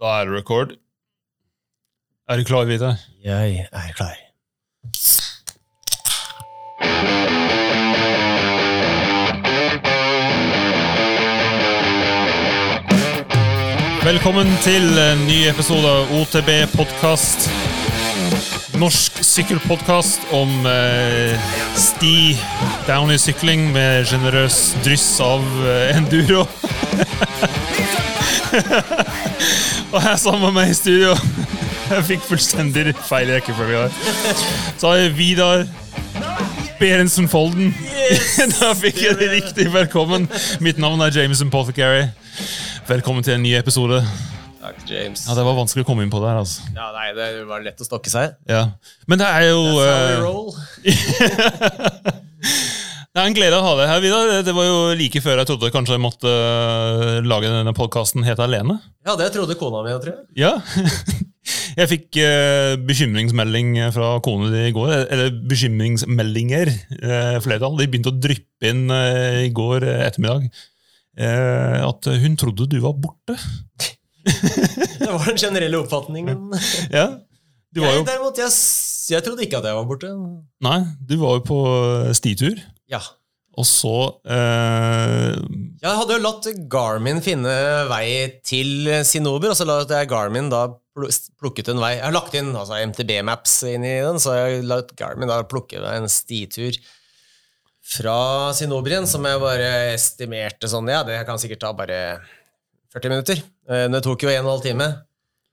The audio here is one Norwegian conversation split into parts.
Da er det record. Er du klar, Vidar? Jeg er klar. Velkommen til en ny episode av OTB podkast. Norsk sykkelpodkast om eh, sti, downy-sykling med generøs dryss av eh, enduro. Og her sammen med meg i studio Jeg fikk fullstendig feil rekkefølge der. Så har jeg Vidar Berentsen Folden. Da fikk jeg det riktig. Velkommen. Mitt navn er Jameson Pothecary. Velkommen til en ny episode. Takk, James. Ja, Det var vanskelig å komme inn på der. altså. Ja, nei, det var lett å stokke seg. Ja. Men det er jo That's how we eh, roll. Det er en glede å ha deg her, Vidar. Det var jo like før jeg trodde kanskje jeg måtte eh, lage denne podkasten helt alene. Ja, det trodde kona mi, tror jeg. Ja. Jeg fikk eh, bekymringsmelding fra kona di i går. Eller bekymringsmeldinger, eh, flertall. De begynte å dryppe inn eh, i går ettermiddag. At hun trodde du var borte. Det var den generelle oppfatningen. Ja. Du var Jeg, derimot, jeg, jeg trodde ikke at jeg var borte. Nei, du var jo på stitur. Ja. Og så eh, Jeg hadde jo latt Garmin finne vei til Sinober, og så la jeg Garmin da plukket en vei. Jeg har lagt inn altså, MTB-maps inn i den, så jeg har latt Garmin da plukke en stitur fra Sinobrien, som jeg bare estimerte sånn, ja, det kan sikkert ta bare 40 minutter. Eh, Det tok jo en og en halv time.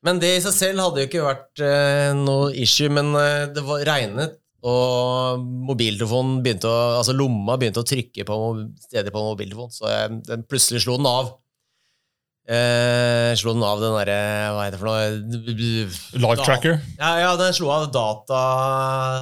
Men det i seg selv hadde jo ikke vært eh, noe issue, men eh, det var regnet, og mobiltelefonen begynte å, altså lomma begynte å trykke på steder på mobiltelefonen, så jeg, den plutselig slo den av. Eh, slo den av den derre, hva heter det for noe? Live tracker. Ja, ja, den slo av data,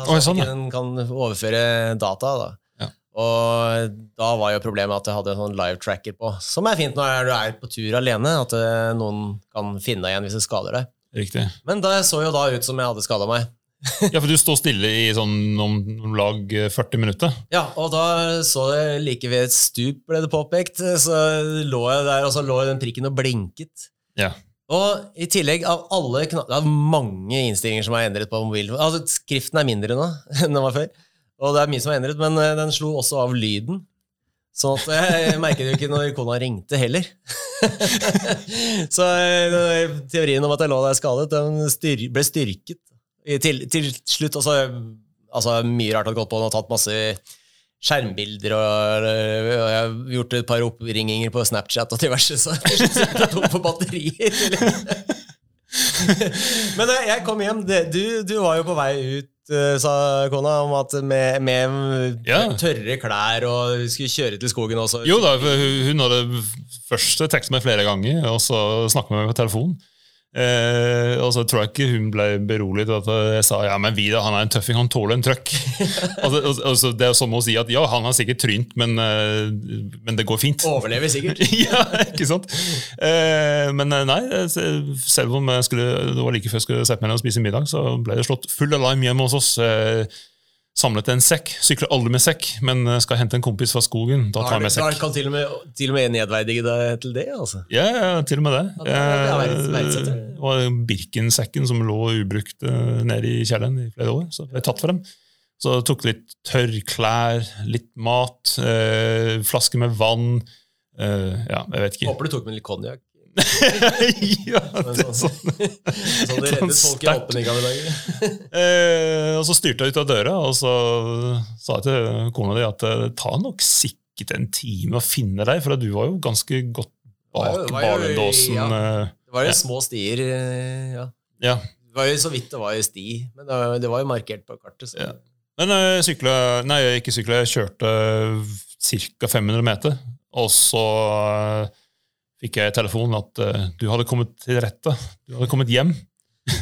altså Oi, sånn, den kan overføre data da. Ja. Og da var jo problemet at jeg hadde en sånn live tracker på, som er fint når du er på tur alene, at eh, noen kan finne deg igjen hvis du skader deg. Riktig. Men det så jo da ut som jeg hadde skadet meg. Ja, for du står stille i sånn om, om lag 40 minutter. Ja, og da så jeg like ved et stup, ble det påpekt, så lå jeg der, og så lå den prikken og blinket. Ja. Og i tillegg, av alle knapper Det er mange innstillinger som er endret på mobilen. Altså, skriften er mindre nå enn den var før. Og det er mye som er endret, men eh, den slo også av lyden. Sånn at jeg merket jo ikke når kona ringte heller. så eh, teorien om at jeg lå der skadet, den styr ble styrket. Til, til slutt altså, altså Mye rart hadde gått på. Han har tatt masse skjermbilder, og, og jeg har gjort et par oppringinger på Snapchat og diverse, så til slutt er jeg tom for batterier. Men eh, jeg kom hjem. Du, du var jo på vei ut, eh, sa kona, om at med, med Ja. tørre klær og skulle kjøre til skogen også. Jo da, hun hun hadde først tekstet meg flere ganger, og så snakket med meg på telefon. Eh, og så tror jeg ikke hun ble beroliget at jeg sa ja, men Vidar han er en tøffing, han tåler en trøkk. altså, altså, altså, det er som å si at ja, han har sikkert trynt, men, eh, men det går fint. Overlever sikkert. ja, ikke sant? Eh, men eh, nei, eh, selv om jeg skulle, det var like før jeg skulle sette meg ned og spise middag, så ble det slått full alarm hjemme hos oss. Eh, samlet en sekk. Sykler aldri med sekk, men eh, skal hente en kompis fra skogen. Da tar jeg med du- da sekk. kan til og med, til og med nedverdige deg til det, altså. Ja, ja, til og med det. Ja, det er- det er Eh, Birkensekken som lå ubrukt eh, nede i kjelleren i flere år. Så ble tatt for dem. Så jeg tok litt tørrklær, litt mat, eh, flaske med vann. Eh, ja, jeg vet ikke. Håper du tok med litt konjakk. ja, det er sånn- sånn. Sånn det reddet folk i Sterkt. I dag? Eh, og så styrte jeg ut av døra, og så sa jeg til kona di at eh, det tar nok sikkert en time å finne deg, for du var jo ganske godt bak barnedåsen. ja. eh, Det var jo Ja. små stier, eh, ja. ja. Det var jo så vidt det var jo sti, men det var, det var jo markert på kartet. Så. Ja. Men eh, jeg sykla Nei, ikke sykla, jeg kjørte ca. 500 meter, og så eh, fikk jeg telefonen at uh, du hadde kommet til rette. Du hadde kommet hjem.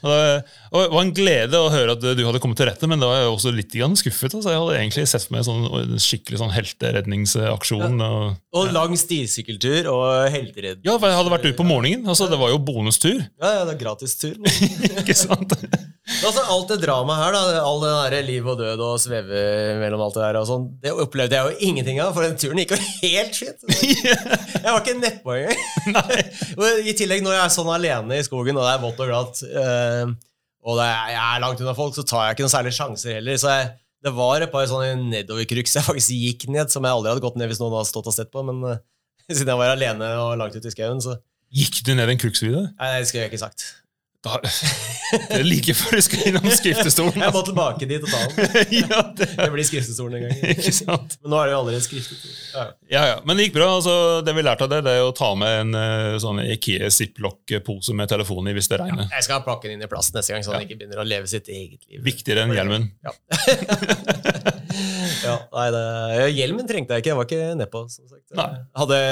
og, det, og det var en glede å høre at du hadde kommet til rette, men da var jeg også litt skuffet. Altså. Jeg hadde egentlig sett for meg sånn, en skikkelig sånn helteredningsaksjon. Og, Og lang stisykkeltur og helteredning. ja, for jeg hadde vært ute på morgenen. Altså, det var jo bonustur. Ja, ja, det er gratis tur. ikke sant? Altså, alt det dramaet her, da, all det der liv og død og sveve mellom alt det der, og sånn, det opplevde jeg jo ingenting av, for den turen gikk jo helt skitt. Jeg var ikke nedpå engang. I tillegg, når jeg er sånn alene i skogen, og det er vått og glatt, eh, og er, jeg er langt unna folk, så tar jeg ikke noen særlige sjanser heller. Så jeg, det var et par sånne nedoverkryks jeg faktisk gikk ned, som jeg aldri hadde gått ned hvis noen hadde stått og sett på, men eh, siden jeg var alene og langt ute i skauen, så Gikk du ned en kruksvidde? Nei, det skulle jeg ikke sagt. Da, det er like før du skal innom skriftestolen. Jeg må tilbake dit og ta den. ja, det, Det blir skriftestolen en gang. ikke sant? Men nå er det jo allerede skriftestol. Ja. Ja, ja. Men det gikk bra. altså Det vi lærte av det, det er å ta med en eh, sånn Ikea ziplock-pose med telefon i hvis det regner. Jeg skal ha den inn i plassen neste gang, så han ikke begynner å leve sitt eget liv. Viktigere enn hjelmen. Ja. ja, nei, det, hjelmen trengte jeg ikke. Jeg var ikke nedpå. Som sagt. Nei. Hadde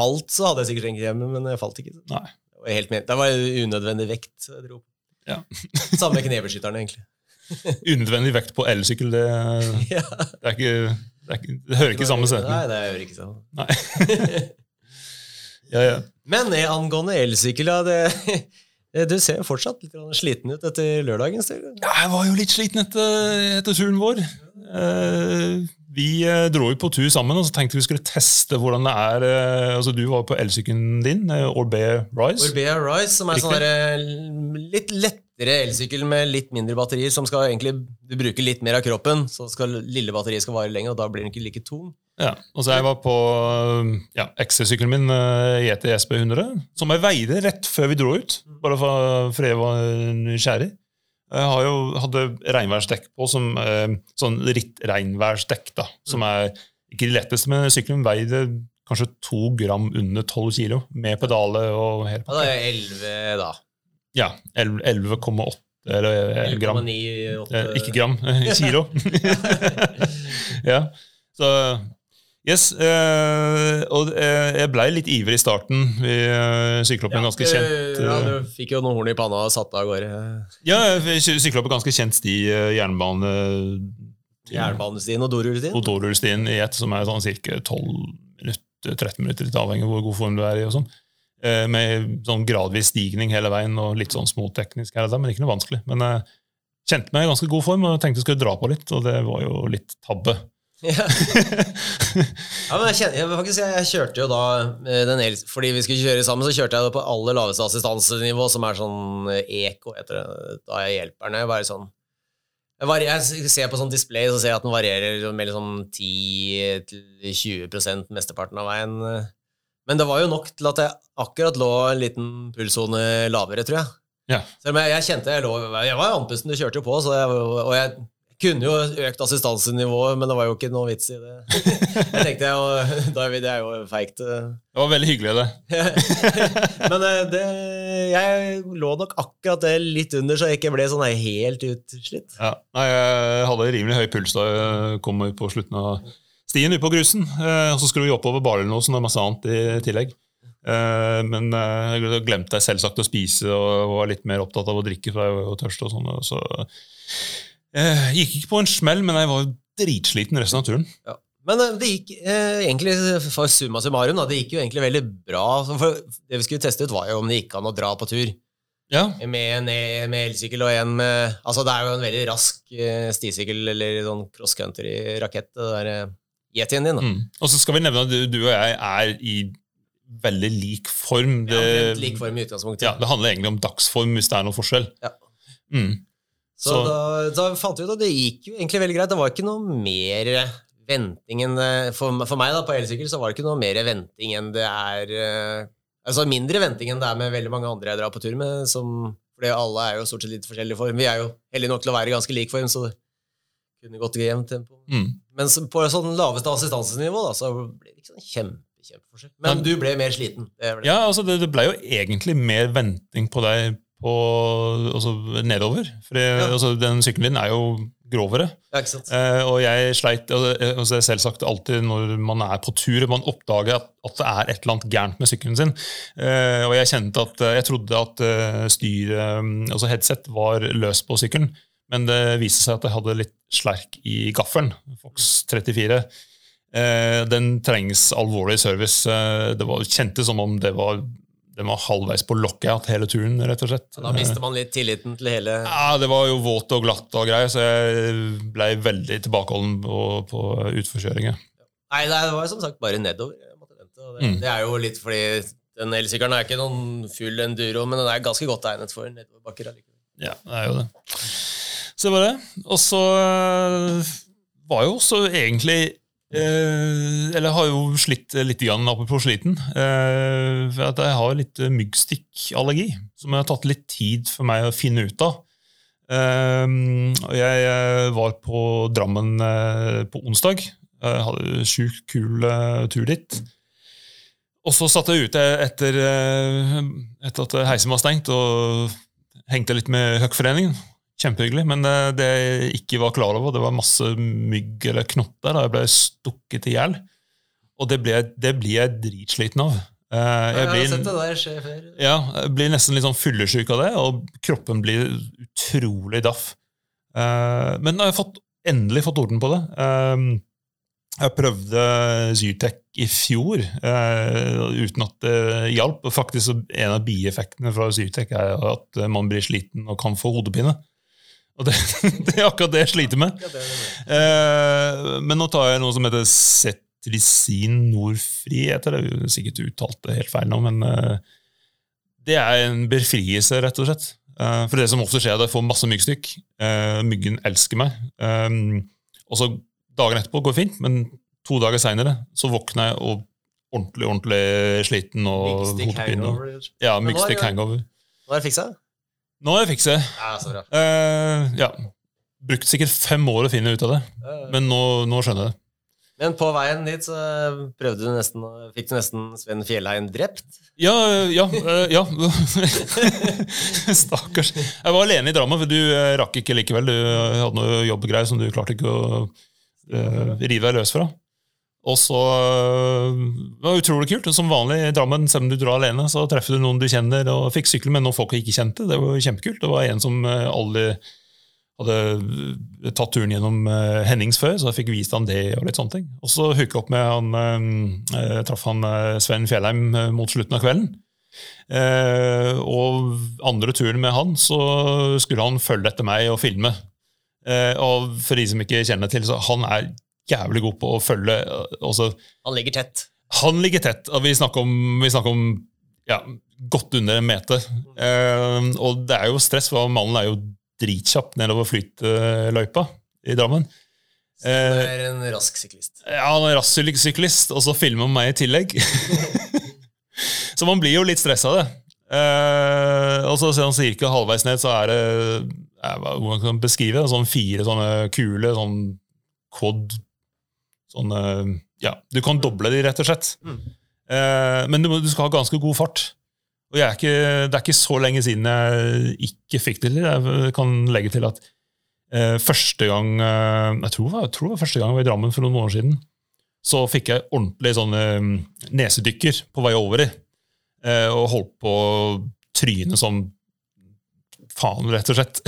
falt, så hadde jeg sikkert trengt hjelmen, men jeg falt ikke. Nei. Det var, helt med. det var unødvendig vekt. jeg dro. Ja. Samme med knebeskytteren, egentlig. Unødvendig vekt på elsykkel, det, Ja. det, ikke, det, ikke, det hører ikke samme sted. Nei, det hører ikke sånn. Nei. ja, ja. Men angående elsykkel, ja, det, du ser jo fortsatt litt sliten ut etter lørdagen. tur. Ja, jeg var jo litt sliten etter, etter turen vår. Eh, vi eh, dro jo på tur sammen og så tenkte vi skulle teste hvordan det er eh, altså Du var på elsykkelen din, eh, Orbea Rise. Orbea Rise, som er sånn litt lettere elsykkel med litt mindre batterier, som skal egentlig du bruker litt mer av kroppen, så skal lille batteriet skal vare lenger, og da blir den ikke like tung. Ja, og så jeg var på ja, XC-sykkelen min, GT SP 100, som jeg veide rett før vi dro ut, bare for, for jeg var nysgjerrig. Jeg har jo, hadde regnværsdekk på, som, eh, sånn ritt-regnværsdekk, da, som er ikke det letteste, men sykkelen veide kanskje to gram under 12 kilo, med pedale og hele Ja, da er 11, da. Ja, 11 11,8 eller eh, gram. 11,98 Eh, ikke gram, eh, kilo. ja, så Yes, øh, og øh, jeg blei litt ivrig i starten. Vi øh, sykla opp en ganske kjent Ja, eh, du fikk jo noen horn i panna og satte av gårde. Ja, jeg sykla opp en ganske kjent sti, eh, jernbane... Jernbanestien og dorullstien. Odorulstien i ett, som er sånn ca. 12-13 minutter, litt avhengig av hvor god form du er i. og sånn. Eh, Med sånn gradvis stigning hele veien og litt sånn småteknisk her og der, men ikke noe vanskelig. Men jeg kjente meg i ganske god form og tenkte jeg skulle dra på litt, og det var jo litt tabbe. Ja. men jeg, kjenner, jeg, faktisk, jeg, jeg kjørte jo da eh, den el, Fordi vi skulle kjøre sammen, så kjørte jeg det på aller laveste assistansenivå, som er sånn eh, eko, heter det. Da jeg hjelper den. Bare sånn jeg, jeg ser på sånn display, så ser jeg at den varierer mellom sånn 10-20% mesteparten av veien. Men det var jo nok til at jeg akkurat lå en liten pulssone lavere, tror jeg. Ja. Selv om jeg, jeg kjente jeg lå Jeg var andpusten, du kjørte jo på, så jeg, og jeg kunne jo økt assistansenivået, men det var jo ikke noe vits i det. Jeg tenkte jo, da er vi- det er jo feigt. eh. Det var veldig hyggelig, det. Men eh, det, jeg lå nok akkurat det litt under, så jeg ikke ble sånn helt utslitt. Ja. Nei, jeg hadde rimelig høy puls da jeg kom på slutten av stien ute på grusen. Eh, Og så skulle vi oppover baren, og masse annet i tillegg. Men jeg glemte jeg selvsagt å spise og var litt mer opptatt av å drikke, for jeg var jo tørst. og sånn. Så eh, gikk ikke på en smell, men jeg var dritsliten resten av turen. Ja. Men eh, det gikk eh, egentlig for summa summarum, da, det gikk jo egentlig veldig bra. For det vi skulle teste ut, var jo om det gikk an å dra på tur. Ja, Med en med elsykkel og en med Altså, det er jo en veldig rask eh, stisykkel eller sånn cross country-rakett, det der eh, Yetien din. da. mm. Og så skal vi nevne at du, du og jeg er i veldig lik form. Det, ja, lik form i utgangspunktet. ja, det handler egentlig om dagsform, hvis det er noen forskjell. Ja. Mm. Så, Så- da, da fant vi ut at det gikk jo egentlig veldig greit. Det var ikke noe mer venting enn eh, For, for meg da, på elsykkel så var det ikke noe mer venting enn det er eh, Altså mindre venting enn det er med veldig mange andre jeg drar på tur med. Som, fordi alle er jo stort sett litt forskjellige form. Vi er jo heldige nok til å være i ganske lik form, så det kunne gått i jevnt tempo. Mm. Men på sånn laveste assistansenivå da, så ble det ikke sånn kjempe, kjempeforskjell. Men Men- du ble mer sliten. Det ble. Ja, altså det, det ble jo egentlig mer venting på deg på, altså nedover. For altså, den sykkelen din er jo grovere. Ja? Eh, og jeg sleit altså, eh, altså, Selvsagt alltid når man er på tur man oppdager at, at det er et eller annet gærent med sykkelen sin. Eh, og jeg kjente at eh, jeg trodde at uh, styret, altså headset, var løs på sykkelen. Men det viste seg at jeg hadde litt slerk i gaffelen. Fox 34. Eh, den trengs alvorlig service. Det var, kjentes som om det var den var halvveis på lockout hele turen, rett og slett. Da mister man litt tilliten til hele Ja, Det var jo våt og glatt og greier, så jeg ble veldig tilbakeholden på, på utforkjøringer. Nei, det var som sagt bare nedover. Det, Mm. det er jo litt fordi den elsykkelen er ikke noen full enduro, men den er ganske godt egnet for nedoverbakker. allikevel. Ja, det er jo det. Så det var det. Og så øh, var jo også egentlig eh, Eller har jo slitt litt grann apropos sliten. eh, for at jeg har litt myggstikkallergi, som har tatt litt tid for meg å finne ut av. Eh, jeg eh, var på Drammen eh, på onsdag. Jeg hadde sjukt kul eh, tur dit. Og så satt jeg ute etter, eh, etter at heisen var stengt, og hengte litt med Høkkforeningen. Kjempehyggelig. Men eh, det jeg ikke var klar over, det var masse mygg eller knotter. Da jeg ble stukket i hjel. Og det, blir jeg dritsliten av. Eh, Jeg Jeg har blir, sett det der skje før. ja, jeg blir nesten litt sånn fyllesyk av det, og kroppen blir utrolig daff. Eh, men nå har jeg fått, endelig fått orden på det. Jeg prøvde Zytec i fjor uten at det hjalp. Faktisk En av bieffektene fra Zytec er at man blir sliten og kan få hodepine. Og det, det er akkurat det jeg sliter med. Ja, det er det. Eh, men nå tar jeg noe som heter Cetricin Norfri. Det. Jeg har sikkert uttalt det helt feil nå, men eh, det er en befrielse, rett og slett. Eh, for det som ofte skjer, er at jeg får masse myggstykk. Eh, myggen elsker meg. Eh, og så dagen etterpå går det fint, men to dager seinere så våkner jeg og ordentlig ordentlig sliten og hodepine. Ja, myggstykk er myggstikk hangover. Hva er det fiksa? Nå har jeg fikset. Ja, så bra. Eh, ja. Brukt sikkert fem år å finne ut av det, men nå, nå skjønner jeg det. Men på veien dit så prøvde du nesten, fikk du nesten Sven Fjellheim drept. Ja, ja, eh, ja. Stakkars. Jeg var alene i Drammen, for du eh, rakk ikke likevel. Du eh, hadde noe jobbgreier som du klarte ikke å uh, rive deg løs fra. Og så eh, det var utrolig kult. Som vanlig i Drammen, selv om du drar alene, så treffer du noen du kjenner, og fikk sykle med noen folk jeg ikke kjente. Det var kjempekult. Det var en som alle aldri hadde eh, tatt turen gjennom Hennings før, så jeg fikk vist han det. og litt sånne ting. Og så hooka opp med han, jeg traff han Sven Fjellheim mot slutten av kvelden. Og andre turen med han, så skulle han følge etter meg og filme. Og for de som ikke kjenner til, så han er jævlig god på å følge. eh, Også, Han ligger tett. han ligger tett. og Vi snakker om, vi snakker om ja, godt under en meter. Eh, og det er jo stress, for mannen er jo dritkjapp nedover flytløypa i Drammen. Det Eh, er en rask syklist. ja, han er rask syklist, og så filmer han meg i tillegg. så man blir jo litt stressa av det. Eh, og så sånn cirka halvveis ned så er det jeg, hvordan kan man beskrive det? Sånn fire sånne kule sånn quad sånne, ja, Du kan doble de, rett og slett. Mm. Eh, men du, må, du skal ha ganske god fart. Og jeg er ikke, det er ikke så lenge siden jeg ikke fikk det til. Jeg kan legge til at eh, første gang eh, jeg, tror, jeg tror det var første gang jeg var i Drammen for noen måneder siden, så fikk jeg ordentlig sånne mm, nesedykker på vei over i. eh, og holdt på å tryne som faen, rett og slett.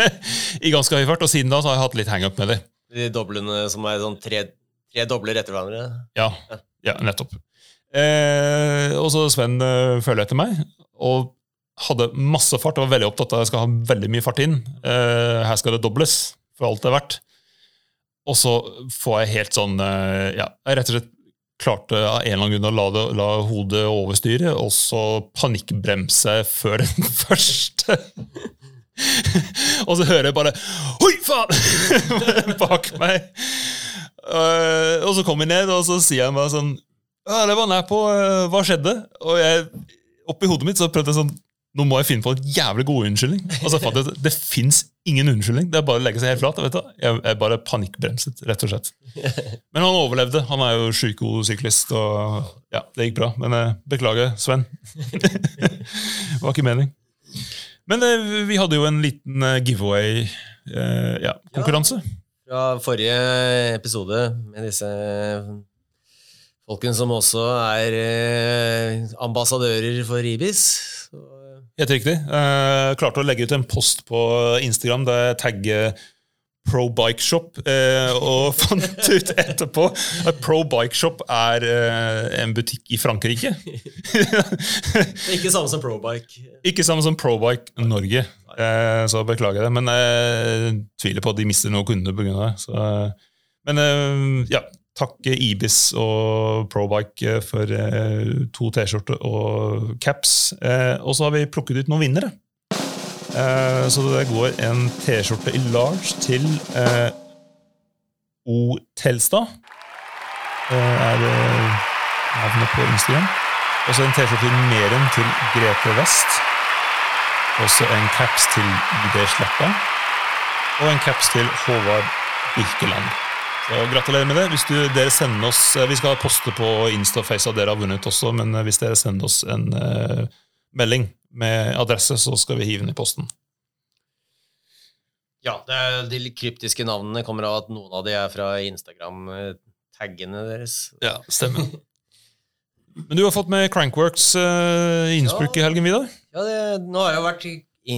I ganske høy fart. Og siden da så har jeg hatt litt hangup med det. De doblene som er sånn tre, tre dobler etter hverandre. Ja, ja nettopp. Eh, og så Sven eh, følger etter meg, og hadde masse fart. og var veldig opptatt av at jeg skal ha veldig mye fart inn. Eh, her skal det dobles, for alt det er verdt. Og så får jeg helt sånn eh, Ja, jeg rett og slett klarte av en eller annen grunn å la, det, la hodet overstyre, og så panikkbremse før den første. og så hører jeg bare Oi, faen! bak meg. Eh, og så kom jeg ned, og så sier jeg bare sånn Ja, det var nær på. Uh, hva skjedde? Og jeg, oppi hodet mitt så prøvde jeg sånn Nå må jeg finne på en jævlig god unnskyldning. Og så fant jeg at det fins ingen unnskyldning. Det er bare å legge seg helt flat. Vet du. Jeg, jeg bare panikkbremset, rett og slett. Men han overlevde. Han er jo sjukt god syklist, og ja, det gikk bra. Men uh, beklager, Sven. det var ikke mening. Men vi hadde jo en liten giveaway, eh, ja. Fra forrige episode med disse folkene som også er eh, ambassadører for Ibis. Så, Helt riktig. Eh, klarte å legge ut en post på Instagram der jeg tagger Pro Bike Shop, eh, og fant ut etterpå at Pro Bike Shop er eh, en butikk i Frankrike. ikke samme som Probike. Ikke samme som Probike Norge, eh, så beklager jeg det. Men jeg tviler på at de mister noen kunder pga. det. Så, eh, men eh, ja, takk Ibis og Probike for eh, to T-skjorter og caps. Eh, og så har vi plukket ut noen vinnere. Eh, så det går en T-skjorte i large til eh, O. Telstad. Det er navnet på Instagram. Og så en T-skjorte i Meren til Grete West. Og så en caps til ID Sleppa. Og en caps til Håvard Birkeland. Så Gratulerer med det. Hvis du, dere sender oss, eh, Vi skal poste på Instaface at dere har vunnet også, men eh, hvis dere sender oss en uh, melding med adresse, så skal vi hive den i posten. Ja, det de kryptiske navnene kommer av at noen av de er fra Instagram-taggene deres. Ja, stemmer. Men du har fått med Crankworks uh, Innsbruck i helgen, Vidar? Ja, det, nå har jeg jo vært i, i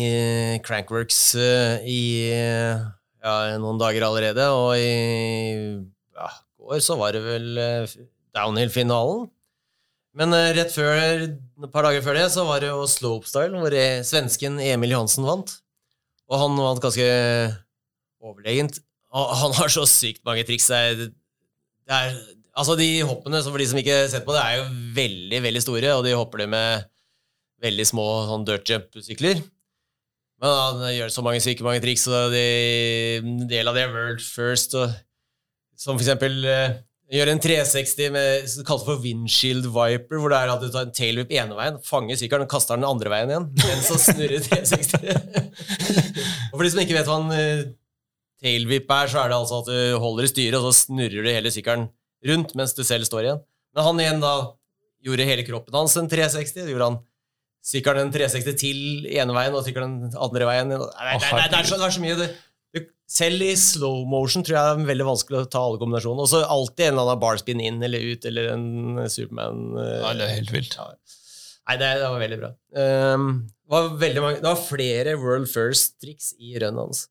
Crankworks uh, i ja, noen dager allerede, og i ja, går så var det vel uh, downhill-finalen. Men uh, rett før, et par dager før det så var det jo slopestyle, hvor jeg, svensken Emil Johansen vant. Og han vant ganske overlegent. Og han har så sykt mange triks. Det er, altså De hoppene, for de som ikke har sett på det, er jo veldig veldig store, og de hopper det med veldig små sånn dirt jump-sykler. Men han gjør så mange syke mange triks, og de, en del av det er world first. Og, som for eksempel gjør gjøre en 360 med kalt for windshield viper, hvor det er at du tar en tailwhip ene veien, fanger sykkelen og kaster den andre veien igjen, mens han snurrer 360. og for de som ikke vet hva en uh, tailwhip er, så er det altså at du holder i styret, og så snurrer du hele sykkelen rundt mens du selv står igjen. Men han igjen da gjorde hele kroppen hans en 360. Det gjorde han sykkelen en 360 til ene veien og sykkelen den andre veien. Det, er, så, det er så mye. Det, selv i slow motion tror jeg det er veldig vanskelig å ta alle kombinasjonene. Og så alltid en eller annen barspin inn eller ut, eller en Superman Ja, det er helt vilt. Ja. Nei, det, det, var veldig bra. Um, det, var veldig mange, det var flere World First-triks i runnet hans.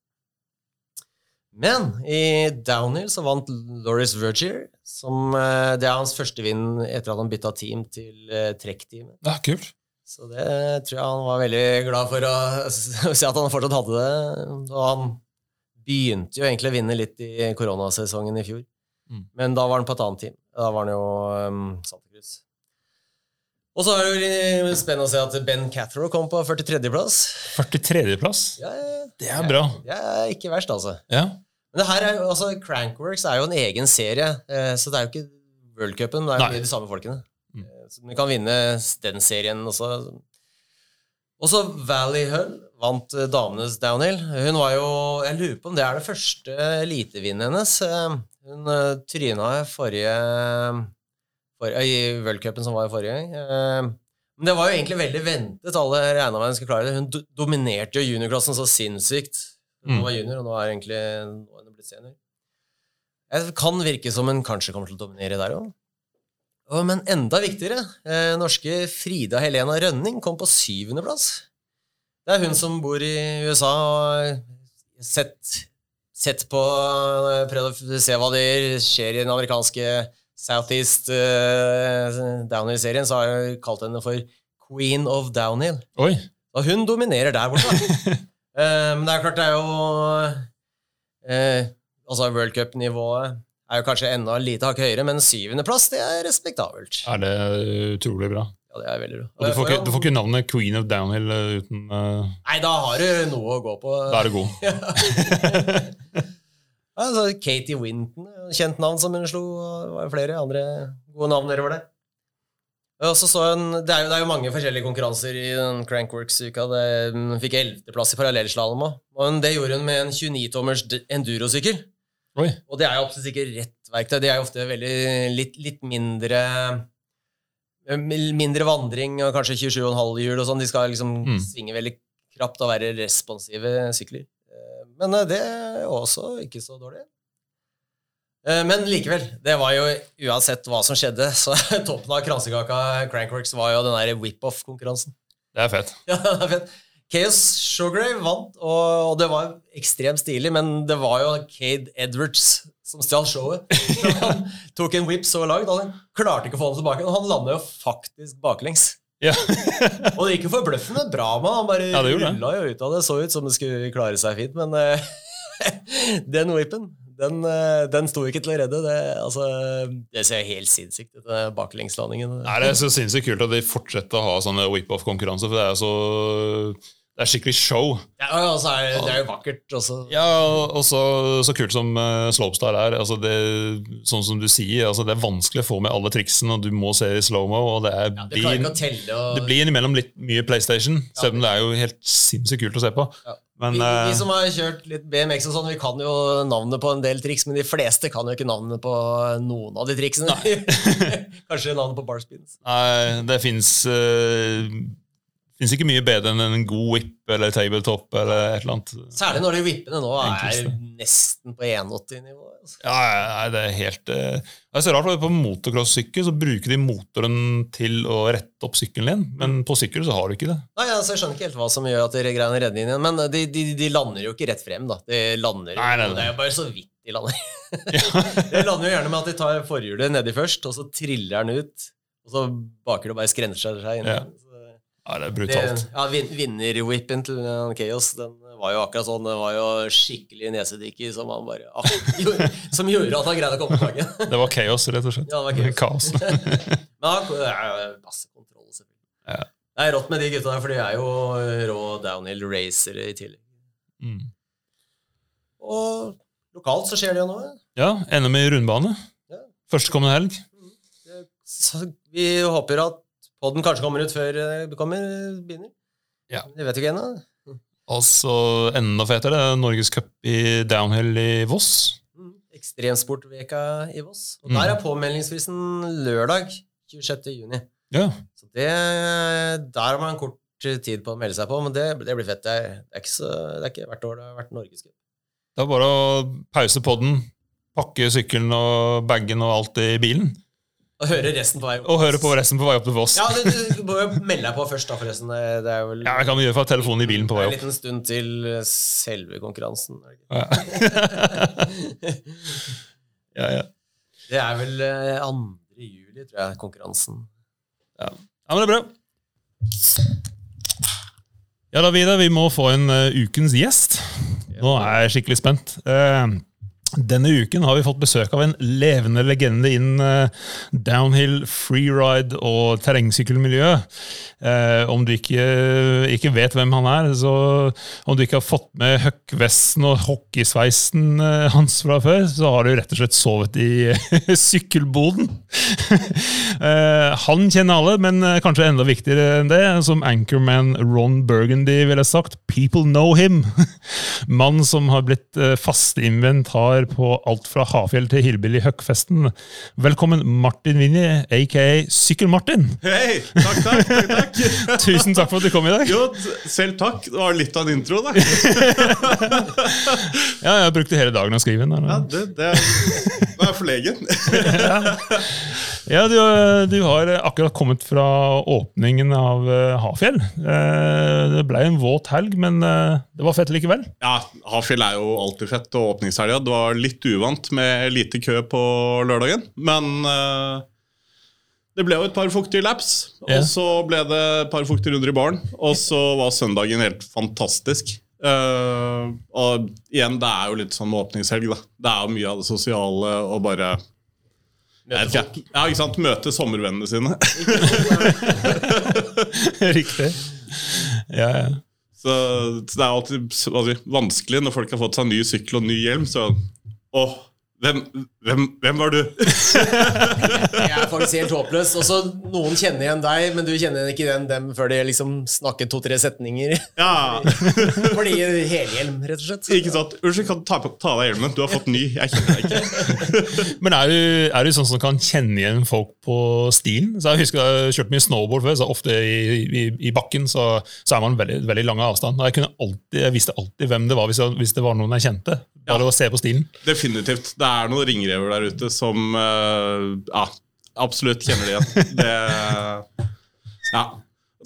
Men i downhill så vant Loris Vergier. Som, uh, det er hans første vinn etter at han bytta team til uh, trekkteamet. Ja, kult. Så det tror jeg han var veldig glad for å se at han fortsatt hadde det. Og han begynte jo egentlig å vinne litt i koronasesongen i fjor. Mm. Men da var han på et annet team. Da var han jo um, Santa Cruz. Og så er det jo spennende å se at Ben Cathro kom på 43.-plass. 43.-plass? Ja, det er bra. Det er ikke verst, altså. Ja. Men det her er jo, altså, Crankworks er jo en egen serie, eh, så det er jo ikke worldcupen. Det er jo de samme folkene. Eh, vi kan vinne den serien også. Også Valley Hull vant eh, damenes downhill. Hun var jo Jeg lurer på om det er det første elitevinnet hennes. Eh, hun tryna forrige, forrige i worldcupen som var i forrige gang. Men det var jo egentlig veldig ventet. Alle regna med hun skulle klare det. Hun dominerte jo juniorklassen så sinnssykt. Hun mm. var junior, og nå er egentlig nå er hun blitt senior. Det kan virke som hun kanskje kommer til å dominere der òg. Men enda viktigere, eh, norske Frida Helena Rønning kom på syvendeplass. Det er hun som bor i USA og sett, sett på eh, Prøvd å se hva det skjer i den amerikanske Southeast uh, Downhill-serien, så har jeg kalt henne for Queen of Downhill. Oi. Og hun dominerer der borte. uh, men det er klart, det er jo uh, Altså World Cup-nivået er jo kanskje enda lite hakk høyere, men syvendeplass det er respektabelt. Er det utrolig bra? Ja, det er veldig bra. Og du, får ikke, du får ikke navnet Queen of Downhill eh, uten uh... Nei, da har du noe å gå på. Da er du god. altså, Katie Winton, kjent navn som hun slo. Det var flere andre gode navn nedover der. Og så så en, det, er jo, det, er jo, mange forskjellige konkurranser i den Crankworks-uka. Hun fikk ellevteplass i parallellslalåm òg. Og det gjorde hun med en 29-tommers endurosykkel. Oi. Og det er jo absolutt ikke rett verktøy. Det er jo ofte veldig, litt, litt mindre eh, Mindre vandring og kanskje 27,5 hjul og sånn. De skal liksom mm. svinge veldig krapt og være responsive sykler. Eh, men eh, det er også ikke så dårlig. Men likevel, det var jo uansett hva som skjedde, så toppen av kransekaka Crankworks var jo den der whip-off-konkurransen. Det er fett. Ja, det er fett. Chaos Showgrave vant, og, og det var ekstremt stilig, men det var jo Cade Edwards som stjal showet. Han tok en whip så langt, og han klarte ikke å få den tilbake. Og han landa jo faktisk baklengs. Ja. Og det gikk jo forbløffende bra med han. Bare Ja, rulla jo ut av det. Så ut som det skulle klare seg fint, men eh, den whippen den, eh, den sto ikke til å redde. Det, altså, det ser helt sinnssykt ut, baklengslandingen. Nei, det er så sinnssykt kult at de fortsetter å ha sånne whip-off-konkurranser, for det er så det er skikkelig show. Ja, og så er det, det er jo vakkert også. Ja, og så, så kult som uh, Slopestyle er. Altså det, sånn som du sier, altså det er vanskelig å få med alle triksene, og du må se i slow-mo. og Det, er, Ja, det, blir, telle. Og, det blir innimellom litt mye PlayStation, selv om det er jo helt sinnssykt kult å se på. Ja. Men vi, vi eh, som har kjørt litt BMX og sånn, vi kan jo navnet på en del triks, men de fleste kan jo ikke navnet på noen av de triksene. Kanskje navnet på barspins. nei, det fins Fins ikke mye bedre enn en god whip eller tabletop eller et eller annet. Særlig når de whippene nå er nesten på 1,80-nivå. Altså. Ja, nei, det er helt eh, Det er så rart, for På motocross-sykkel så bruker de motoren til å rette opp sykkelen din, men på sykkel så har du ikke det. Nei, altså, Jeg skjønner ikke helt hva som gjør at de greiene redder inn igjen, men de, de, de lander jo ikke rett frem. da. De lander, Nei, nei, nei. Det er jo bare så vidt de lander. Ja. de lander jo gjerne med at de tar forhjulet nedi først, og så triller den ut. Og så baker det og bare skrenser seg inn. Ja. Ja, det er Det, brutalt. ja, vin, Vinnerwhippen til Chaos den var jo akkurat sånn. Det var jo skikkelig nesedykk som, han bare, ah, som gjorde at han greide å komme tilbake. Det var chaos, rett og slett. Ja, det var chaos. Kaos. Men han er jo masse kontroll, selvfølgelig. Ja. Det er rått med de gutta der, for de er jo rå downhill racere i tillegg. Mm. Og lokalt så skjer det jo noe. Ja, NM i rundbane. Ja. Førstkommende helg. Så vi håper at podden kanskje kommer ut før eh, det kommer, begynner. Ja. Det vet vi ikke ennå. Og så enda fetere, Norgescup i downhill i Voss. Mm. Ekstremsportveka i Voss. Og Mm. der er påmeldingsfristen lørdag 26. juni. Ja. Så det, der har man kort tid på å melde seg på, men det, det blir fett. Det er, det er, ikke, så, det er ikke hvert år det har vært Norgescup. Det er bare å pause podden, pakke sykkelen og bagen og alt i bilen, Og høre resten på vei opp. og høre på resten på vei opp til Voss. Ja, du, du må jo melde deg på først, da, forresten. Det, det er vel Ja, det kan vi gjøre fra telefonen i bilen på vei opp. en liten stund til selve konkurransen. er det? Ja. ja, ja. Det er vel eh, 2. juli, tror jeg, konkurransen. ja, men det er bra. Ja da, Vidar, vi må få en uh, ukens gjest. Nå er jeg skikkelig spent. Eh, denne uken har vi fått besøk av en levende legende innen eh, downhill, freeride og terrengsykkelmiljø. Eh, om du ikke, ikke vet hvem han er, så om du ikke har fått med høkkvesten og hockeysveisen eh, hans fra før, så har du rett og slett sovet i sykkelboden. Eh, han kjenner alle, men eh, kanskje enda viktigere enn det, som anchorman Ron Burgundy ville sagt, people know him. Mann som har blitt eh, fast inventar på alt fra Hafjell til Hillbilly Høkkfesten. Velkommen Martin Vinje, aka Sykkel-Martin. Hei! Takk, takk, takk, takk. Tusen takk for at du kom i dag. Jo, selv takk. Det var litt av en intro, da. Ja, jeg brukte hele dagen å skrive den. Ja, det, det er, Nå er jeg forlegen. Ja, du, du har akkurat kommet fra åpningen av eh, Hafjell. Eh, Det ble en våt helg, men eh, det var fett likevel. Ja, Hafjell er jo alltid fett, og åpningshelga var litt uvant med lite kø på lørdagen, men eh, det ble jo et par fuktige laps, og så ble det et par fuktige runder i baren, og så var søndagen helt fantastisk. Uh, og igjen, det er jo litt sånn åpningshelg, da. Det er jo mye av det sosiale og bare Møte folk. Ja, ikke sant? Møte sommervennene sine. Riktig. Ja, ja. Så, så det er alltid si, vanskelig når folk har fått seg ny sykkel og ny hjelm. Så Åh, hvem, hvem, hvem var du? jeg er faktisk helt håpløs. Også Noen kjenner igjen deg, men du kjenner ikke igjen dem før de liksom snakker to-tre setninger. Ja, Fordi helhjelm, rett og slett. ikke sant? Unnskyld, kan du ta, ta av deg hjelmen? Du har fått ny. Jeg kjenner deg ikke. Men er du, er du sånn som kan kjenne igjen folk på stilen? Så jeg husker jeg har kjørt mye snowboard før, så ofte i, i, i bakken så, så er man veldig, veldig lang avstand. Og jeg, kunne alltid, jeg visste alltid hvem det var hvis, jeg, hvis det var noen jeg kjente. Bare å se på stilen. Definitivt. Det er noen ringrever der ute som eh, ja, absolutt kjenner det igjen. Det, ja.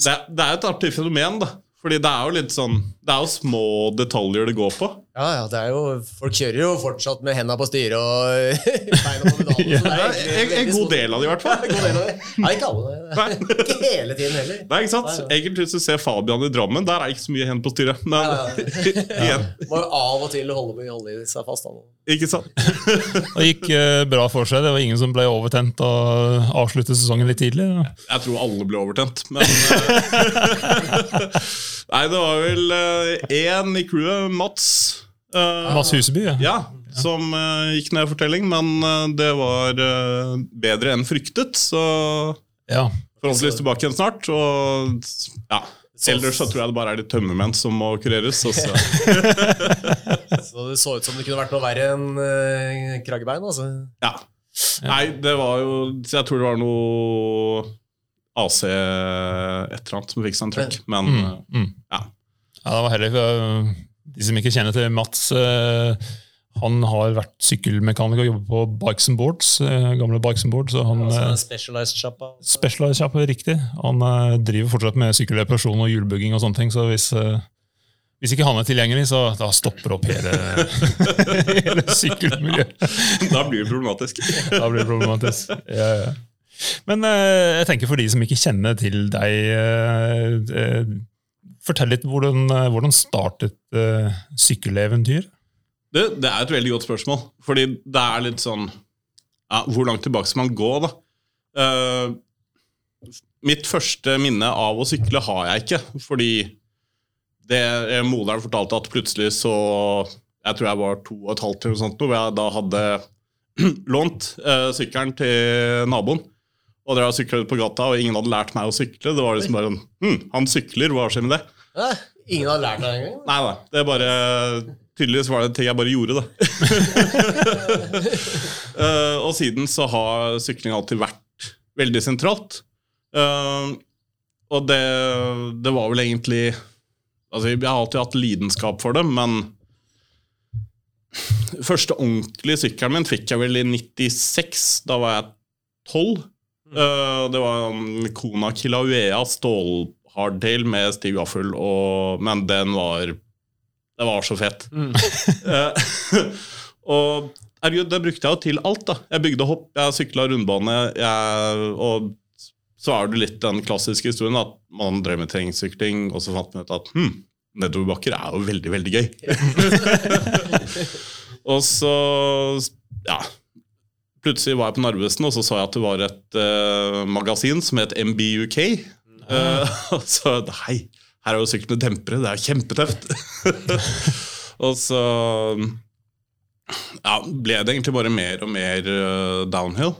det, det er et artig fenomen, da. Fordi det er jo litt sånn Det er jo små detaljer det går på. Ja, ja, det er jo, Folk kjører jo fortsatt med henda på styret og beina på pedalen. Ja. En, en god del av det, i hvert fall. En god del av det. Nei, ikke alle. Nei. Ikke hele tiden heller. Nei, ikke sant? Nei, nei. Egentlig hvis du ser Fabian i Drammen, der er ikke så mye hend på styret. Men Ja, igjen, Må jo av og til holde, holde seg fast. Da. ikke sant? Det gikk eh, bra for seg. Det var ingen som ble overtent og avsluttet sesongen litt tidlig. Da. Jeg tror alle ble overtent, men eh, Nei, det var vel én i crewet, Mats. Eh, Mads Huseby, ja. Ja, som uh, gikk ned i fortelling, men uh, det var uh, bedre enn fryktet. Så ja. forhåpentligvis tilbake igjen snart. Og ja, ellers så tror jeg det bare er de tømmermenn som må kureres. Også. så. Det så ut som det kunne vært noe verre enn kraggebein. Altså. Ja. Nei, det var jo Jeg tror det var noe AC et eller annet som fikk seg en trøkk. Men Mm, mm. ja. Ja, det var heldig. De som ikke kjenner til Mats, øh, han har vært sykkelmekaniker og jobber på Bikes and Boards. øh, gamle Bikes and Boards, så han ja, øh, specialized shoppa. Specialized shop, riktig. Han driver fortsatt med sykkelreparasjon og hjulbygging og sånne ting, så hvis, hvis ikke han er tilgjengelig, så da stopper opp hele, hele sykkelmiljøet. da blir det problematisk. Da blir det problematisk. Ja, ja. Men jeg tenker for de som ikke kjenner til deg, øh, fortell litt hvordan, øh, hvordan startet uh, sykkeleventyr? Det, det er et veldig godt spørsmål. Fordi det er litt sånn ja, Hvor langt tilbake skal man gå, da? Uh, mitt første minne av å sykle har jeg ikke. Fordi det eh, moderen fortalte at plutselig så Jeg tror jeg var to og et halvt, eller noe sånt, hvor jeg da hadde lånt uh, sykkelen til naboen. Og dere har sykla ut på gata, og ingen hadde lært meg å sykle. Det var liksom bare sånn hm, Han sykler, hva skjer med det? Ja, ingen hadde lært det engang. Nei da. Det er bare Tydeligvis var det en ting jeg bare gjorde, da. uh, og siden så har sykling alltid vært veldig sentralt. Uh, og det, det var vel egentlig Altså, jeg har alltid hatt lidenskap for det, men Første ordentlige sykkelen min fikk jeg vel i 96. Da var jeg 12. Eh, det var en Kona Kilauea stålhardtail med stiv gaffel, og, men den var Det var så fett. Eh, og herregud, det brukte jeg jo til alt. da Jeg bygde hopp, jeg sykla rundbane, jeg, og så er det litt den klassiske historien at man drev med terrengsykling, og så fant man ut at hm, nedoverbakker er jo veldig, veldig gøy. og så ja, plutselig var jeg på Narvesen, og så så jeg at det var et uh, magasin som het MBUK. Uh, og så Hei, her er jo sykkel med dempere, det er jo kjempetøft. og så ja, ble det egentlig bare mer og mer uh, downhill.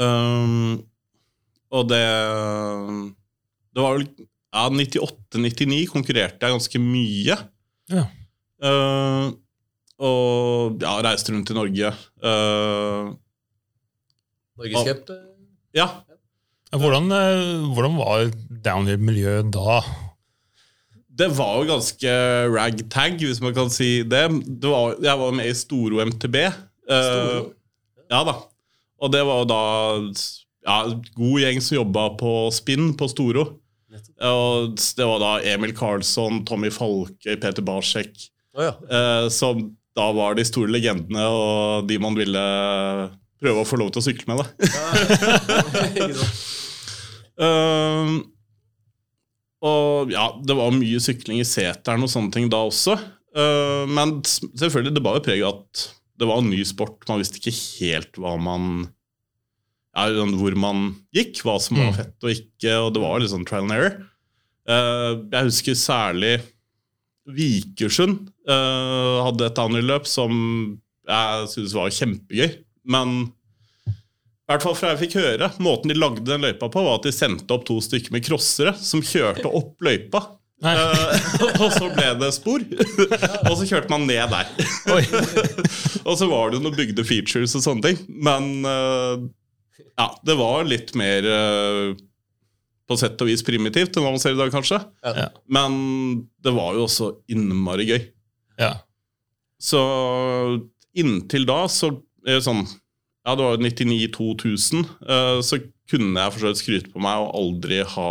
Um, og det Det var vel ja, 98-99 konkurrerte jeg ganske mye. Ja. Uh, og ja, reiste rundt i Norge. Eh, Norgescup. eh, ja, Hvordan, øh, hvordan var downhill-miljøet da? det var jo ganske ragtag, hvis man kan si det. det var, jeg var med i Storo MTB. Storo? Storo? ja da. Og det var jo da ja, god gjeng som jobba på spinn på Storo. Og det var da Emil Karlsson, Tommy Falke, Peter Barsek, oh, ja. uh, som da var de store legendene og de man ville prøve å få lov til å sykle med. Da. Ikke? Ehm, og ja, det var mye sykling i seteren og sånne ting da også. Uh, men selvfølgelig, det bar jo preg av at det var en ny sport. Man visste ikke helt hva man ja, sånn hvor man gikk, hva som var Mm. fett og ikke, og det var litt sånn trial and error. Uh, jeg husker særlig Vikersund uh, hadde et annet løp som jeg syntes var kjempegøy. Men i hvert fall fra jeg fikk høre, måten de lagde den løypa på, var at de sendte opp to stykker med crossere som kjørte opp løypa. Eh, og så ble det spor, og så kjørte man ned der. Og så var det noen bygde features og sånne ting. Men uh, ja, det var litt mer uh, på sett og vis primitivt enn hva man ser i dag, kanskje. Ja. Men det var jo også innmari gøy. Ja. Så inntil da, så sånn Ja, det var 99-2000, eh, så kunne jeg for så vidt skryte på meg å aldri ha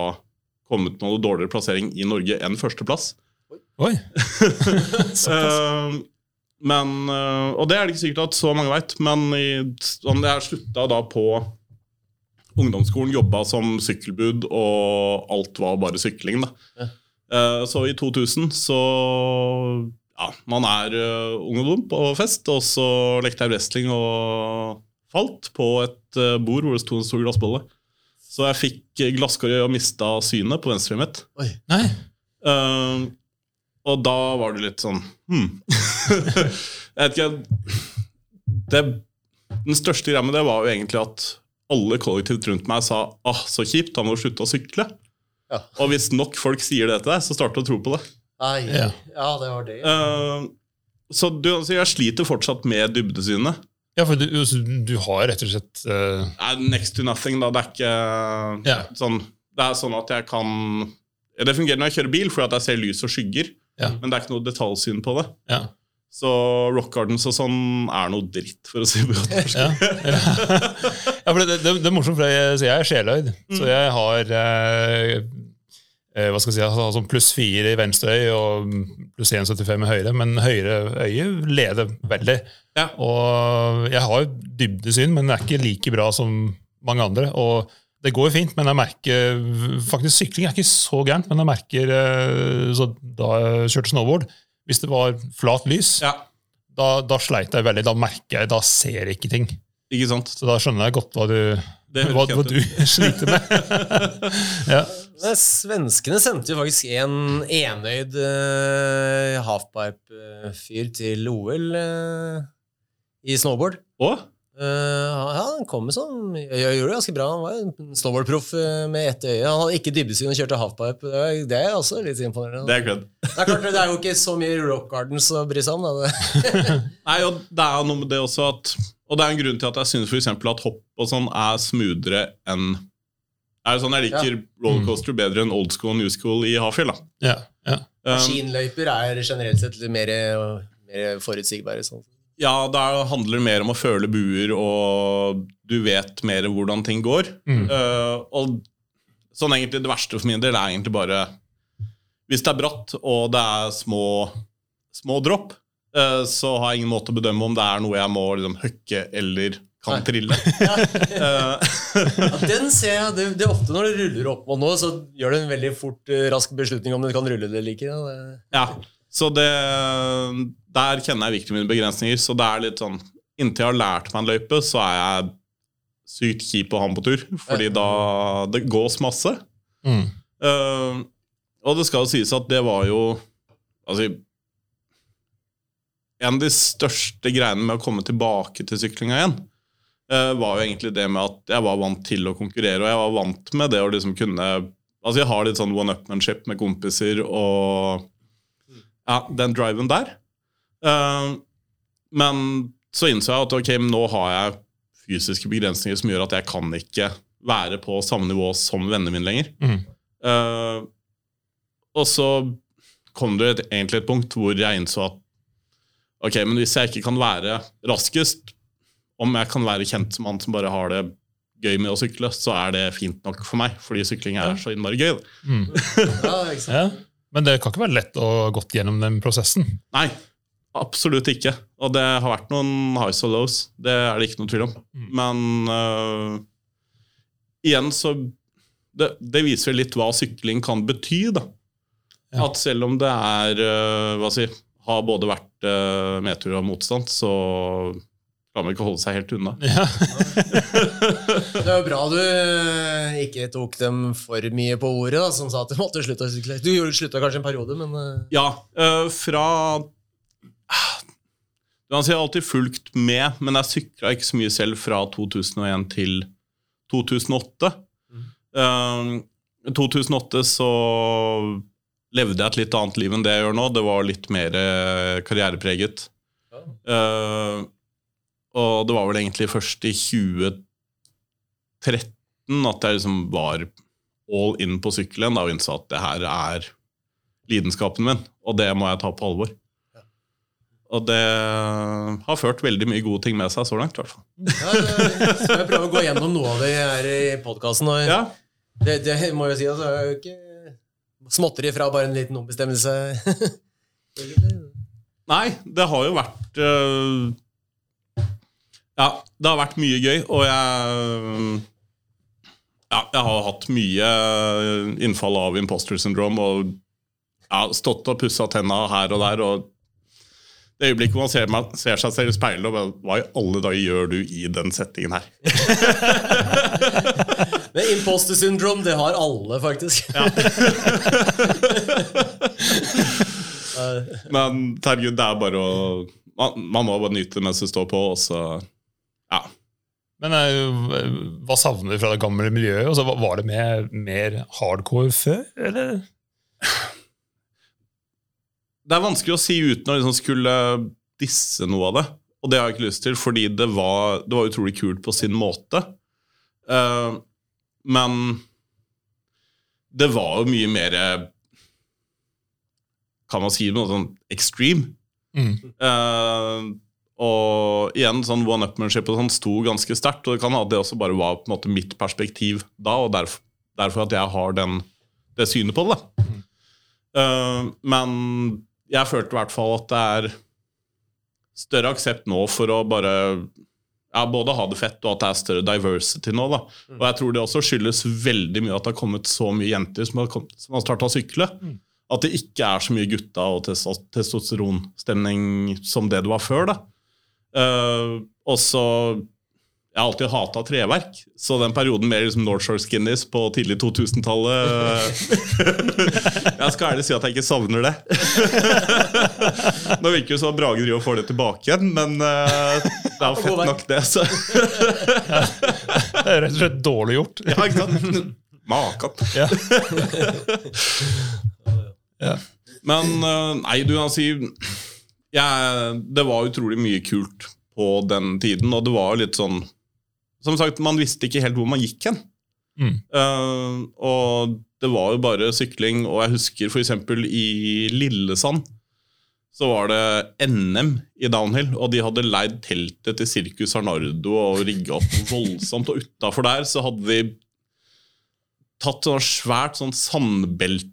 kommet med noe dårligere plassering i Norge enn førsteplass. Oi. Eh, men, eh, og det er det ikke sikkert at så mange veit, men sånn, jeg slutta da på ungdomsskolen, jobba som sykkelbud, og alt var bare sykling. da. Ja. Eh, så i 2000 så Ja, man er uh, ung og dum på fest, og så lekte jeg wrestling og falt på et uh, bord hvor det sto en stor glassbolle. Så jeg fikk glasskår og mista synet på venstre mitt. Oi. Nei. Uh, og da var det litt sånn hmm. Jeg vet ikke det, Den største greia med det var jo egentlig at alle kollektivt rundt meg sa ah, så kjipt, da må du slutte å sykle. Ja. Og hvis nok folk sier det til deg, så starter du å tro på det. Ai, Ja. ja. det var det. Uh, så du, altså, jeg sliter fortsatt med dybdesynet. Ja, for du, altså, du har rett og slett er next to nothing, da. Det er ikke yeah. sånn Det er sånn at jeg kan Det fungerer når jeg kjører bil, fordi at jeg ser lys og skygger. yeah. Men det er ikke noe detaljsyn på det. Yeah. Så Rock Gardens og sånn er noe dritt, for å si det godt norsk. Ja, ja for det, det, det er morsomt, for jeg, så jeg er sjeløyd. Så jeg har eh, hva skal jeg si, altså, har sånn pluss fire i venstre øye og pluss 1,75 i høyre, men høyre øye leder veldig. Ja. Og jeg har jo dybdesyn, men det er ikke like bra som mange andre. og det går jo fint, men jeg merker faktisk sykling er ikke så gærent. Men jeg merker eh, så da jeg kjørte snowboard, hvis det var flat lys, Ja, da, da sleit jeg veldig. Da merker jeg, da ser jeg ikke ting. ikke sant? Så da skjønner jeg godt hva du, hva, hva du sliter med. ja. Svenskene sendte jo faktisk en enøyd uh, halfpipe-fyr til OL uh, i snowboard. Å? Uh, ja, han kom med sånn Jeg gjorde det ganske bra. Han var en snowboardproff eh, med ett øye. Han hadde ikke dybdesyn og kjørte halfpipe. Det er, det er også litt imponerende. Det er kødd. Det er klart, det er jo ikke så mye rock gardens å bry seg om. Det- Nei, og det er noe med det også at Og det er en grunn til at jeg syns at hopp og sånn er smoothere enn er jo sånn Jeg liker rollercoaster bedre enn old school og new school i Hafjell. Ja, ja. Um, Maskinløyper er generelt sett litt mer, mer forutsigbare. Sånn. Ja, da handler det mer om å føle buer, og du vet mer hvordan ting går. Mm. Eh, og sånn egentlig det verste for min del er egentlig bare Hvis det er bratt, og det er små, små dropp, eh, så har jeg ingen måte å bedømme om det er noe jeg må liksom, høkke eller kan Nei. trille. Ja. Eh, Ja, den ser jeg. Det, det er ofte når det ruller opp og nå, så gjør du en veldig fort, eh, rask beslutning om du kan rulle det eller ikke. Ja, det, ja, så det Der kjenner jeg virkelig mine begrensninger. Så det er litt sånn Inntil jeg har lært meg en løype, så er jeg sykt kjip å ha med på tur. Fordi da Det gås masse. Mm. Uh, og det skal jo sies at det var jo Altså En av de største greiene med å komme tilbake til syklinga igjen, var jo egentlig det med at jeg var vant til å konkurrere, og jeg var vant med det å liksom kunne Altså jeg har litt sånn one-upmanship med kompiser og ja, den driven der. Eh, men så innså jeg at ok, nå har jeg fysiske begrensninger som gjør at jeg kan ikke være på samme nivå som vennene mine lenger. Mm. Eh, og så kom det et, egentlig et punkt hvor jeg innså at ok, men hvis jeg ikke kan være raskest, om jeg kan være kjent som han som bare har det gøy med å sykle, så er det fint nok for meg, fordi sykling er så innmari gøy. Mm. ja. Ja. Men det kan ikke være lett å ha gått gjennom den prosessen. Nei, absolutt ikke. Og det har vært noen highs og lows, det er det ikke noe tvil om. Men uh, igjen så det, det viser litt hva sykling kan bety, da. Ja. At selv om det er uh, hva si, har både vært uh, medtur og motstand, så kan man ikke holde seg helt unna. Ja. Det jo bra du eh, ikke tok dem for mye på ordet, da, som sa at du måtte slutte å sykle. Du gjorde- slutta kanskje en periode, men eh, Ja, øh, fra Du kan si jeg har alltid fulgt med, men jeg sykla ikke så mye selv fra 2001 til 2008. Uh, 2008 så levde jeg et litt annet liv enn det jeg gjør nå. Det var litt mer karrierepreget. karrierepreget. Uh, og det var vel egentlig først i 2013 at jeg liksom var all in på sykkelen da, og innså at det her er lidenskapen min, og det må jeg ta på alvor. Og det har ført veldig mye gode ting med seg så langt. i hvert fall. ja, skal jeg prøve å gå gjennom noe av det her i podkasten. Ja, Det, det må jeg si, altså, har jo ikke småtteri fra bare en liten ombestemmelse? Nei, det har jo vært øh, Ja, det har vært mye gøy, og jeg Ja, jeg har hatt mye innfall av imposter syndrome og ja, stått og pussa tenna her og der. og det øyeblikket man ser, man ser seg selv i speilet og bare, Hva i alle dager gjør du i den settingen her? Men imposter syndrome, det har alle, faktisk. Men herregud, det er bare å man, man må bare nyte det mens det står på, og så Ja. Men eh, hva savner du fra det gamle miljøet? Altså, var- var det mer, mer hardcore før, eller? Det er vanskelig å si uten å liksom skulle disse noe av det. Og det har jeg ikke lyst til, fordi det var, det var utrolig kult på sin måte. Uh, men det var jo mye mer Kan man si noe sånn extreme? Mm. Eh, og igjen, sånn one-upmanship og sånn sto ganske sterkt. Og det kan ha det også bare var på en måte mitt perspektiv da, og derfor, derfor at jeg har den, det synet på det. da. Uh, men jeg følte i hvert fall at det er større aksept nå for å bare ja, både ha det fett og at det er større diversity nå. da. Og jeg tror det også skyldes veldig mye at det har kommet så mye jenter som har, kommet- som har starta å sykle. At det ikke er så mye gutta og testosteronstemning som det det var før. da. Eh, og så Jeg har alltid hata treverk, så den perioden med liksom North Shore Skinnies på tidlig 2000-tallet Jeg skal ærlig si at jeg ikke savner det. Nå virker det som Brage driver og får det tilbake igjen, men uh, det er jo fett nok, det. Så. Det er rett og slett dårlig gjort. Ja, ikke sant? Makan. Ja. Ja. Men uh, nei, du kan si jeg, Det var utrolig mye kult på den tiden, og det var litt sånn Som sagt, man visste ikke helt hvor man gikk hen. Mm. Uh, og det var jo bare sykling, og jeg husker f.eks. i Lillesand så var det NM i downhill, og de hadde leid teltet til Sirkus Arnardo og rigga opp voldsomt. Og utafor der så hadde de tatt sånn svært sånn sandbelte.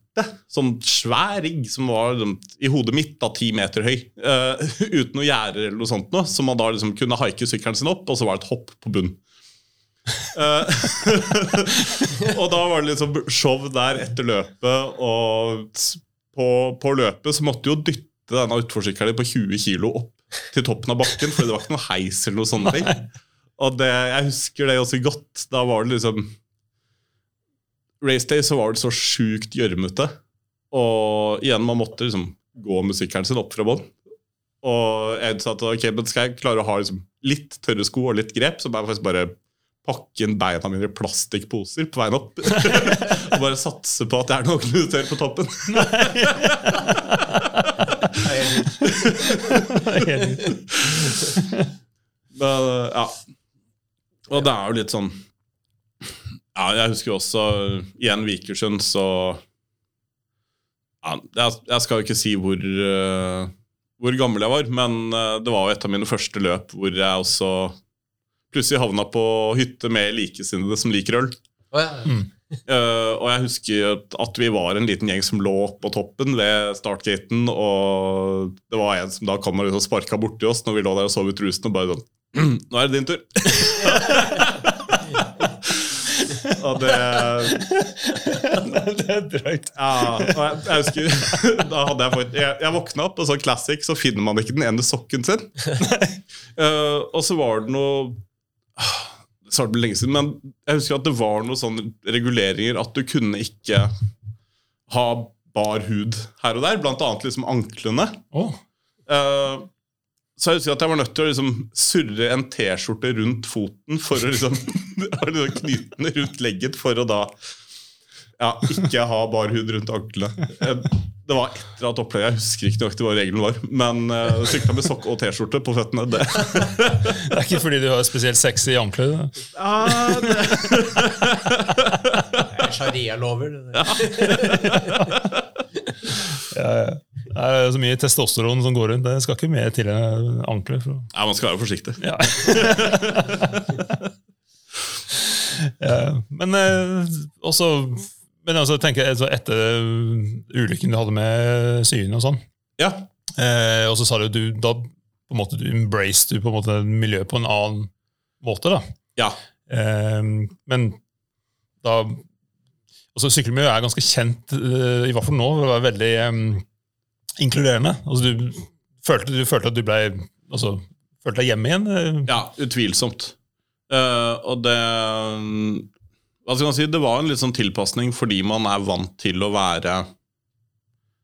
Sånn svær rigg som var liksom, i hodet mitt da ti meter høy. Uh, uten noe gjerder eller noe sånt noe. Så man da liksom kunne haike sykkelen sin opp, og så var det et hopp på bunn. Uh, og da var det liksom show der etter løpet, og på, på løpet så måtte du jo dytte denne utforsykkelen på 20 kilo opp til toppen av bakken, for det var ikke noe heis eller noe sånt. ting. Og det, jeg husker det også godt. Da var det liksom Race Day så var det så sjukt gjørmete. Og igjen, man måtte liksom gå musikkeren sin opp fra bånn. Og jeg sa at ok, men skal jeg klare å ha liksom litt tørre sko og litt grep, så må jeg faktisk bare pakke inn beina mine i plastikkposer på veien opp. og bare satse på at det er noe tørr på toppen. Men, ja. Og det er jo litt sånn Ja, jeg husker også igjen Vikersund, så ja, jeg, jeg skal jo ikke si hvor, eh, hvor gammel jeg var, men eh, det var jo et av mine første løp hvor jeg også plutselig havna på hytte med likesinnede som liker øl. Oh, ja. Eh, og jeg husker at- at vi var en liten gjeng som lå på toppen ved startgaten, og det var en som da kom og liksom sparka borti oss når vi lå der og sov ut rusen, og bare sånn Nå er det din tur. og det det er drøyt. Ja, og jeg, jeg husker Da hadde jeg fått Jeg, jeg våkna opp, og så classic, så finner man ikke den ene sokken sin. Uh, og så var det noe Det var det lenge siden, men jeg husker at det var noen sånne reguleringer at du kunne ikke ha bar hud her og der, blant annet liksom anklene. Åh. Eh, så jeg husker at jeg var nødt til å liksom surre en T-skjorte rundt foten for å liksom, liksom knyte den rundt legget for å da ja, ikke ha bar hud rundt anklene. Eh, Det var etter at opplegget, jeg husker ikke nøyaktig hva regelen var, men uh, sykla med sokk og T-skjorte på føttene. Det. Det er ikke fordi du har spesielt sexy ankler. Ah, Ja, det. Det er Sharia-lover. det der. Ja, ja. Det er så mye testosteron som går rundt. Det skal ikke mer til enn ankler. For. ja, man skal være forsiktig. Ja. ja. Men eh, også Men altså, jeg, altså, etter ulykken du hadde med synet og sånn, Ja. eh, og så sa du du da på en måte du embraced du på en måte miljøet på en annen måte. da. ja. Eh, men da altså Sykkelmiljøet er ganske kjent, eh, i hvert fall nå, for å være veldig eh, inkluderende. Altså, du, følte, du følte at du ble altså, følte deg hjemme igjen? eh? Ja, utvilsomt. Uh, og det Hva skal man si? Det var en litt sånn tilpasning fordi man er vant til å være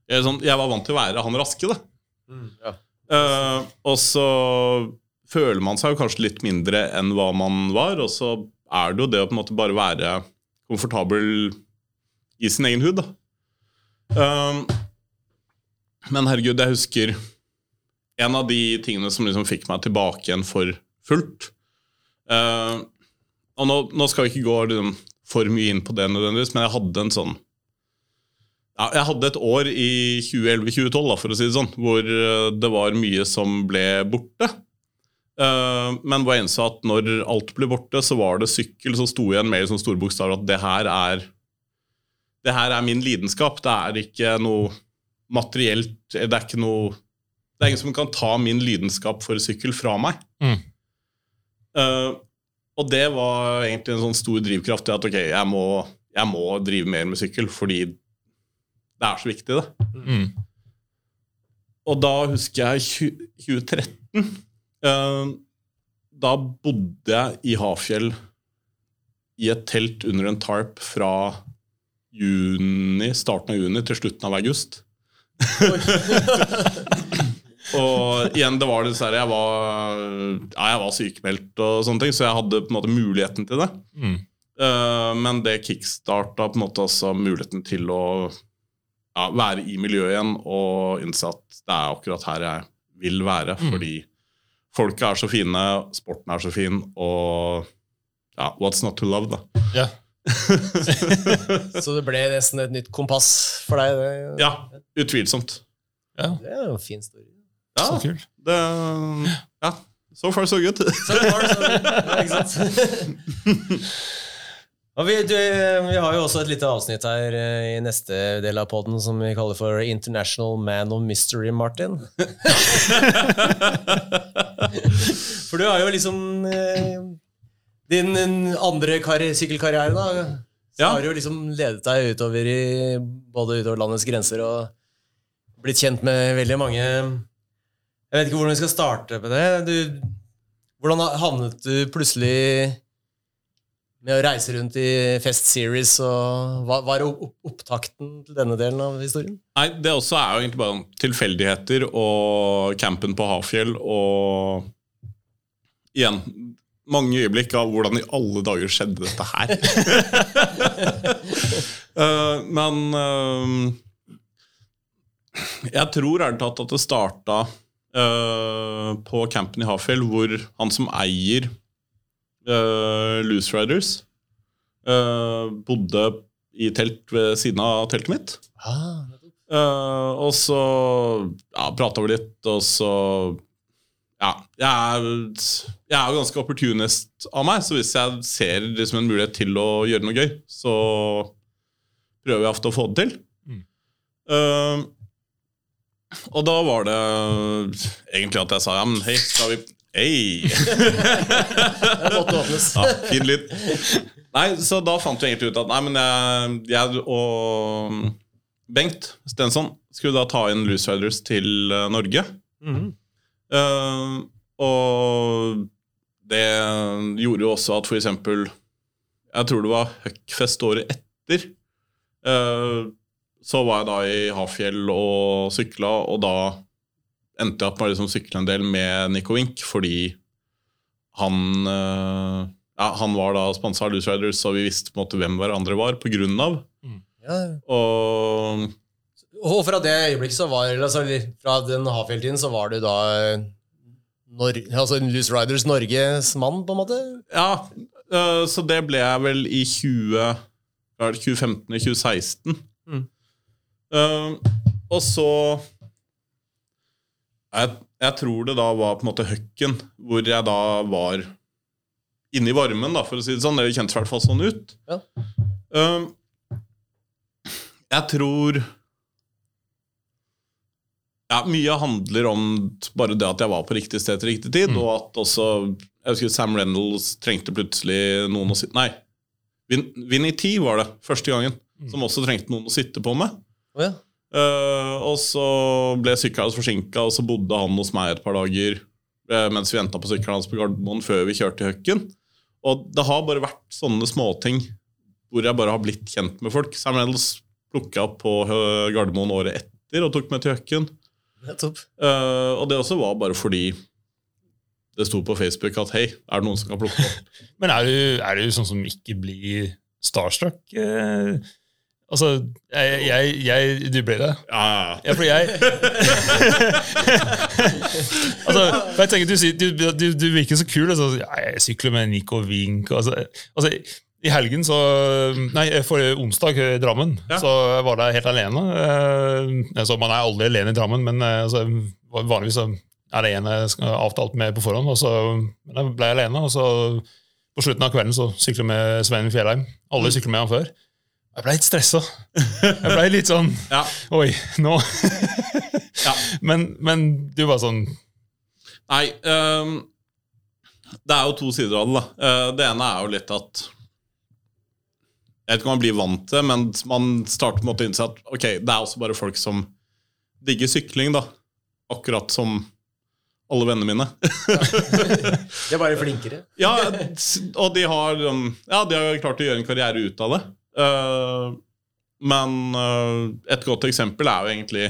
Jeg, sånn, jeg var vant til å være han raske, da. Ja. uh, og så føler man seg jo kanskje litt mindre enn hva man var, og så er det jo det å på en måte bare være komfortabel i sin egen hud, da. Eh, men herregud, jeg husker en av de tingene som liksom fikk meg tilbake igjen for fullt. Uh, og nå, nå skal vi ikke gå liksom, for mye inn på det nødvendigvis, men jeg hadde en sånn ja, Jeg hadde et år i 2011-2012, for å si det sånn, hvor eh, det var mye som ble borte. Eh, men hvor jeg innså at når alt ble borte, så var det sykkel som sto igjen med sånn store bokstaver at det her er det her er min lidenskap. Det er ikke noe materielt Det er ikke noe Det er ingen som kan ta min lidenskap for sykkel fra meg. Mm. Uh, og det var egentlig en sånn stor drivkraft til at ok, jeg må, jeg må drive mer med sykkel fordi det er så viktig, det. Mm. Og da husker jeg 2013. Uh, da bodde jeg i Hafjell i et telt under en tarp fra juni, starten av juni til slutten av august. og igjen, det var dessverre jeg var, ja, jeg var sykemeldt, og sånne ting, så jeg hadde på en måte muligheten til det. Mm. Uh, men det kickstarta på en måte også muligheten til å ja, være i miljøet igjen og innse at det er akkurat her jeg vil være. Mm. Fordi folket er så fine, sporten er så fin, og ja, what's not to love, da. Ja. Så det ble nesten et nytt kompass for deg? Det, Ja, utvilsomt. ja. det er jo en fin story. Ja, Så kult. det, ja. So far, so good. Så far, so good. ja, ikke sant? Og vi, du, vi har jo også et lite avsnitt her eh, i neste del av podden som vi kaller for International Man of Mystery, Martin. For du har jo liksom eh, Din andre karri- sykkelkarriere, da. Så Ja. har du jo liksom ledet deg utover i både utover landets grenser og blitt kjent med veldig mange Jeg vet ikke hvordan vi skal starte med det. Du, hvordan havnet du plutselig med å reise rundt i Fest Series, og hva hva er opptakten til denne delen av historien? Nei, Det også er jo egentlig bare tilfeldigheter og campen på Hafjell og igjen mange øyeblikk av hvordan i alle dager skjedde dette her. uh, men uh, jeg tror ærlig talt at det starta uh, på campen i Hafjell, hvor han som eier Loose Riders, eh, bodde i telt ved siden av teltet mitt. Ah, Eh, og så ja, prata vi litt, og så Ja, jeg er, jeg er jo ganske opportunist av meg, så hvis jeg ser liksom en mulighet til å gjøre noe gøy, så prøver jeg ofte å få det til. Mm. Uh, og da var det egentlig at jeg sa ja, men hei, skal vi Hei! Ja, fin lyd. Nei, så da fant vi egentlig ut at nei, men jeg, jeg og Bengt Stensson skulle da ta inn Loose Riders til eh, Norge. Mhm. Eh, og det gjorde jo også at for eksempel Jeg tror det var Huckfest året etter. Uh, så var jeg da i Hafjell og sykla, og da endte jeg opp med å liksom sykle en del med Nico Wink, fordi han uh, ja, Han var da sponsa av Loose Riders, så vi visste på en måte hvem hverandre var på grunn av. Ja. Og Og fra det øyeblikket så var altså, Fra den Hafjell-tiden så var du da eh, Nor altså Loose Riders Norges mann, på en måte? Ja, øh, så det ble jeg vel i 20, hva er det, 2015-2016. Mm. Uh, og så jeg, jeg tror det da var på en måte Høkken, hvor jeg da var inne i varmen, da, for å si det sånn. Det kjentes i hvert fall sånn ut. Ja. Uh, Jeg tror ja, Mye handler om bare det at jeg var på riktig sted til riktig tid, og at også Jeg husker Sam Reynolds trengte plutselig noen å sitte Nei, Vin, Vinnie T var det første gangen, som også trengte noen å sitte på med. Oh, ja. Uh, og så ble sykkelen hans forsinka, og så bodde han hos meg et par dager uh, mens vi venta på sykkelen hans på Gardermoen før vi kjørte Høkken. Og det har bare vært sånne småting hvor jeg bare har blitt kjent med folk. Sam Reynolds plukka opp på Gardermoen året etter og tok meg til Høkken. Nettopp. Eh, og det også var bare fordi det sto på Facebook at hei, er det noen som kan plukke opp? Men er du, er du sånn som ikke blir starstruck? Uh, altså, jeg, jeg, jeg Du ble det? Ja, ja, ja. Ja, for jeg Altså, for jeg tenker, Du, du, du, du virker så kul. Altså, jeg sykler med Nico Wink. Altså, altså, I helgen, så Nei, forrige onsdag i Drammen, Ja. så var jeg helt alene. så altså, man er aldri alene i Drammen, men eh, altså, vanligvis er det en jeg skal avtalt med på forhånd. Og så men jeg ble jeg alene, og så på slutten av kvelden så sykler jeg med Svein Fjellheim. Alle sykler med han før. Jeg ble litt stressa. Jeg ble litt sånn ja. Oi, nå Ja. men, men du var sånn Nei, Um, det er jo to sider av det. da. Eh, det ene er jo litt at Jeg vet ikke om man blir vant til men man starter på en måte å innse at ok, det er også bare folk som digger sykling, da. Akkurat som alle vennene mine. De er bare flinkere. ja, og de har, um, ja, de har klart å gjøre en karriere ut av det. Eh, men eh, et godt eksempel er jo egentlig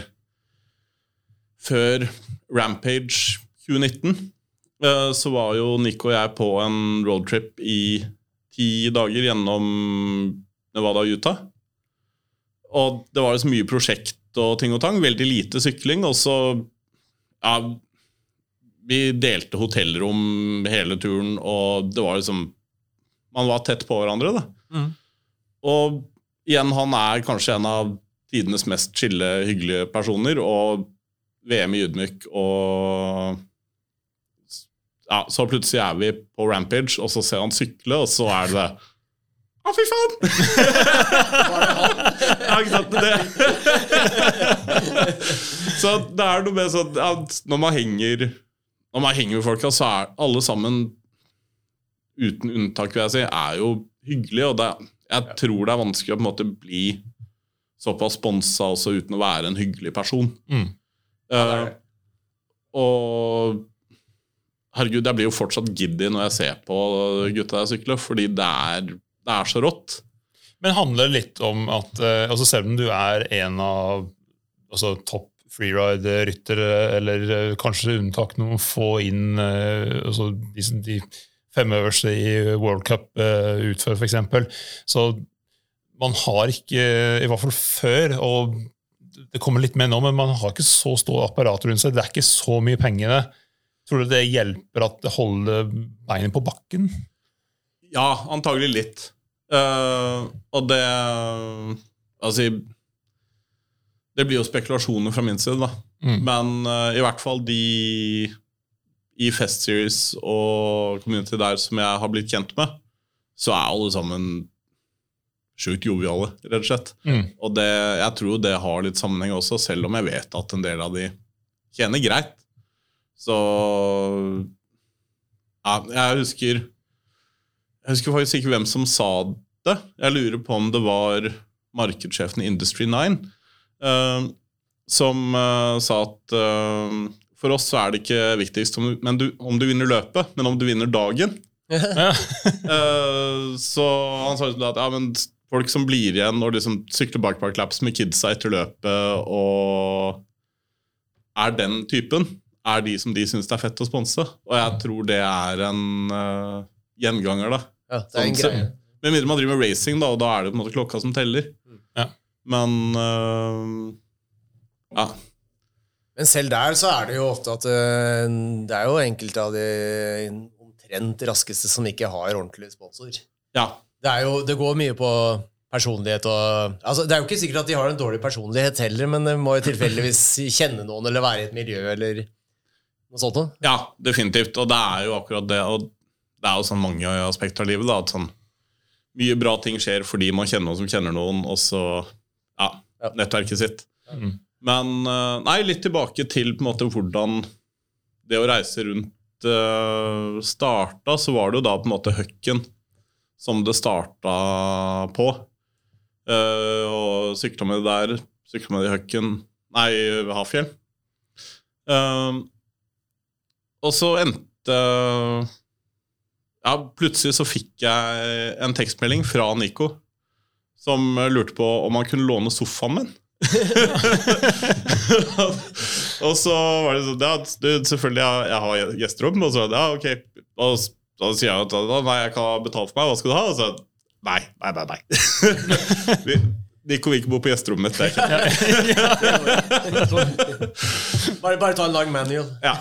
før Rampage 2019. eh, så var jo Nico og jeg på en roadtrip i ti dager gjennom Nevada og Utah. Og det var så mye prosjekt og ting og tang. Veldig lite sykling. Og så ja, vi delte hotellrom hele turen, og det var liksom Man var tett på hverandre, da. Mm. Og igjen, han er kanskje en av tidenes mest chille, hyggelige personer, og VM i ydmyk, og ja, Så plutselig er vi på Rampage, og så ser han sykle, og så er det Å, fy faen! ja, ikke sant? Det. så det er noe med sånn at når man henger Når man henger med folka, så er alle sammen, uten unntak, vil jeg si, er jo hyggelige. Og det, jeg tror det er vanskelig å på en måte bli såpass sponsa også uten å være en hyggelig person. Mm. Eh, og herregud, jeg blir jo fortsatt giddy når jeg ser på gutta der sykle, fordi det er, det er så rått. Men handler litt om at eh, altså Selv om du er en av altså, topp freeride-ryttere, eller eh, kanskje unntak noen få inn eh, altså, de, de fem øverste i World Cup uh, utfør, f.eks. Så man har ikke, i hvert fall før, og det kommer litt med nå, men man har ikke så stort apparat rundt seg. Det er ikke så mye penger i det. Tror du det hjelper at det holder beinet på bakken? Ja, antagelig litt. Uh, og det Altså Det blir jo spekulasjoner fra min side, da. Mm. Men uh, i hvert fall de i Fest Series og community der som jeg har blitt kjent med, så er alle sammen sjukt joviale, rett og slett. Mm. Og det, jeg tror det har litt sammenheng også, selv om jeg vet at en del av de tjener greit. Så ja, jeg husker Jeg husker faktisk ikke hvem som sa det. Jeg lurer på om det var markedssjefen i Industry 9 uh, som uh, sa at uh, for oss så er det ikke viktigst om du, men du, om du vinner løpet, men om du vinner dagen. Ja. Eh, så han sa sånn at ja, men folk som blir igjen og liksom sykler bakparklaps med kidsa etter løpet og er den typen, er de som de syns det er fett å sponse. Og jeg tror det er en uh, gjenganger, da. Ja, det er en Sånn, greie. Med mindre man driver med racing, da, og da er det på en måte klokka som teller. Ja. Men uh, ja. Men selv der så er det jo ofte at øh, det er jo enkelte av de omtrent raskeste som ikke har ordentlig sponsor. ja. Det, er jo, det går mye på personlighet og altså, Det er jo ikke sikkert at de har en dårlig personlighet heller, men de må jo tilfeldigvis kjenne noen eller være i et miljø eller noe sånt. Ja, definitivt. Og det er jo akkurat det. Og det er jo sånn mange aspekter av livet. da, at sånn, Mye bra ting skjer fordi man kjenner noen som kjenner noen, og så Ja. nettverket sitt. Mm. Men eh, nei, litt tilbake til på en måte hvordan det å reise rundt uh, starta, så var det jo da på en måte Høkken som det starta på. Uh, og sykla med det der, sykla med det i Høkken Nei, ved Hafjell. Eh, og så endte Ja, plutselig så fikk jeg en tekstmelding fra Nico som lurte på om han kunne låne sofaen min. og så var det sånn Ja, du, selvfølgelig, jeg, jeg har gjesterom. Og så ja, ok. Og da sier jeg at nei, jeg kan betale for meg. Hva skal du ha? Og så nei, nei, nei. nei. Nico vil ikke bo på gjesterommet mitt. Det er ikke Bare, bare ta en lang manual. Ja.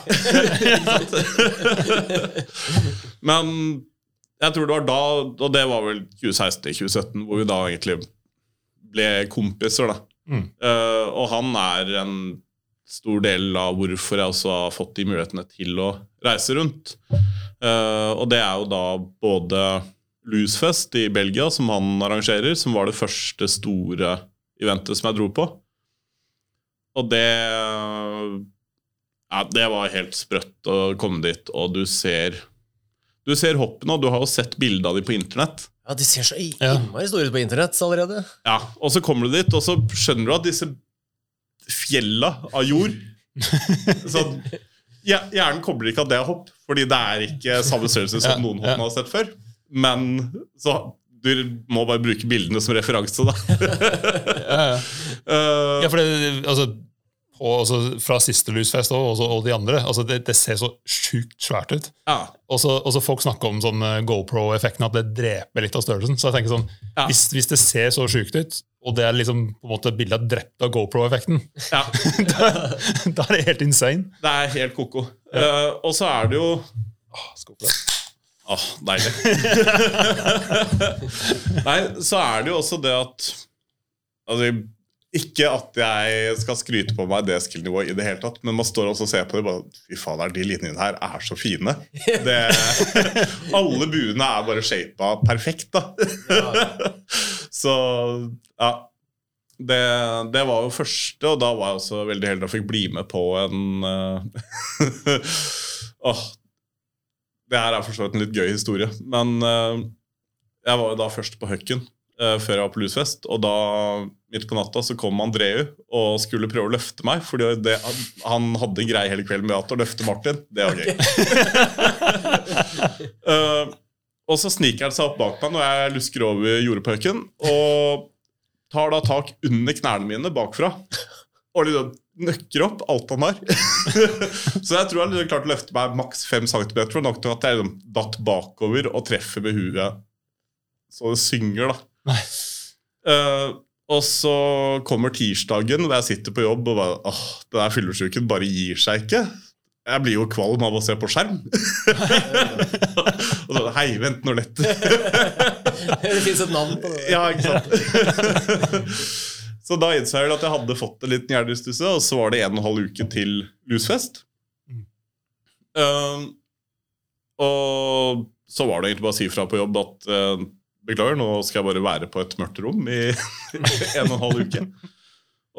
Men jeg tror det var da, og det var vel 2016-2017, hvor vi da egentlig ble kompiser. da. Mm. Uh, og han er en stor del av hvorfor jeg også har fått de mulighetene til å reise rundt. Uh, og det er jo da både Loosefest i Belgia, som han arrangerer, som var det første store eventet som jeg dro på. Og det ja, Det var helt sprøtt å komme dit, og du ser Du ser hoppene, og du har jo sett bilde av dem på internett. Ja, De ser så Ja. innmari store ut på internett allerede. Ja, Og så kommer du dit, og så skjønner du at disse fjella av jord så, ja, Hjernen kobler ikke at det er hopp, fordi det er ikke samme størrelse som noen hopp man har sett før. Men så du må bare bruke bildene som referanse, da. Ja, ja. Eh, Ja, for det, altså, på, altså, Fra siste Lusfest og, og, og de andre, altså, det, det ser så sjukt svært ut. ja. Og så og så folk snakker om sånn eh, GoPro-effekten, at det dreper litt av størrelsen. Så jeg tenker sånn, Ja. hvis, hvis det ser så sjukt ut, og det er liksom på en måte bildet er drept av GoPro-effekten, ja. da, da er det helt insane. Det er helt ko-ko. Uh, og så er det jo Åh, Åh, deilig. Nei, så er det jo også det at Altså, ikke at jeg skal skryte på meg det skill-nivået i det hele tatt, men man står også og ser på det bare Fy fader, de linjene her er så fine. Det, alle buene er bare shapa perfekt, da. Så ja. Det, det var jo første, og da var jeg også veldig heldig og fikk bli med på en uh, Åh, det her er for så vidt en litt gøy historie, men eh, jeg var jo da først på Høkken eh, før jeg var på Lusfest, og da midt på natta så kom Andreu og skulle prøve å løfte meg, fordi han hadde en greie hele kvelden med at å løfte Martin. Det var gøy. Eh, og så sniker han seg opp bak meg når jeg lusker over Høkken, og tar da tak under knærne mine bakfra. Og liksom nøkker opp alt han har. så jeg tror han liksom klarte å løfte meg maks fem centimeter, og nok til at jeg liksom datt bakover og treffer med huet så det synger, da. Eh, og så kommer tirsdagen, hvor jeg sitter på jobb og bare åh, den der fyllesyken bare gir seg ikke. Jeg blir jo kvalm av å se på skjerm. og så, Hei, vent nå litt. Det fins et navn på det. Ja, ikke sant? Så da innså jeg at jeg hadde fått en liten hjernerystelse, og så var det en og en halv uke til Lusfest. Mm. Um, og så var det egentlig bare å si fra på jobb at uh, beklager, nå skal jeg bare være på et mørkt rom i en og en halv uke.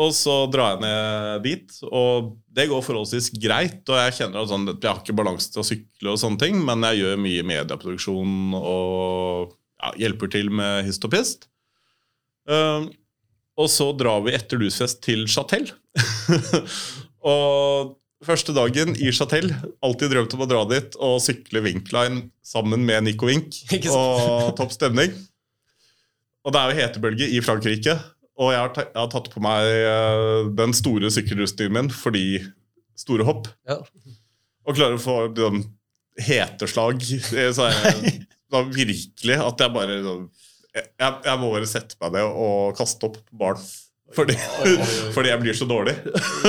Og så drar jeg ned dit, og det går forholdsvis greit. Og jeg kjenner at sånn, jeg har ikke balanse til å sykle, og sånne ting, men jeg gjør mye medieproduksjon og ja, hjelper til med hist og pist. Um, og så drar vi etter Lusfest til Chatel. og første dagen i Chatel, alltid drømt om å dra dit og sykle Winkline sammen med Nico Wink og topp stemning. Og det er jo hetebølge i Frankrike, og jeg har, jeg har tatt på meg eh, den store sykkelrustningen min fordi store hopp. Ja. Og klarer å få sånn heteslag. Så er jeg, da virkelig at jeg bare sånn- jeg, jeg må bare sette meg ned og kaste opp på baren. Fordi, fordi jeg blir så dårlig.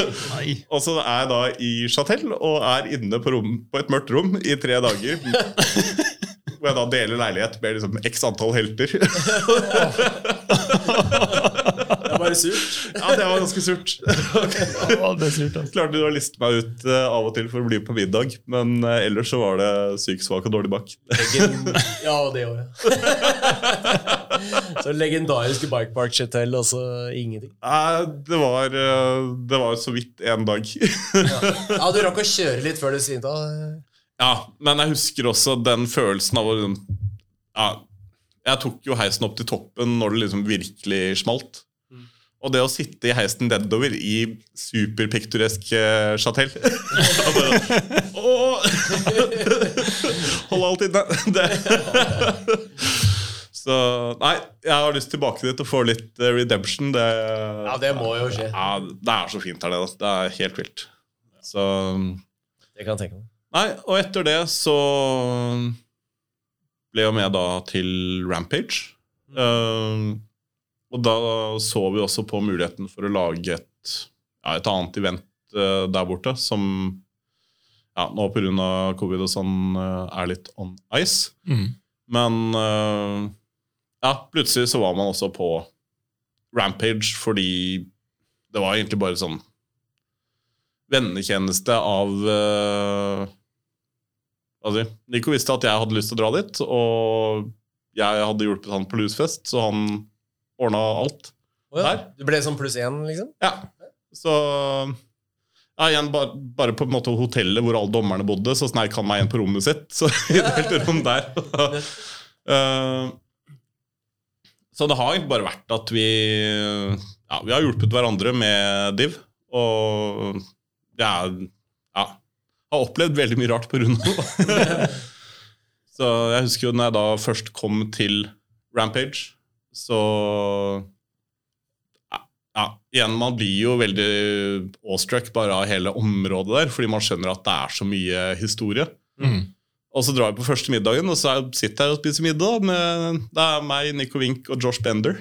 Og så er jeg da i Chatel og er inne på, rom, på et mørkt rom i tre dager. Hvor jeg da deler leilighet med liksom x antall helter. Det var bare surt. Ja, det var ganske surt. Altså. Klarte du å liste meg ut eh, av og til for å bli på middag, men eh, ellers så var det syk, svak og dårlig bak. Ja, det òg, ja. Så legendariske Bike Park Hotel, og så ingenting. Nei, det var, eh, det var så vidt én dag. Ja, du rakk å kjøre litt før du svimte av. ja, men jeg husker også den følelsen av å liksom ja, Jeg tok jo heisen opp til toppen når det liksom virkelig smalt. Og det å sitte i heisen nedover i superpiktoresk Chatel chatell Åh! Hold alt inne. Det. Så nei, jeg har lyst tilbake dit og få litt eh, redemption. Det, Ja, det må jo skje. ja, det er så fint her nede. Det er helt vilt. Så Det kan jeg tenke meg. Nei, og etter det så ble jeg med da til Rampage. Uh, og da så vi også på muligheten for å lage et, ja, et annet event uh, der borte, som ja, nå pga. covid og sånn uh, er litt on ice. Mm. Men ja, plutselig så var man også på Rampage fordi det var egentlig bare sånn vennetjeneste av uh, altså, Nico visste at jeg hadde lyst til å dra dit, og jeg hadde hjulpet han på Lusfest, så han ordna alt. oh, ja. Der. Du ble sånn pluss én, liksom? Ja, så ja, igjen, bare, bare på en måte hotellet hvor alle dommerne bodde, så sneik han meg inn på rommet sitt. Så i et rom der. Eh, så det har egentlig bare vært at vi Ja, vi har hjulpet hverandre med Div. Og jeg ja, har opplevd veldig mye rart på grunn av det. så jeg husker jo når jeg da først kom til Rampage, så ja, igjen, Man blir jo veldig awestruck bare av hele området der, fordi man skjønner at det er så mye historie. Mm. Og så drar vi på første middagen, og så sitter jeg og spiser middag. Med, det er meg, Nico Wink og Josh Bender.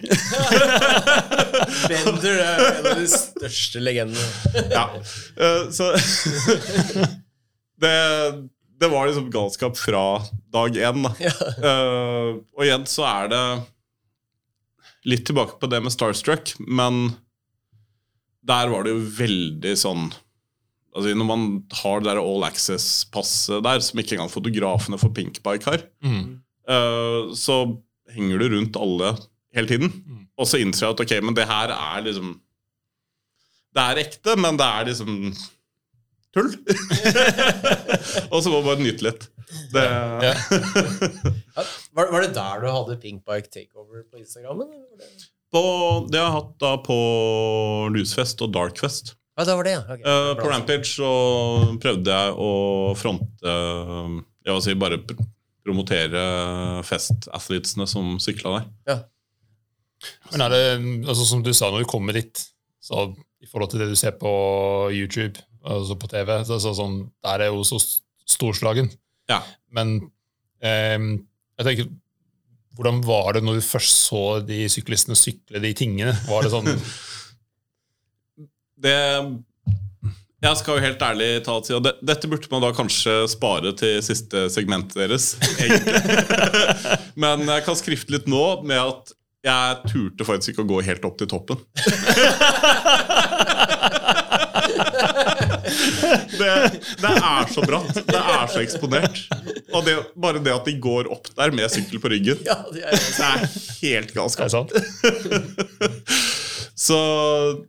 Bender er en av de største legendene. ja. Uh, Så det, det var liksom galskap fra dag én. Da. Eh, og igjen så er det litt tilbake på det med Starstruck, men der var det jo veldig sånn altså Når man har det der All Access-passet der, som ikke engang fotografene for Pinkbike har, Mm. uh, så henger du rundt alle hele tiden. Mm. Og så innser jeg at ok, men det her er liksom Det er ekte, men det er liksom tull. og så må man bare nyte litt. Det, Ja. Var, var det der du hadde Pinkbike Takeover på Instagrammen? det- på, det har jeg hatt da på Lusfest og Darkfest. Ja, det var det, ja. Okay. Uh, på Rampage så prøvde jeg å fronte eh, Jeg vil si bare pr promotere festathletesene som sykla der. Ja. Men er det, altså som du sa, når du kommer dit, så i forhold til det du ser på YouTube, altså på TV, så, så, sånn, der er jo så storslagen. Ja. Men ehm, jeg tenker, hvordan var det når du først så de syklistene sykle de tingene? Var det sånn Det Jeg skal jo helt ærlig ta og si at dette burde man da kanskje spare til siste segmentet deres, egentlig. Men jeg kan skrifte litt nå med at jeg turte faktisk ikke å gå helt opp til toppen. Det, det er så bratt. Det er så eksponert. Og det, bare det at de går opp der med sykkel på ryggen, Ja, det er, det er helt galskap. Så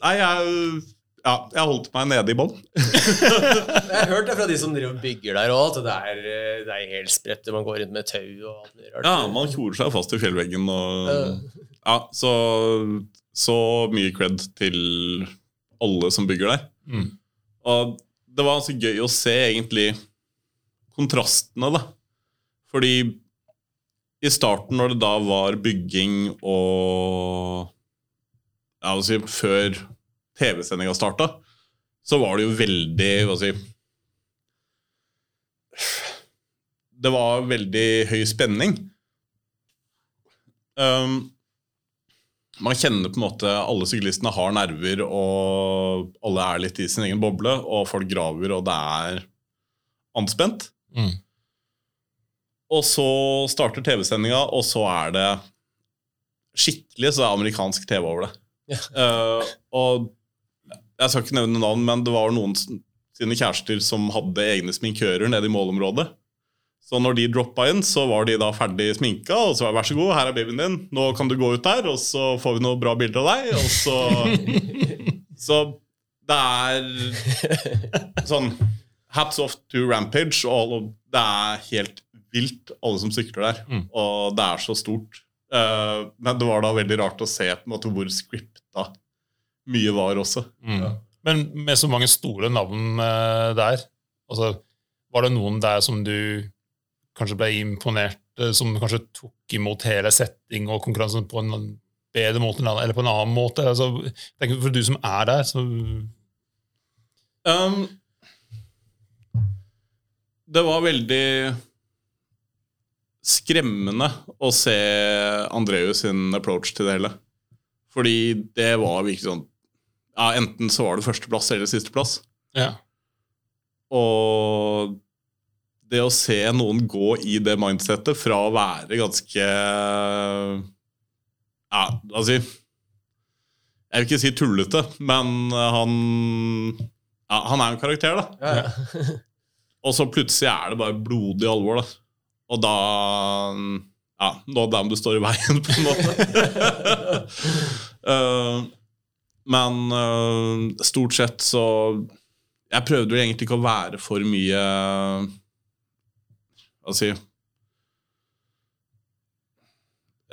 Nei, jeg, ja, jeg holdt meg nede i bånn. jeg har hørt det fra de som driver og bygger der òg, at det er, det er helt spredt. Man går rundt med tau og alt mulig rart. Ja, man tjorer seg fast i fjellveggen og Ja, så, så mye cred til alle som bygger der. Mm. Og det var så gøy å se egentlig kontrastene, da. Fordi i starten, når det da var bygging og ja, hva skal jeg si, Før TV-sendinga starta, så var det jo veldig Hva skal jeg si Det var veldig høy spenning. Um, man kjenner på en måte alle syklistene har nerver, og alle er litt i sin egen boble, og folk graver, og det er anspent. Mm. Og så starter TV-sendinga, og så er det skikkelig så er amerikansk TV over det. Ja. Uh, og jeg skal ikke nevne navn, men det var noen sine kjærester som hadde egne sminkører nede i målområdet. Så når de droppa inn, så var de da ferdig sminka, og så var det vær så god, her er babyen din, nå kan du gå ut der, og så får vi noen bra bilder av deg, og så Så det er sånn Hats off to Rampage, og det er helt vilt, alle som sykler der. Mm. Og det er så stort. Eh, men det var da veldig rart å se på en måte hvor scripta mye var også. Mm. Men med så mange store navn eh, der, altså, var det noen der som du kanskje ble imponert eh, som kanskje tok imot hele setting og konkurransen på en bedre måte eller på en annen måte? Altså, tenk for du som er der, så Um, det var veldig skremmende å se Andreus sin approach til det hele. Fordi det var virkelig sånn ja, Enten så var det førsteplass eller sisteplass. ja. Og det å se noen gå i det mindsettet fra å være ganske Ja, altså Jeg vil ikke si tullete, men han ja, Han er en karakter, da. Ja, ja. Og så plutselig er det bare blodig alvor, da. Og da Ja, nå er det dem du står i veien, på en måte. Eh, men eh, stort sett så Jeg prøvde jo egentlig ikke å være for mye Hva skal jeg si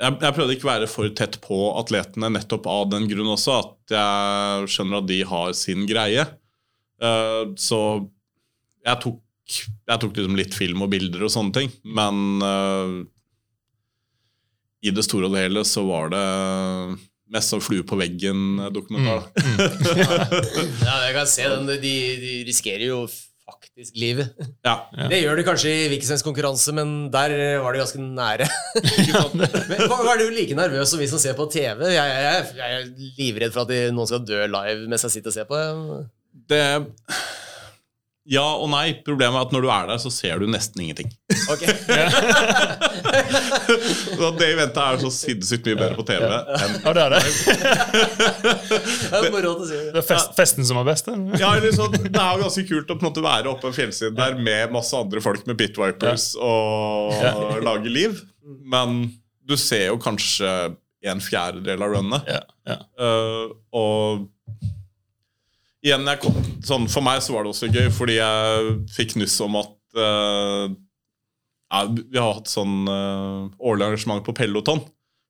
jeg prøvde ikke å være for tett på atletene nettopp av den grunn også, at jeg skjønner at de har sin greie. Uh, så jeg tok, jeg tok liksom litt film og bilder og sånne ting, men uh, i det store og det hele så var det mest som flue på veggen-dokumentar. ja, jeg kan se den. De, de risikerer jo faktisk livet. Ja. Ja. Det gjør de kanskje i hvilken som helst konkurranse, men der var de ganske nære. men Var du like nervøs som vi som ser på TV? Jeg, jeg, jeg, jeg er livredd for at de, noen skal dø live mens jeg sitter og ser på. Det Ja og nei. Problemet er at når du er der, så ser du nesten ingenting. Ok. Så det eventet er så sinnssykt mye bedre på TV enn ja, det er det. Det er moro å si. Det er fest, festen som er best. eller? Ja, liksom, Det er jo ganske kult å på en måte være oppe en fjellside der med masse andre folk med bitvipers og lage liv. Men du ser jo kanskje en fjerdedel av runnet. Ja, ja. Uh, og igjen, kom, sånn, for meg så var det også gøy, fordi jeg fikk nuss om at uh, ja, Vi har hatt sånn uh, årlig arrangement på Peloton,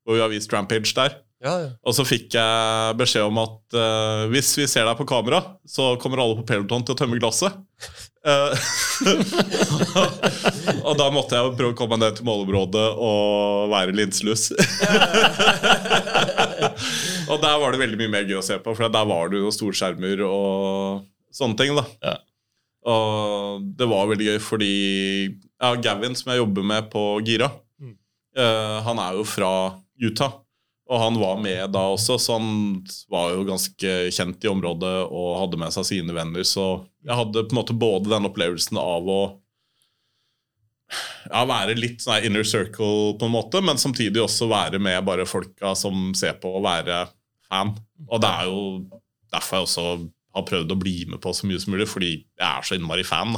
hvor vi har vist Rampage der. Ja, ja. Og så fikk jeg beskjed om at uh, hvis vi ser deg på kamera, så kommer alle på Peloton til å tømme glasset. Uh, og da måtte jeg jo prøve å komme meg ned til målområdet og være linselus. og der var det veldig mye mer gøy å se på, for der var det jo storskjermer og sånne ting. da Ja. Og det var veldig gøy fordi ja, Gavin, som jeg jobber med på Gira, Mm. eh, han er jo fra Utah. Og han var med da også, så han var jo ganske kjent i området og hadde med seg sine venner. Så jeg hadde på en måte både den opplevelsen av å ja, være litt sånn inner circle, på en måte, men samtidig også være med bare folka som ser på, og være fan. Og det er jo derfor jeg også har prøvd å bli med på så mye som mulig, fordi jeg er så innmari fan.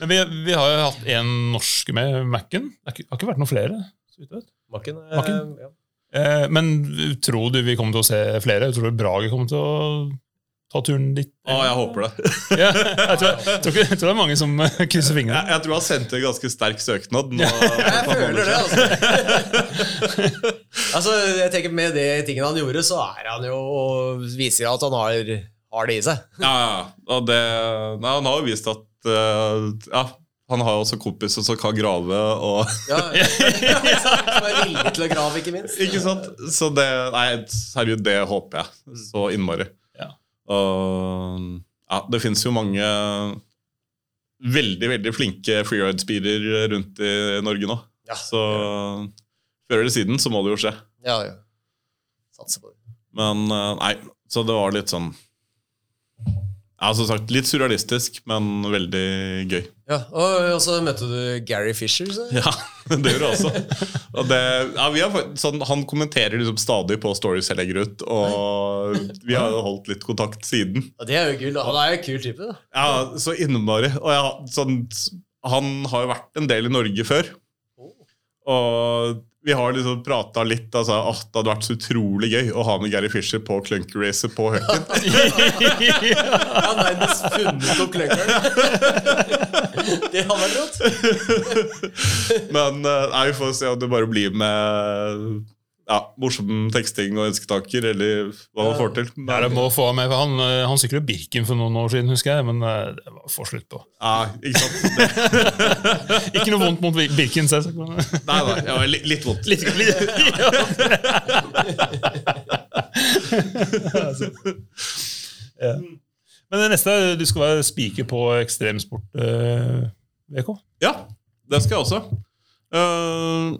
Men vi, vi har jo hatt en norsk med Mac-en. Det har ikke, vært noen flere. så vidt jeg vet. Makken. eh, Makken? Ja. Eh, men tror du vi kommer til å se flere? Tror du Brage kommer til å ta turen dit? Å, jeg håper det. Ja, jeg, tror, jeg, tror jeg tror det er mange som eh, krysser Jeg, fingrene. jeg tror han sendte en ganske sterk søknad. Nå, Jeg føler det, altså. altså. Jeg tenker Med de tingene han gjorde, så er han jo og viser at han har, har det i seg. Ja, ja. Og det, nei, han har jo vist at uh, Ja, han har jo også kompiser som kan grave og Ja, Som er villig til å grave, ikke minst. Ikke sant? Så det Nei, seriøst, det håper jeg så innmari. Og ja, det finnes jo mange veldig, veldig flinke freeride-speeder rundt i Norge nå. Ja. Så før eller siden så må det jo skje. Ja, ja. Satser på det. Men eh, nei, så det var litt sånn Ja, som sagt, litt surrealistisk, men veldig gøy. Ja, og, så møtte du Gary Fisher. Så. Ja, det gjorde jeg også. Og det, ja, vi har, sånn, han kommenterer liksom stadig på stories jeg legger ut, og vi har jo holdt litt kontakt siden. Ja, det er jo gull. Han er jo en kul type. da. Ja, Så innmari. Og ja, sånn, han har jo vært en del i Norge før. Og vi har liksom prata litt. Altså, at det hadde vært så utrolig gøy å ha med Gary Fisher på Clunker Racer på Høken. Han har nærmest funnet opp clunkeren. det hadde vært rått. Men eh, nei, vi får se om det bare blir med ja, morsom teksting og ønsketaker, eller hva man får til. Det Men, det må få med, for Han, eh, han syklet Birken for noen år siden, husker jeg, men eh, det var få slutt på. ja, ikke sant? Ikke noe vondt mot Bir- Birken. selvsagt, men- nei, nei, ja, litt, litt vondt. Litt, litt, ja. ja. Men det neste, du skal være spiker på ekstremsport, eh, VK. Ja, det skal jeg også. Uh,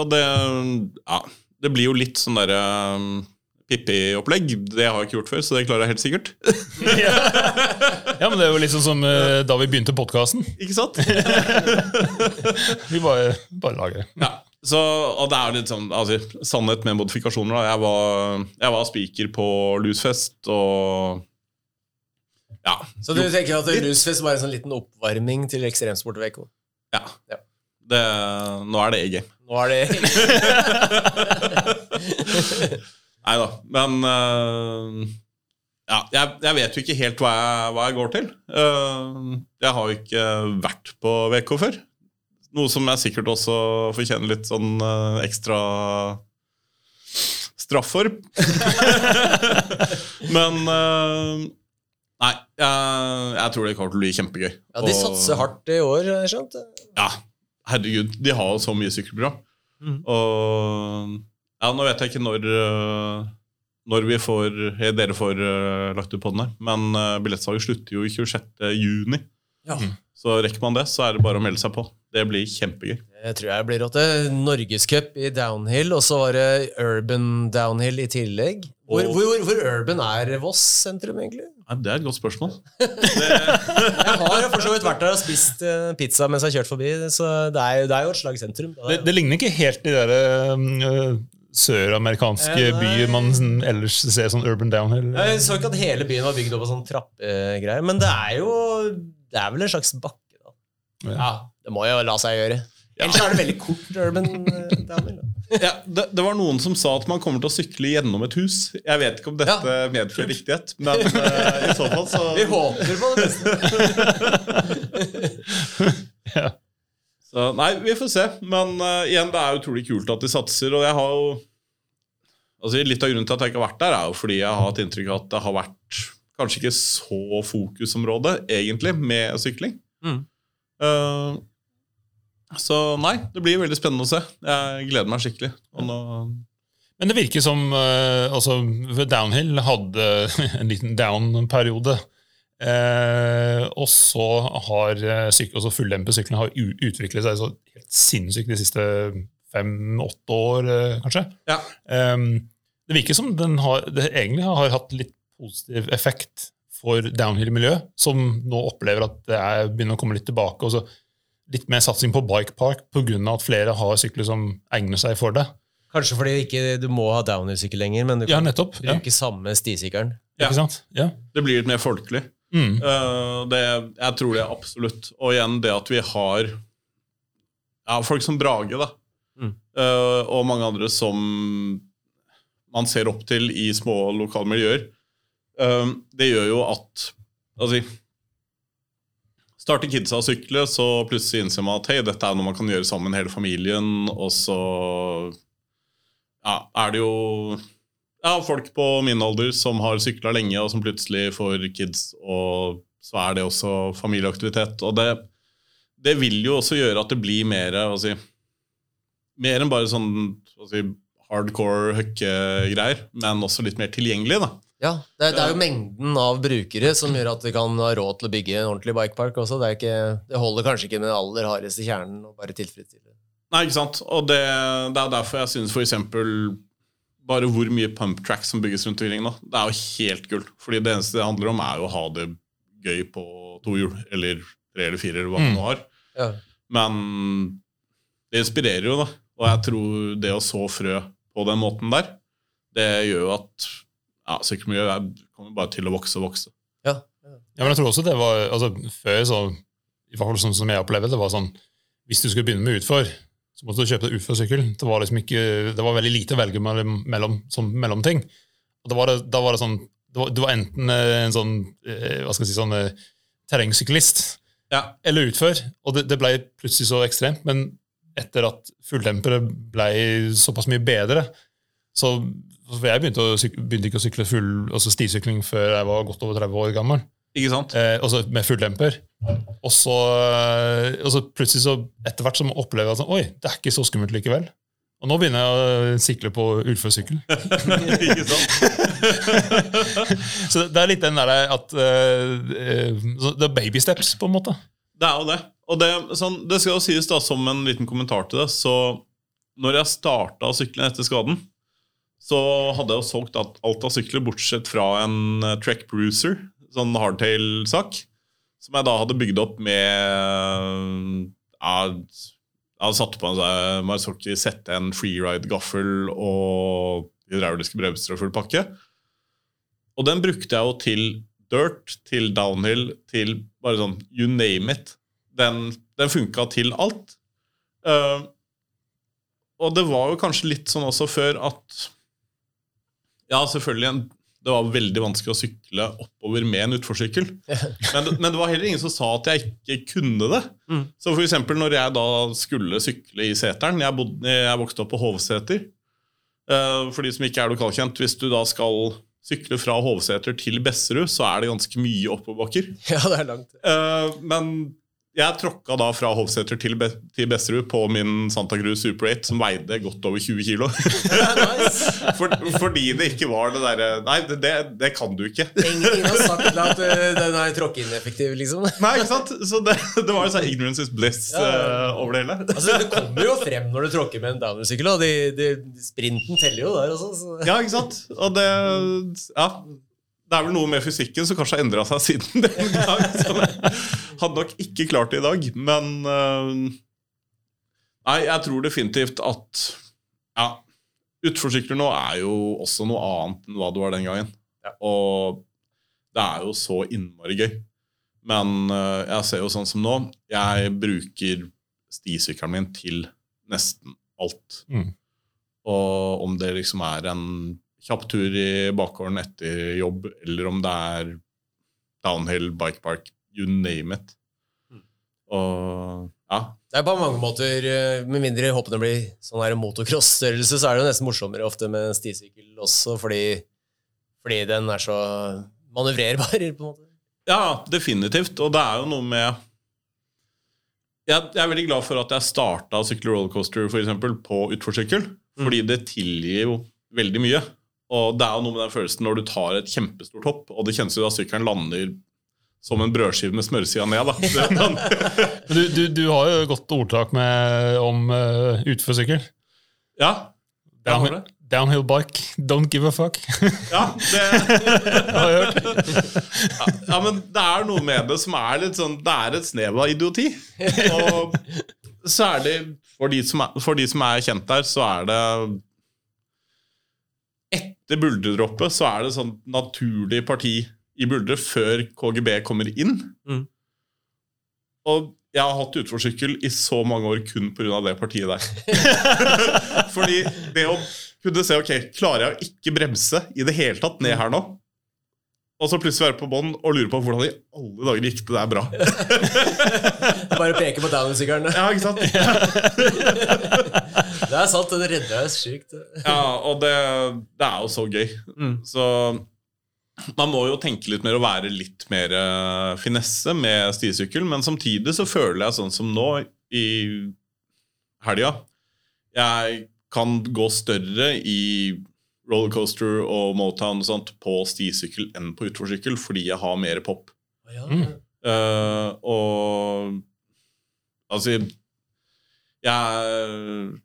og det Ja, det blir jo litt sånn derre um, Pippi-opplegg. Det har jeg ikke gjort før, så det klarer jeg helt sikkert. ja. ja, men det er jo liksom som uh, da vi begynte podkasten. Ikke sant? Vi bare, bare lager. Ja. Så, og det er litt sånn altså, Sannhet med modifikasjoner. Da. Jeg var, jeg var speaker på Lusfest, og Ja. Så du tenker at Lusfest var en sånn liten oppvarming til ekstremsport-VK? ja. Ja. Det, nå er det A-game. Nå er det Nei da. Men uh, ja, jeg, jeg vet jo ikke helt hva jeg, hva jeg går til. Uh, jeg har jo ikke vært på VK før. Noe som jeg sikkert også fortjener litt sånn uh, ekstra straff for. Men eh, Nei, jeg, jeg tror det kommer til å bli kjempegøy. Ja, De satser hardt i år, skjønt. ja, herregud, de har jo så mye sykkelprogram. Mm. Og ja, nå vet jeg ikke når, øh, når vi får, eh, dere får øh, lagt ut på den her, men billettsalget slutter jo 26. juni. Ja. Så rekker man det, så er det bare å melde seg på. Det blir kjempegøy. Det tror jeg blir rått. det. Norgescup i downhill, og så var det urban downhill i tillegg. Hvor, Og- hvor, hvor urban er Voss sentrum, egentlig? Nei, det er et godt spørsmål. Jeg har jo for så vidt vært der og spist eh, pizza mens jeg har kjørt forbi, så det er, jo- det er jo et slags sentrum. Det, det ligner ikke helt de derre eh, søramerikanske Eh, byer man sånn ellers ser sånn urban downhill. Jeg så ikke at hele byen var bygd opp av sånn trappegreier, men det er jo Det er vel en slags bakke, da. Ja. Ja, det må jo la seg gjøre. Ellers er det veldig kort urban eh, downhill. Ja, det, det var noen som sa at man kommer til å sykle gjennom et hus. Jeg vet ikke om dette medfører riktighet, men uh, i så fall så Vi håper på det beste. Ja. Så, nei, vi får se. Men uh, igjen, det er utrolig kult at de satser. Og jeg har jo altså, Litt av grunnen til at jeg ikke har vært der, er jo fordi jeg har hatt inntrykk av at det har vært kanskje ikke så fokusområde, egentlig, med sykling. Mm. Eh, så nei, det blir veldig spennende å se. Jeg gleder meg skikkelig. Men det virker som eh, altså, Downhill hadde en liten down-periode. Eh, og så har syk, altså fulldempesyklene har utviklet seg så helt sinnssykt de siste fem-åtte år, eh, kanskje. ja. Ehm, det virker som den har, det egentlig har hatt litt positiv effekt for downhill-miljøet, som nå opplever at det er, begynner å komme litt tilbake. og så Litt mer satsing på bikepark pga. at flere har sykler som egner seg for det. Kanskje fordi ikke du må ha downhill-sykkel lenger, men du Ja, kan bruke Ja, samme stisykkelen. Ja. Ikke sant? Ja. Det blir litt mer folkelig. Mm. Uh, det, jeg tror det er absolutt. Og igjen det at vi har ja, folk som Brage, da. Mm. Uh, og mange andre som man ser opp til i små lokale miljøer. Eh, det gjør jo at Altså Starter kidsa å sykle, så plutselig innser man at hei, dette er noe man kan gjøre sammen hele familien, og så ja, er det jo ja, folk på min alder som har sykla lenge, og som plutselig får kids, og så er det også familieaktivitet. Og det, det vil jo også gjøre at det blir mer si, Mer enn bare sånn si, hardcore høkkegreier, men også litt mer tilgjengelig. da. Ja, det er, det er jo mengden av brukere som gjør at de kan ha råd til å bygge en ordentlig bikepark også. Det, er ikke, det holder kanskje ikke med den aller hardeste kjernen å bare tilfredsstille. Nei, ikke sant? Og det, det er derfor jeg syns f.eks. bare hvor mye pump tracks som bygges rundt omkring nå, det er jo helt gull. Fordi det eneste det handler om, er jo å ha det gøy på to hjul, eller tre eller fire, eller hva man Mm. har. Ja. Men det inspirerer jo, da. Og jeg tror det å så frø på den måten der, det gjør jo at ja, sykkelmiljøet er- kommer bare til å vokse og vokse. Ja. Ja, men jeg tror også det var altså, Før, så, i hvert fall sånn som jeg opplevde det, var sånn Hvis du skulle begynne med utfor, så måtte du kjøpe deg utforsykkel. Det var liksom ikke, det var veldig lite å velge mellom, mellom, som mellomting. Og da var det, da var det sånn det var, det var enten eh, en sånn eh, hva skal jeg si, sånn eh, terrengsyklist Ja. eller utfor. Og det, det ble plutselig så ekstremt. Men etter at fulltempere ble såpass mye bedre, så for Jeg begynte, å begynte ikke å sykle full, altså stisykling før jeg var godt over 30 år gammel. Ikke sant? Eh, også med fulldemper. Og så, eh, og så plutselig så etter hvert så opplever jeg at sånn, oi, det er ikke så skummelt likevel. Og nå begynner jeg å sikle på utforsykkel. ikke sant? så det er litt den derre at eh, Det er baby steps, på en måte. Det er jo det. Og det, sånn, det skal jo sies da, som en liten kommentar til det, så når jeg starta sykle etter skaden, så hadde jeg jo solgt alt av sykler, bortsett fra en eh, Trek Bruiser, sånn hardtail-sak, som jeg da hadde bygd opp med Jeg hadde satt på en Marzocchi, sette en freeride-gaffel og hydrauliske bremser og full pakke. Og den brukte jeg jo til dirt, til downhill, til bare sånn you name it. Den, den funka til alt. Uh, og det var jo kanskje litt sånn også før at Ja, selvfølgelig, det var veldig vanskelig å sykle oppover med en utforsykkel. Men, men det var heller ingen som sa at jeg ikke kunne det. Mm. Så for eksempel når jeg da skulle sykle i seteren Jeg, bodde, jeg vokste opp på Hovseter. Eh, For de som ikke er lokalkjent, hvis du da skal sykle fra Hovseter til Besserud, så er det ganske mye oppoverbakker. ja, det er langt. Eh, men jeg tråkka da fra Hovseter til, Be til Besserud på min Santa Cruz Super 8, som veide godt over 20 kilo. nice. For, fordi det ikke var det derre Nei, det, det, kan du ikke. Ingen, har sagt at uh, den er tråkkeineffektiv, liksom. Nei, ikke sant? Så det, det var jo sånn ignorance is bliss eh, over det hele. Altså, Det kommer jo frem når du tråkker med en downhill-sykkel. og de- de- Sprinten teller jo der også. Så. Ja, ikke sant? Og det Ja. Det er vel noe med fysikken som kanskje har endra seg siden den gang. Så jeg hadde nok ikke klart det i dag, men eh, Nei, jeg tror definitivt at Ja, utforsykler nå er jo også noe annet enn hva det var den gangen. Og det er jo så innmari gøy. Men eh, jeg ser jo sånn som nå Jeg bruker stisykkelen min til nesten alt. Mm. Og om det liksom er en kjapp tur i bakgården etter jobb, eller om det er downhill, bike park, you name it. Mm. Og ja. Det er på mange måter, eh, Med mindre hoppene blir sånn her motocross-størrelse, så er det jo nesten morsommere ofte med en stisykkel også, fordi, fordi den er så manøvrerbar. på en måte. ja, definitivt. Og det er jo noe med jeg, jeg er veldig glad for at jeg starta sykkel rollercoaster for eksempel, på utforsykkel, fordi det tilgir jo veldig mye. Og det er jo noe med den følelsen når du tar et kjempestort hopp, og det kjennes jo da sykkelen lander som en brødskive med smørsida ned. Du, du, du har jo godt ordtak med, om uh, utforsykkel. ja, Down, downhill bike, don't give a fuck. Ja, det, har jeg hørt. ja, ja, men det er noe med det som er litt sånn Det er et snev av idioti. Og særlig for de som er, for de som er kjent der, så er det Etter buldredroppet så er det sånn naturlig parti i buldre før KGB kommer inn. Mm. Og jeg har hatt utforsykkel i så mange år kun pga. det partiet der. Fordi det å kunne se ok, klarer jeg å ikke bremse i det hele tatt ned her nå, og så plutselig være på bånn og lure på hvordan i alle dager gikk det der bra. Bare peke på downhill-sykkelen. Ja, ikke sant? Det er sant, den redder deg sykt. Ja, og det, det er jo så gøy. Mm. Så man må jo tenke litt mer og være litt mer eh, finesse med stisykkel, men samtidig så føler jeg sånn som nå i helga Jeg kan gå større i rollercoaster og Motown og sånt på stisykkel enn på utforsykkel fordi jeg har mer pop. Ja. Mm. Uh, og altså Jeg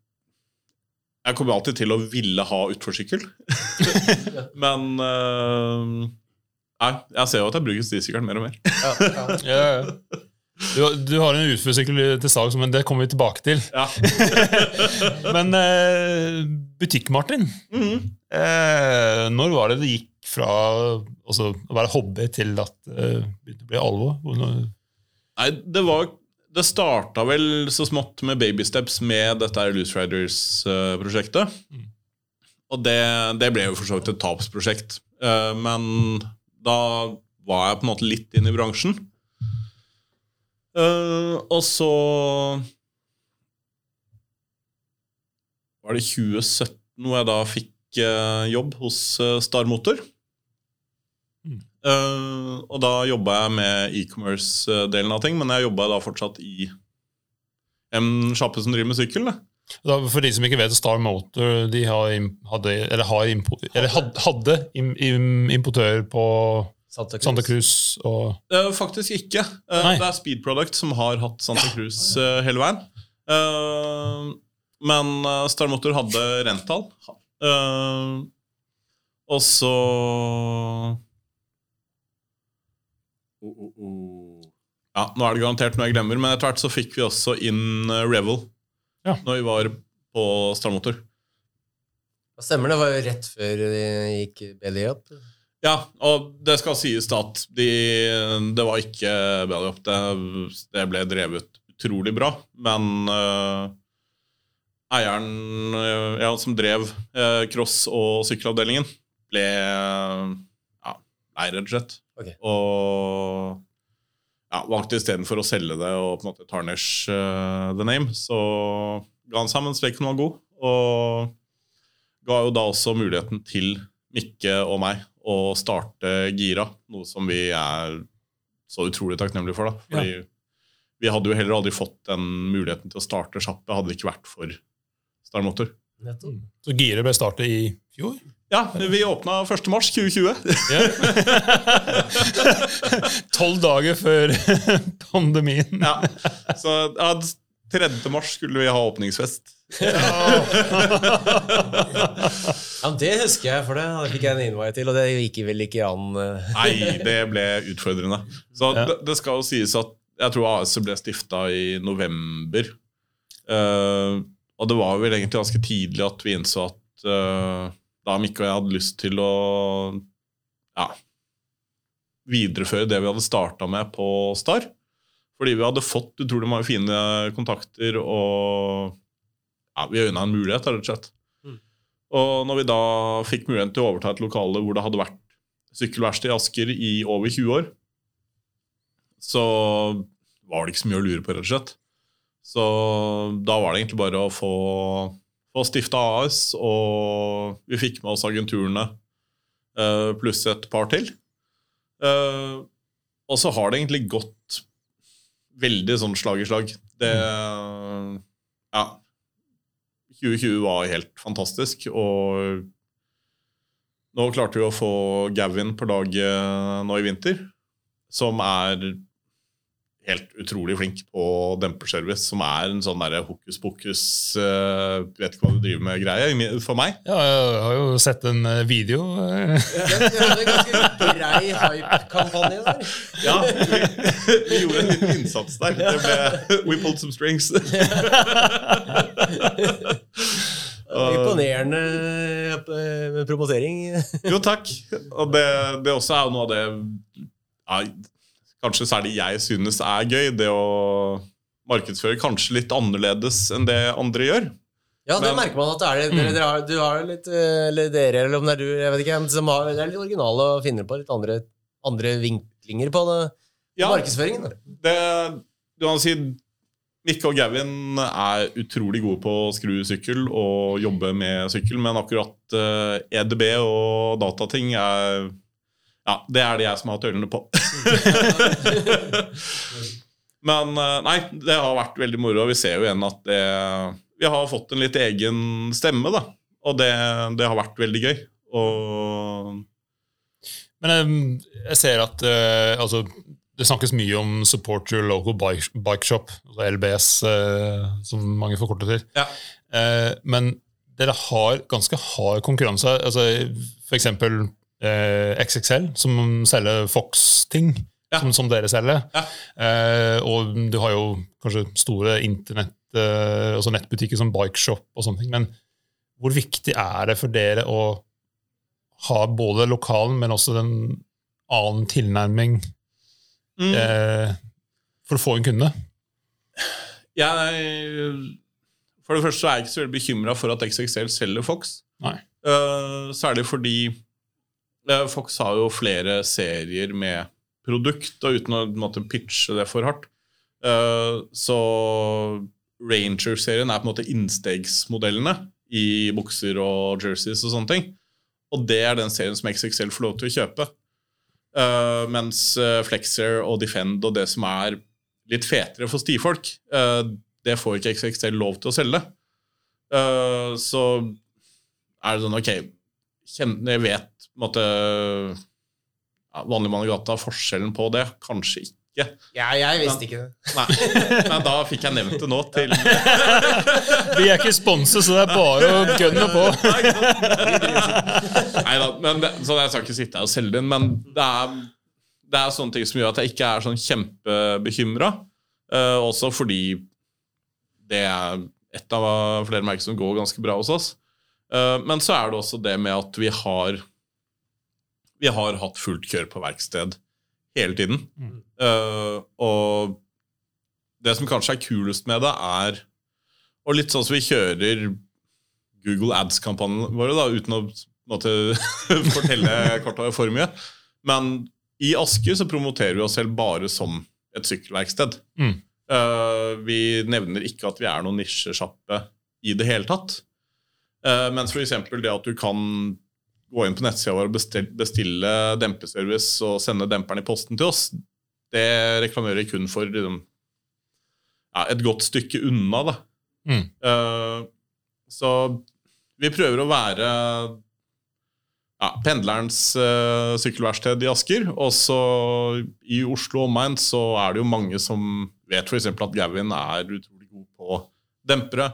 Jeg kommer alltid til å ville ha utforsykkel. Men uh, Nei, jeg ser jo at jeg bruker stisykkelen mer og mer. Ja, ja. Ja. Du, du har en utforsykkel til salgs, men det kommer vi tilbake til. Ja. Men uh, butikk-Martin, mm -hmm. uh, når var det det gikk fra altså, å være hobby til at det eh, begynte å bli alvor? Nei, det var Det starta vel så smått med baby steps med dette Loose Riders-prosjektet. Og det, det ble jo for så vidt et tapsprosjekt. Eh, Men da var jeg på en måte litt inn i bransjen. Eh, og så var det 2017 hvor jeg da fikk eh, jobb hos Star Motor. Eh, og da jobba jeg med e-commerce-delen av ting, men jeg jobba da fortsatt i en sjappe som driver med sykkel. Da. Da, for de som ikke vet, Star Motor de har, hadde, eller har impo, eller hadde, hadde im, im, importør på Santa Cruz. Santa Cruz og uh, faktisk ikke. Uh, det er Speed Product som har hatt Santa Cruz hele veien. Eh, men Star Motor hadde rental. Eh, og så oh, oh, oh. Ja, Nå er det garantert noe jeg glemmer, men etter hvert så fikk vi også inn eh, Revel Ja. når vi var på strandmotor. Hva Stemmer, det var jo rett før de gikk belly up. Ja, og det skal sies da at de, det var ikke belly up. Det, det ble drevet utrolig bra, men uh, eieren eh, ja, som drev uh, cross- og sykkelavdelingen, ble uh, ja, lei, rett og slett. Ok. Og ja, valgte istedenfor å selge det og på en måte tarnish uh, the name, så ga han sammen streken var god. Og ga jo da også muligheten til Mikke og meg å starte Gira, noe som vi er så utrolig takknemlige for. da. Fordi vi hadde jo heller aldri fått den muligheten til å starte sjappe hadde det ikke vært for Star Motor. Nettopp. Så giret ble startet i fjor? Ja, vi åpna 1. mars 2020. Tolv dager før pandemien. ja. Så ja, 3. mars skulle vi ha åpningsfest. Ja, men Det husker jeg, for det Det fikk jeg en invite til, og det gikk vel ikke an. eh. Nei, det ble utfordrende. Så Ja. det, det skal jo sies at jeg tror AS ble stifta i november. Eh, og det var vel egentlig ganske tidlig at vi innså at uh, da Mikke og jeg hadde lyst til å ja, videreføre det vi hadde starta med på Star. Fordi vi hadde fått utrolig mange fine kontakter, og ja, vi øyna en mulighet, rett og slett. Mm. Og når vi da fikk muligheten til å overta et lokale hvor det hadde vært sykkelverksted i Asker i over 20 år, så var det ikke så mye å lure på, rett og slett. Så da var det egentlig bare å få, få stifta AS, og vi fikk med oss agenturene eh, pluss et par til. Eh, og så har det egentlig gått veldig sånn slag i slag. Det Ja. 2020 var helt fantastisk, og nå klarte vi å få Gavin på laget nå i vinter, som er helt utrolig flink på demperservice, som er en sånn derre hokus pokus uh, Vet ikke hva du driver med greie for meg. Ja, jeg har jo sett en eh, video. Det hadde en ganske grei hype-kampanje der. Ja, vi, vi gjorde en liten innsats der. Det ble, we pulled some strings. Imponerende eh, promotering. Jo, takk. Og det, det også er jo noe av det ja, kanskje særlig jeg synes er gøy. Det å markedsføre kanskje litt annerledes enn det andre gjør. Ja, det Men- merker man at det er det. Dere, dere har, du har litt eh, Eller dere, eller om det er du, jeg vet ikke, som har, det er litt originale og finner på litt andre, andre vinklinger på det. Ja, markedsføringen. det, du kan si Mikke og Gavin er utrolig gode på å skru sykkel og jobbe med sykkel, men akkurat eh, EDB og datating er Ja, det er det jeg som har tøylene på. men eh, nei, det har vært veldig moro, og vi ser jo igjen at det, vi har fått en litt egen stemme, da. Og det, det har vært veldig gøy. Og Men eh, jeg ser at eh, altså, det snakkes mye om Support Your Local Bike, Shop, altså LBS, eh, som mange forkorter til. Ja. Men dere har ganske hard konkurranse. Altså, for eksempel eh, XXL, som selger Fox-ting. Ja. som, som dere selger. Ja. Eh, og du har jo kanskje store internett, eh, altså nettbutikker som Bikeshop og sånne ting. Men hvor viktig er det for dere å ha både lokalen, men også den annen tilnærming Mm. eh, for å få en kunde? Jeg, for det første så er jeg ikke så veldig bekymra for at XXL selger Fox. Nei. Uh, særlig fordi Fox har jo flere serier med produkt, og uten å måte, pitche det for hardt. Eh, så Ranger-serien er på en måte innstegsmodellene i bukser og jerseys og sånne ting. Og det er den serien som XXL får lov til å kjøpe. Eh, mens eh, Flexer og Defend og det som er litt fetere for stifolk, eh, det får ikke XXL lov til å selge. Eh, så er det sånn, ok kjen- Jeg vet på en måte ja, Vanlig mann i gata, forskjellen på det, kanskje ikke. Ja, jeg visste ikke det. Nei, Men da fikk jeg nevnt det nå til Vi er ikke sponset, så det er bare å gønne på. Nei da, men det, så jeg skal ikke sitte her og selge den, men det er, det er sånne ting som gjør at jeg ikke er sånn kjempebekymra. Uh, også fordi det er et av flere merker som går ganske bra hos oss. Eh, men så er det også det med at vi har Vi har hatt fullt kjør på verksted hele tiden. Eh, og det som kanskje er kulest med det, er Og litt sånn som vi kjører Google Ads-kampanjen våre, da, uten å måtte, fortelle kort og for mye. Men i Asker så promoterer vi oss selv bare som et sykkelverksted. Mm. Uh, vi nevner ikke at vi er noen nisjesjappe i det hele tatt. Uh, mens f.eks. det at du kan gå inn på nettsida vår og bestille, bestille dempeservice og sende demperen i posten til oss, det reklamerer kun for liksom, ja, et godt stykke unna. da. Mm. Uh, så vi prøver å være ja, pendlerens uh, sykkelverksted i Asker. Og så i Oslo og omegn så er det jo mange som vet f.eks. at Gavin er utrolig god på dempere.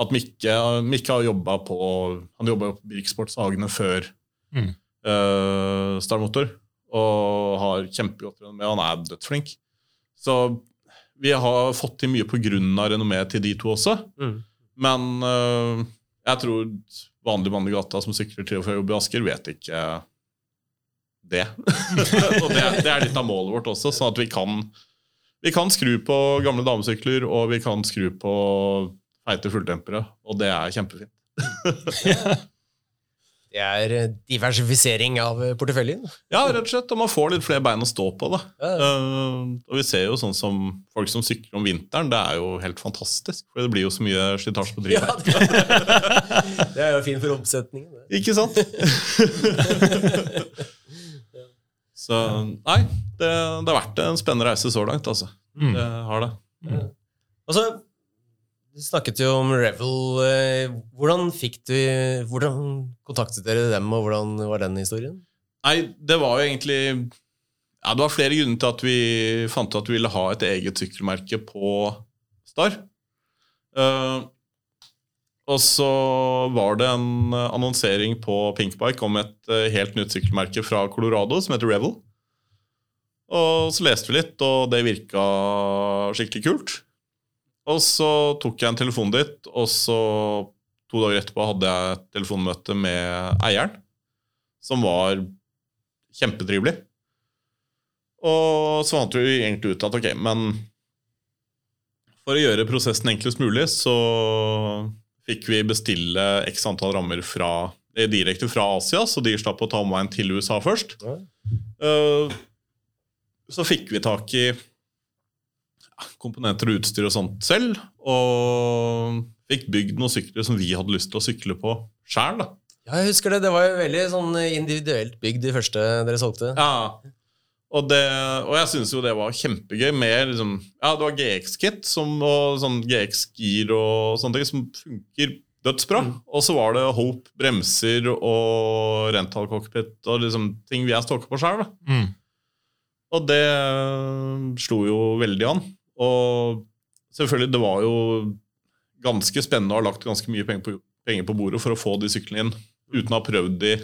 At Mikke, Mikke har jobba på Han jobba på Birksportshagene før Mm. uh, Star Motor, og har kjempegodt renommé. Han er dødsflink. Så vi har fått til mye av renommeet til de to også. Mm. Men uh, jeg tror vanlig mann i gata som sykler til og fra jobb i Asker, vet ikke det. og det, det er litt av målet vårt også, sånn at vi kan, vi kan skru på gamle damesykler, og vi kan skru på feite fulltempere, og det er kjempefint. Det er eh, diversifisering av eh, porteføljen. Ja, rett og slett, og man får litt flere bein å stå på. da. Ja, Eh, og vi ser jo sånn som folk som sykler om vinteren, det er jo helt fantastisk, for det blir jo så mye slitasje på Ja, det, det er jo fint for omsetningen. det. Ikke sant? så nei, det, det har vært en spennende reise så langt, altså. Mm. Det har det. Mm. så, Du snakket jo om Revel. eh, Hvordan fikk du Hvordan kontaktet dere dem, og hvordan var den historien? Nei, det var jo egentlig ja, Det var flere grunner til at vi fant ut at vi ville ha et eget sykkelmerke på Star. Uh, og så var det en annonsering på Pinkbike om et eh, helt nytt sykkelmerke fra Colorado som heter Revel. Og så leste vi litt, og det virka skikkelig kult. Og så tok jeg en telefon dit, og så to dager etterpå hadde jeg et telefonmøte med eieren, som var kjempetrivelig. Og så fant vi egentlig ut at ok, men for å gjøre prosessen enklest mulig, så fikk vi bestille x antall rammer fra, eh, direkte fra Asia, så de slapp å ta omveien til USA først. Eh, så fikk vi tak i komponenter og utstyr og sånt selv, og fikk bygd noen sykler som vi hadde lyst til å sykle på sjæl. Ja, jeg husker det. Det var jo veldig sånn individuelt bygd, de første dere solgte. Ja. Og, det, og jeg syns jo det var kjempegøy med liksom, Ja, det var GX-kit som- og sånn GX-gir og sånne ting som funker dødsbra. Og så var det Hope bremser og rental cockpit og liksom ting vi er stokka på sjøl. Mm. Og det slo jo veldig an. Og selvfølgelig, det var jo ganske spennende å ha lagt ganske mye penger på, penger på bordet for å få de syklene inn uten å ha prøvd de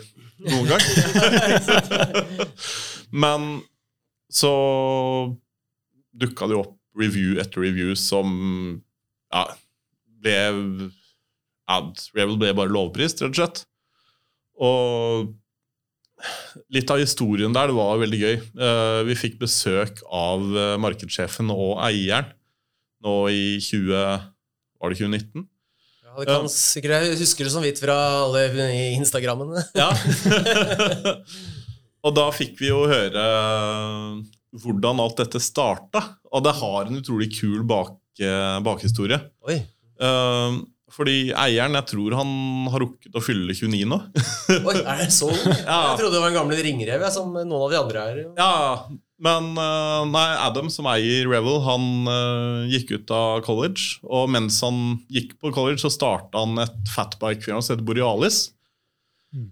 noen gang. Men så dukka det jo opp review etter review som ja, ble Ad Revel ble bare lovprist, rett og slett. Og litt av historien der, det var veldig gøy. Eh, vi fikk besøk av eh, markedssjefen og eieren nå i 20... Var det 2019? Ja, det kan sikkert, Jeg husker det så vidt fra alle Instagrammene. Ja. og da fikk vi jo høre hvordan alt dette starta. Og det har en utrolig kul bak, bakhistorie. Oi. Fordi eieren, jeg tror han har rukket å fylle 29 nå. Oi, er det så ung? Ja. Jeg trodde det var en gammel ringrev, som noen av de andre er. Ja, men uh, nei, Adam, som eier Revel, han uh, gikk ut av college. Og mens han gikk på college, så starta han et fatbike-firma som heter Borealis. Mm.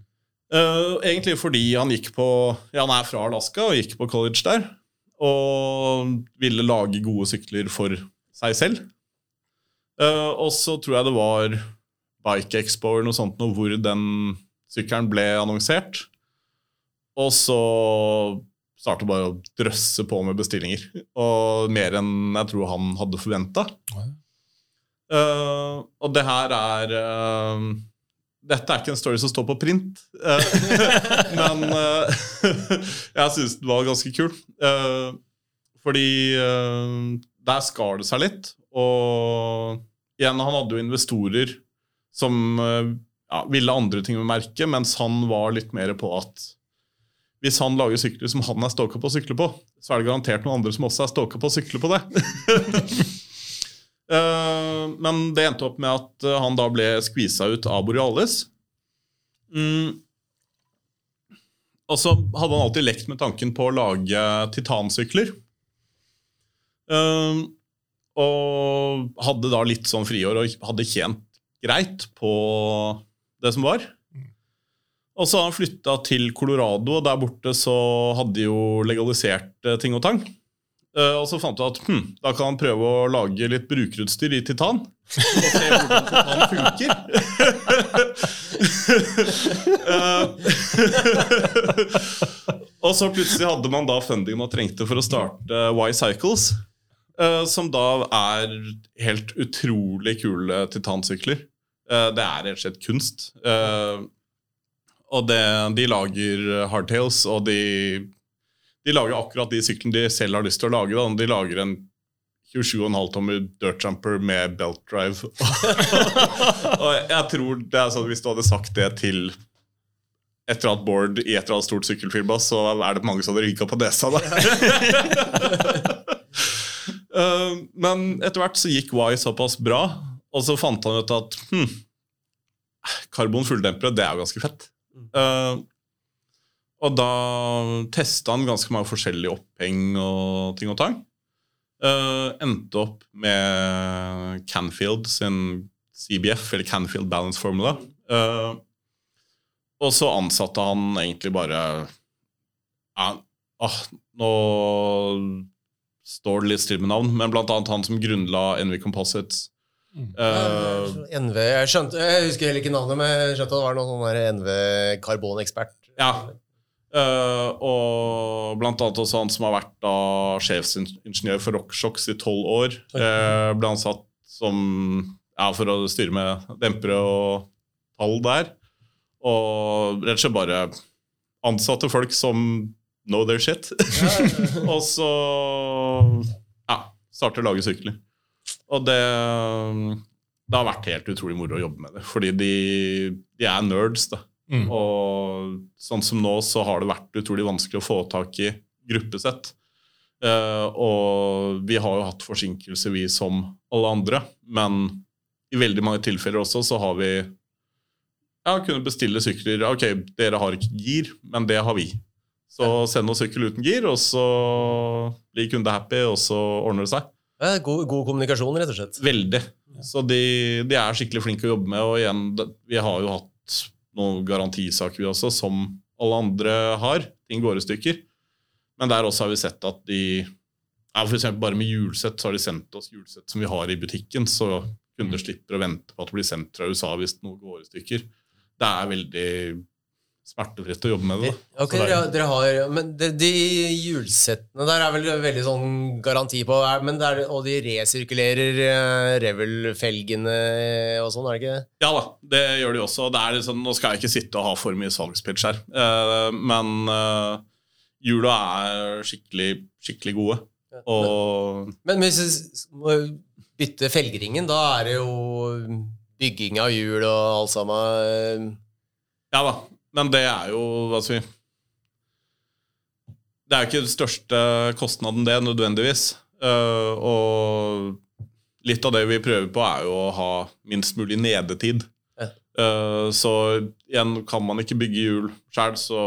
Uh, egentlig fordi han gikk på Ja, han er fra Alaska og gikk på college der. Og ville lage gode sykler for seg selv. Uh, og så tror jeg det var Bike Expo eller noe sånt noe, hvor den sykkelen ble annonsert. Og så startet bare å drøsse på med bestillinger. Og mer enn jeg tror han hadde forventa. Uh, og det her er uh, Dette er ikke en story som står på print, men jeg syns den var ganske kul. fordi der skar det seg litt. Og igjen, han hadde jo investorer som eh, ja, ville andre ting med merket, mens han var litt mer på at hvis han lager sykler som han er stalka på å sykle på, så er det garantert noen andre som også er stalka på å sykle på det. uh, men det endte opp med at eh, han da ble skvisa ut av Borealis. Mm. Og så hadde han alltid lekt med tanken på å lage titansykler. Uh, og hadde da litt sånn friår og hadde tjent greit på det som var. Og så har han flytta til Colorado, og der borte så hadde de jo legalisert eh, ting og tang. Uh, og så fant du at hm, da kan han prøve å lage litt brukerutstyr i titan. Og se hvordan titan funker. uh, og så plutselig hadde man da funding man trengte for å starte Y-Cycles. Uh, som da er helt utrolig kule titansykler. Uh, det er rett og slett kunst. Uh, og det, de lager hardtails, og de, de lager akkurat de syklene de selv har lyst til å lage. Da. De lager en 27,5 tommer dirtjumper med belt drive. og jeg tror det er sånn Hvis du hadde sagt det til et eller annet board i et eller annet stort sykkelfirma, så er det mange som hadde rynka på nesa. da Uh, men etter hvert så gikk Y såpass bra, og så fant han ut at hm, karbon fulldempere, det er jo ganske fett. Uh, og da testa han ganske mange forskjellige oppheng og ting og tang. Uh, endte opp med Canfield sin CBF, eller Canfield Balance Formula. Uh, og så ansatte han egentlig bare ja, ah, Nå står det litt stille med navn, men annet han som grunnla NV Composites. Mm. Uh, NV, jeg, skjønte, jeg husker heller ikke navnet, men jeg skjønte at det var noen sånn NV karbonekspert. Ja. Uh, og blant annet også han som har vært da sjefsingeniør for RockShox i tolv år. Uh, ble ansatt som ja, for å styre med dempere og tall der. Og rett og slett bare ansatte folk som know their shit. og så ja, starte å lage sykler. Og det, det har vært helt utrolig moro å jobbe med det. Fordi de, de er nerds. da. Mm. Og sånn som nå så har det vært utrolig vanskelig å få tak i gruppesett. Uh, og vi har jo hatt forsinkelser, vi som alle andre. Men i veldig mange tilfeller også så har vi ja, kunnet bestille sykler. Ok, dere har ikke gir, men det har vi. Så send oss sykkel uten gir, og så blir kunde happy, og så ordner det seg. Ja, god, god, kommunikasjon, rett og slett. Veldig. Så de, de, er skikkelig flinke å jobbe med. Og igjen, vi har jo hatt noen garantisaker, vi også, som alle andre har. Ting går i stykker. Men der også har vi sett at de ja, for eksempel Bare med hjulsett så har de sendt oss hjulsett som vi har i butikken, så kunder slipper å vente på at det blir sendt fra USA hvis noe går i stykker. Det er veldig smertefritt å jobbe med det. da. Ok, det er- dere, dere har, men de, de hjulsettene der er vel veldig sånn garanti på men det er, Og de resirkulerer uh, Revel-felgene og sånn, er det ikke det? Ja da, det gjør de også. Det er liksom, nå skal jeg ikke sitte og ha for mye salgspitch her, uh, men uh, hjula er skikkelig, skikkelig gode. Og Men hvis vi bytter felgringen, da er det jo bygging av hjul og alt sammen. ja da, men det er jo hva skal vi Det er jo ikke den største kostnaden, det, nødvendigvis. Uh, og litt av det vi prøver på, er jo å ha minst mulig nedetid. Ja. Eh, så igjen, kan man ikke bygge hjul sjøl, så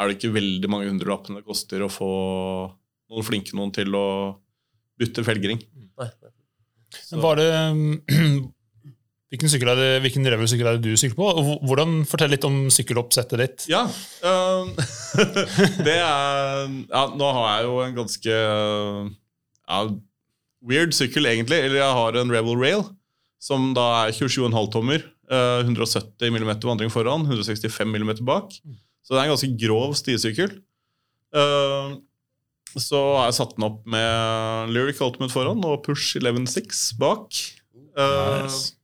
er det ikke veldig mange hundrelappene det koster å få noen flinke noen til å bytte felgring. Nei. Men Var det, hvilken, sykkel er det, hvilken Revel-sykkel er det du sykler på? Og Hvordan, Fortell litt om sykkeloppsettet ditt. Ja. um, det er ja, Nå har jeg jo en ganske ja, weird sykkel, egentlig. Eller jeg har en Rebel Rail, som da er 27,5 tommer. øh, 170 mm vandring foran, 165 mm bak. Så det er en ganske grov stisykkel. Øhm, så har jeg satt den opp med Lyric Ultimate foran og Push 11.6 bak. Øh, Nice.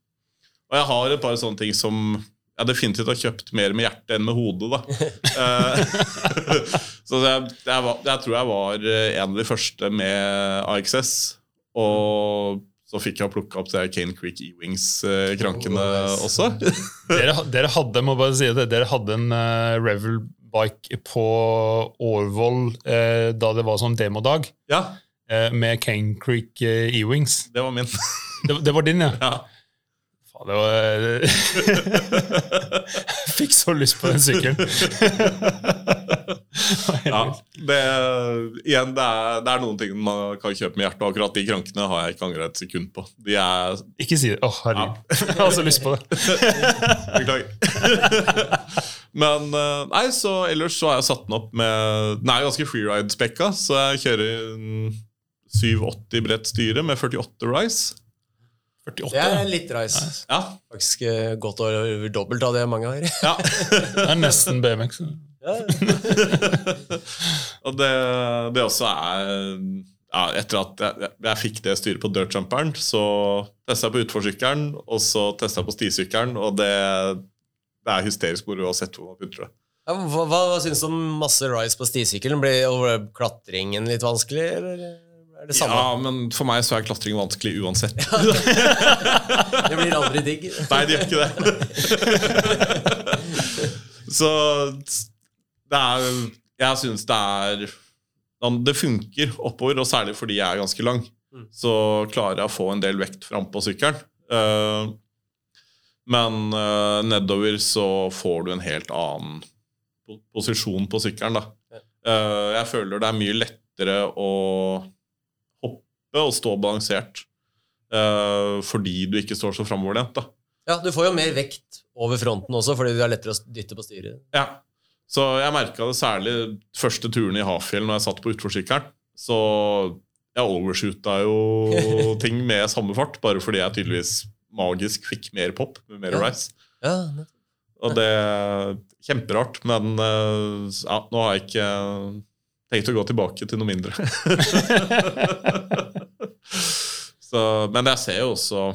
Og jeg har et par sånne ting som jeg definitivt har kjøpt mer med hjertet enn med hodet. da. Eh, så jeg, jeg, var, jeg tror jeg var eh, en av de første med AXS. Og så fikk jeg plukka opp de her Cane Creek E-Wings-krankene Oh, nice. også. Dere, dere hadde må bare si det, dere hadde en uh, Revel-bike på Årvoll uh, da det var sånn demodag, ja, uh, med Cane Creek E-Wings. det var min. Det, det var din, ja? ja. Det var Fikk så lyst på den sykkelen. ja. Det, igjen, det er, det er noen ting man kan kjøpe med hjertet, akkurat de krankene har jeg ikke angra et sekund på. De er Ikke si det. Å, herregud. Jeg har så lyst på det. Beklager. Men eh, nei, så ellers så har jeg satt den opp med Den er ganske freeride-spekka, så jeg kjører en 780 bredt styre med 48 Rise. 48, Det er ja. litt reis. Ja. Faktisk eh, godt over dobbelt av det mange har. ja. Det er nesten BMX. Ja. Og det, det også er ja, Etter at jeg, jeg fikk det styret på dirtjumperen, så testa jeg på utforsykkelen, og så testa jeg på stisykkelen, og det, det er hysterisk moro uansett hvor man putter det. Ja, hva, hva, hva syns du om masse rise på stisykkelen? Blir klatringen litt vanskelig, eller er det samme? Ja, men for meg så er klatring vanskelig uansett. Det blir aldri digg. Nei, det gjør ikke det. så det er Jeg syns det er Det funker oppover, og særlig fordi jeg er ganske lang. Mm. Så klarer jeg å få en del vekt frampå sykkelen. Eh, men eh, nedover så får du en helt annen posisjon på sykkelen, da. Eh, jeg føler det er mye lettere å og stå balansert. Uh, fordi du ikke står så framoverlent. Ja, Du får jo mer vekt over fronten også, fordi du er lettere å dytte på styret. Ja. Så jeg merka det særlig første turen i Hafjell når jeg satt på utforsykkelen. Så jeg overshoota jo ting med samme fart, bare fordi jeg tydeligvis magisk fikk mer pop med mer Ja. rise. Ja. Og det er kjemperart, men eh, ja, nå har jeg ikke tenkt å gå tilbake til noe mindre. så, men jeg ser jo også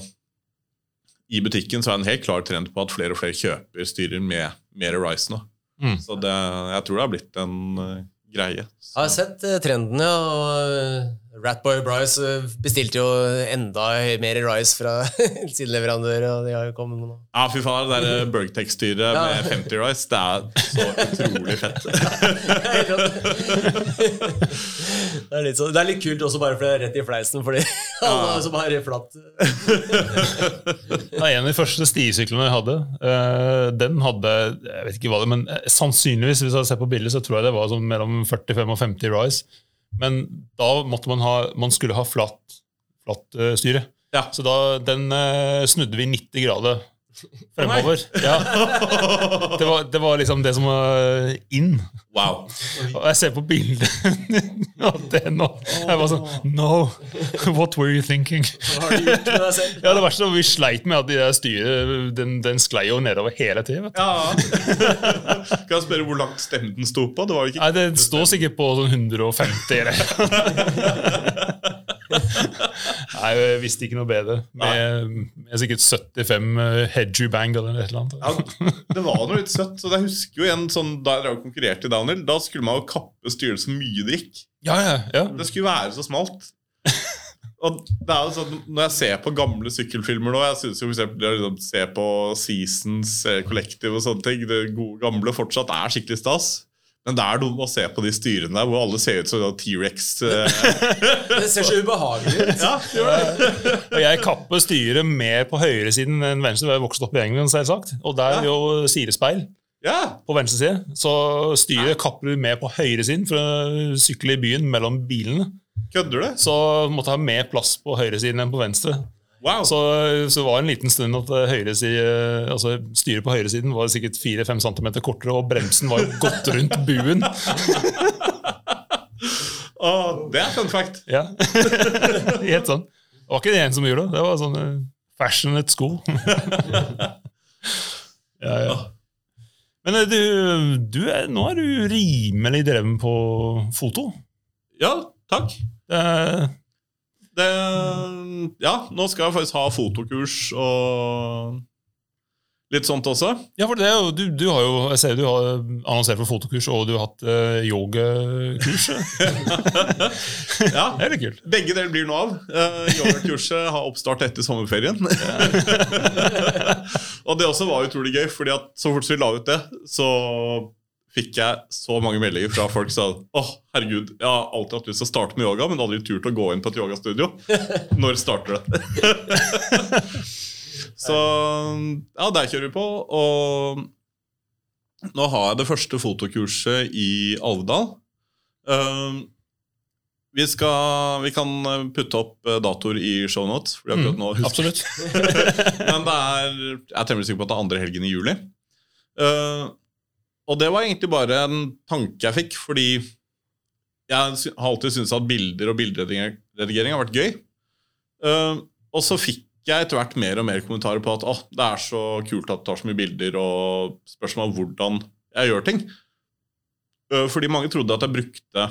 I butikken så er det en helt klar trend på at flere og flere kjøper styrer med mer rice nå. Mm. Så det, jeg tror det har blitt en uh, greie. Så. Jeg har sett trendene, ja. Og eh, Ratboy Bryce eh, bestilte jo enda mer rice fra sin leverandør, og de har jo kommet med noe. Ja, fy faen, det der Bergtech-styret Ja. med 50 rice, det er så utrolig fett. Det er, litt så, det er litt kult også bare for det er rett i fleisen, fordi alle som har flatt Ja, en av de første stisyklene jeg hadde, eh, den hadde jeg vet ikke hva det, men eh, sannsynligvis hvis jeg ser på bildet, så tror jeg det var sånn mellom 45 og 50 rise. Men da måtte man ha, man skulle ha flatt, flatt eh, styre. Ja. Så da, den eh, snudde vi 90 grader fremover. Ja. Det, var, det var liksom det som var in. Wow. Og jeg ser på bildet av det nå. Jeg var sånn No! What were you thinking? Hva har du gjort med deg selv? Ja, det verste var Vi sleit med at de der styret den, den sklei jo nedover hele tida. Ja. Kan jeg spørre hvor langt stemmen den sto på? Det var ikke Nei, Det står sikkert på sånn 150 eller Nei, jeg visste ikke noe bedre. Med, med sikkert 75 hedgy bang eller et eller annet. ja, Det var noe litt søtt. Så jeg husker jo en sånn, Da jeg konkurrerte i downhill, da skulle man jo kappe styrelsen mye det gikk. Ja, ja, ja. Det skulle være så smalt. Og det er jo sånn, Når jeg ser på gamle sykkelfilmer nå Jeg synes jo for eksempel, liksom, se på Seasons, eh, Collective og sånne ting Det gode gamle fortsatt er skikkelig stas. Men det er noe med å se på de styrene der hvor alle ser ut som T-rex. eh. Det ser så ubehagelig ut. Ja, gjør det. Og jeg kapper styret mer på høyresiden enn venstre. Jeg har vokst opp i England, selvsagt. Og der er jo sirespeil Ja. på venstre side. Så styret kapper du mer på høyresiden for å sykle i byen mellom bilene. Kødder du? Så måtte jeg ha mer plass på høyresiden enn på venstre. Wow. Så, så det var en liten stund at eh, høyreside, altså styret på høyresiden var sikkert 4-5 cm kortere, og bremsen var jo godt rundt buen. oh, det er fun fact. Ja. Helt sånn. Det var ikke det en som gjorde det. Det var sånn eh, fashionate sko. ja, ja. Men eh, du, du er, nå er du rimelig dreven på foto. Ja, takk. Det, Det, ja, nå skal jeg faktisk ha fotokurs og litt sånt også. ja, for det er du, du har jo Jeg ser du har annonsert for fotokurs, og du har hatt uh, yogakurs. Ja, Det er litt kult. Begge deler blir noe av. Uh, Yogakurset har oppstart etter sommerferien. og det også var utrolig gøy, fordi at så fort som vi la ut det, så fikk jeg så mange meldinger fra folk som sa åh, herregud, jeg har alltid hatt lyst til å starte med yoga, men aldri turt å gå inn på et yogastudio. Når starter det? så ja, der kjører vi på. Og nå har jeg det første fotokurset i Alvdal. Uh, vi, skal, vi kan putte opp eh, datoer i shownotes. Husker Absolutt. Men det er, jeg er temmelig sikker på at det er andre helgen i juli. Eh, og det var egentlig bare en tanke jeg fikk, fordi jeg har alltid syntes at bilder og bilderedigering har vært gøy. Uh, og så fikk jeg etter hvert mer og mer kommentarer på at oh, det er så kult at du tar så mye bilder, og spørsmål om hvordan jeg gjør ting. Uh, fordi mange trodde at jeg brukte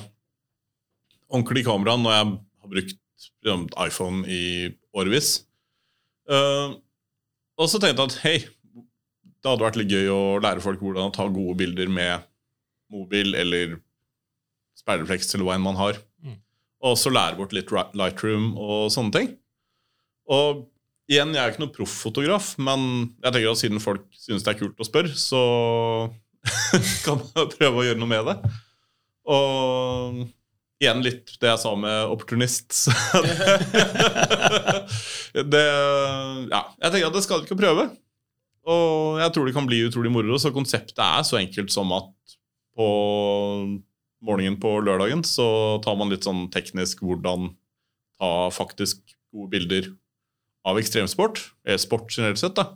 ordentlig kamera når jeg har brukt iPhone i årevis. Uh, og så tenkte jeg at hei, det hadde vært litt gøy å lære folk hvordan å ta gode bilder med mobil eller speilrefleks eller hva enn man har. Mm. Og så lære bort litt Lightroom og sånne ting. Og igjen, jeg er ikke noen profffotograf, men jeg tenker at siden folk syns det er kult å spørre, så kan jeg prøve å gjøre noe med det. Og igjen litt det jeg sa med opportunist. Det, det Ja, jeg tenker at det skal ikke prøve. Og jeg tror det kan bli utrolig moro. Så konseptet er så enkelt som at på morgenen på lørdagen så tar man litt sånn teknisk hvordan ta faktisk gode bilder av ekstremsport. Eller sport generelt sett, da.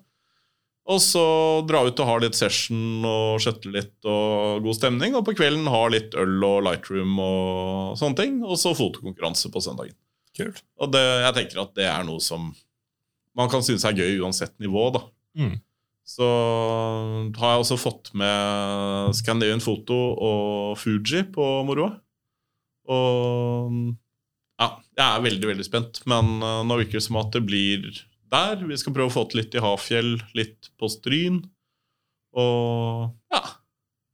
Og så dra ut og ha litt session og skjøtte litt og god stemning. Og på kvelden ha litt øl og lightroom og sånne ting. Og så fotokonkurranse på søndagen. Kult. Og det, jeg tenker at det er noe som man kan synes er gøy uansett nivå, da. Mm. Så har jeg også fått med Scandinavian Foto og Fuji på moroa. Og ja, jeg er veldig, veldig spent. Men eh, nå virker det som at det blir der. Vi skal prøve å få til litt i Hafjell, litt på Stryn. Og ja.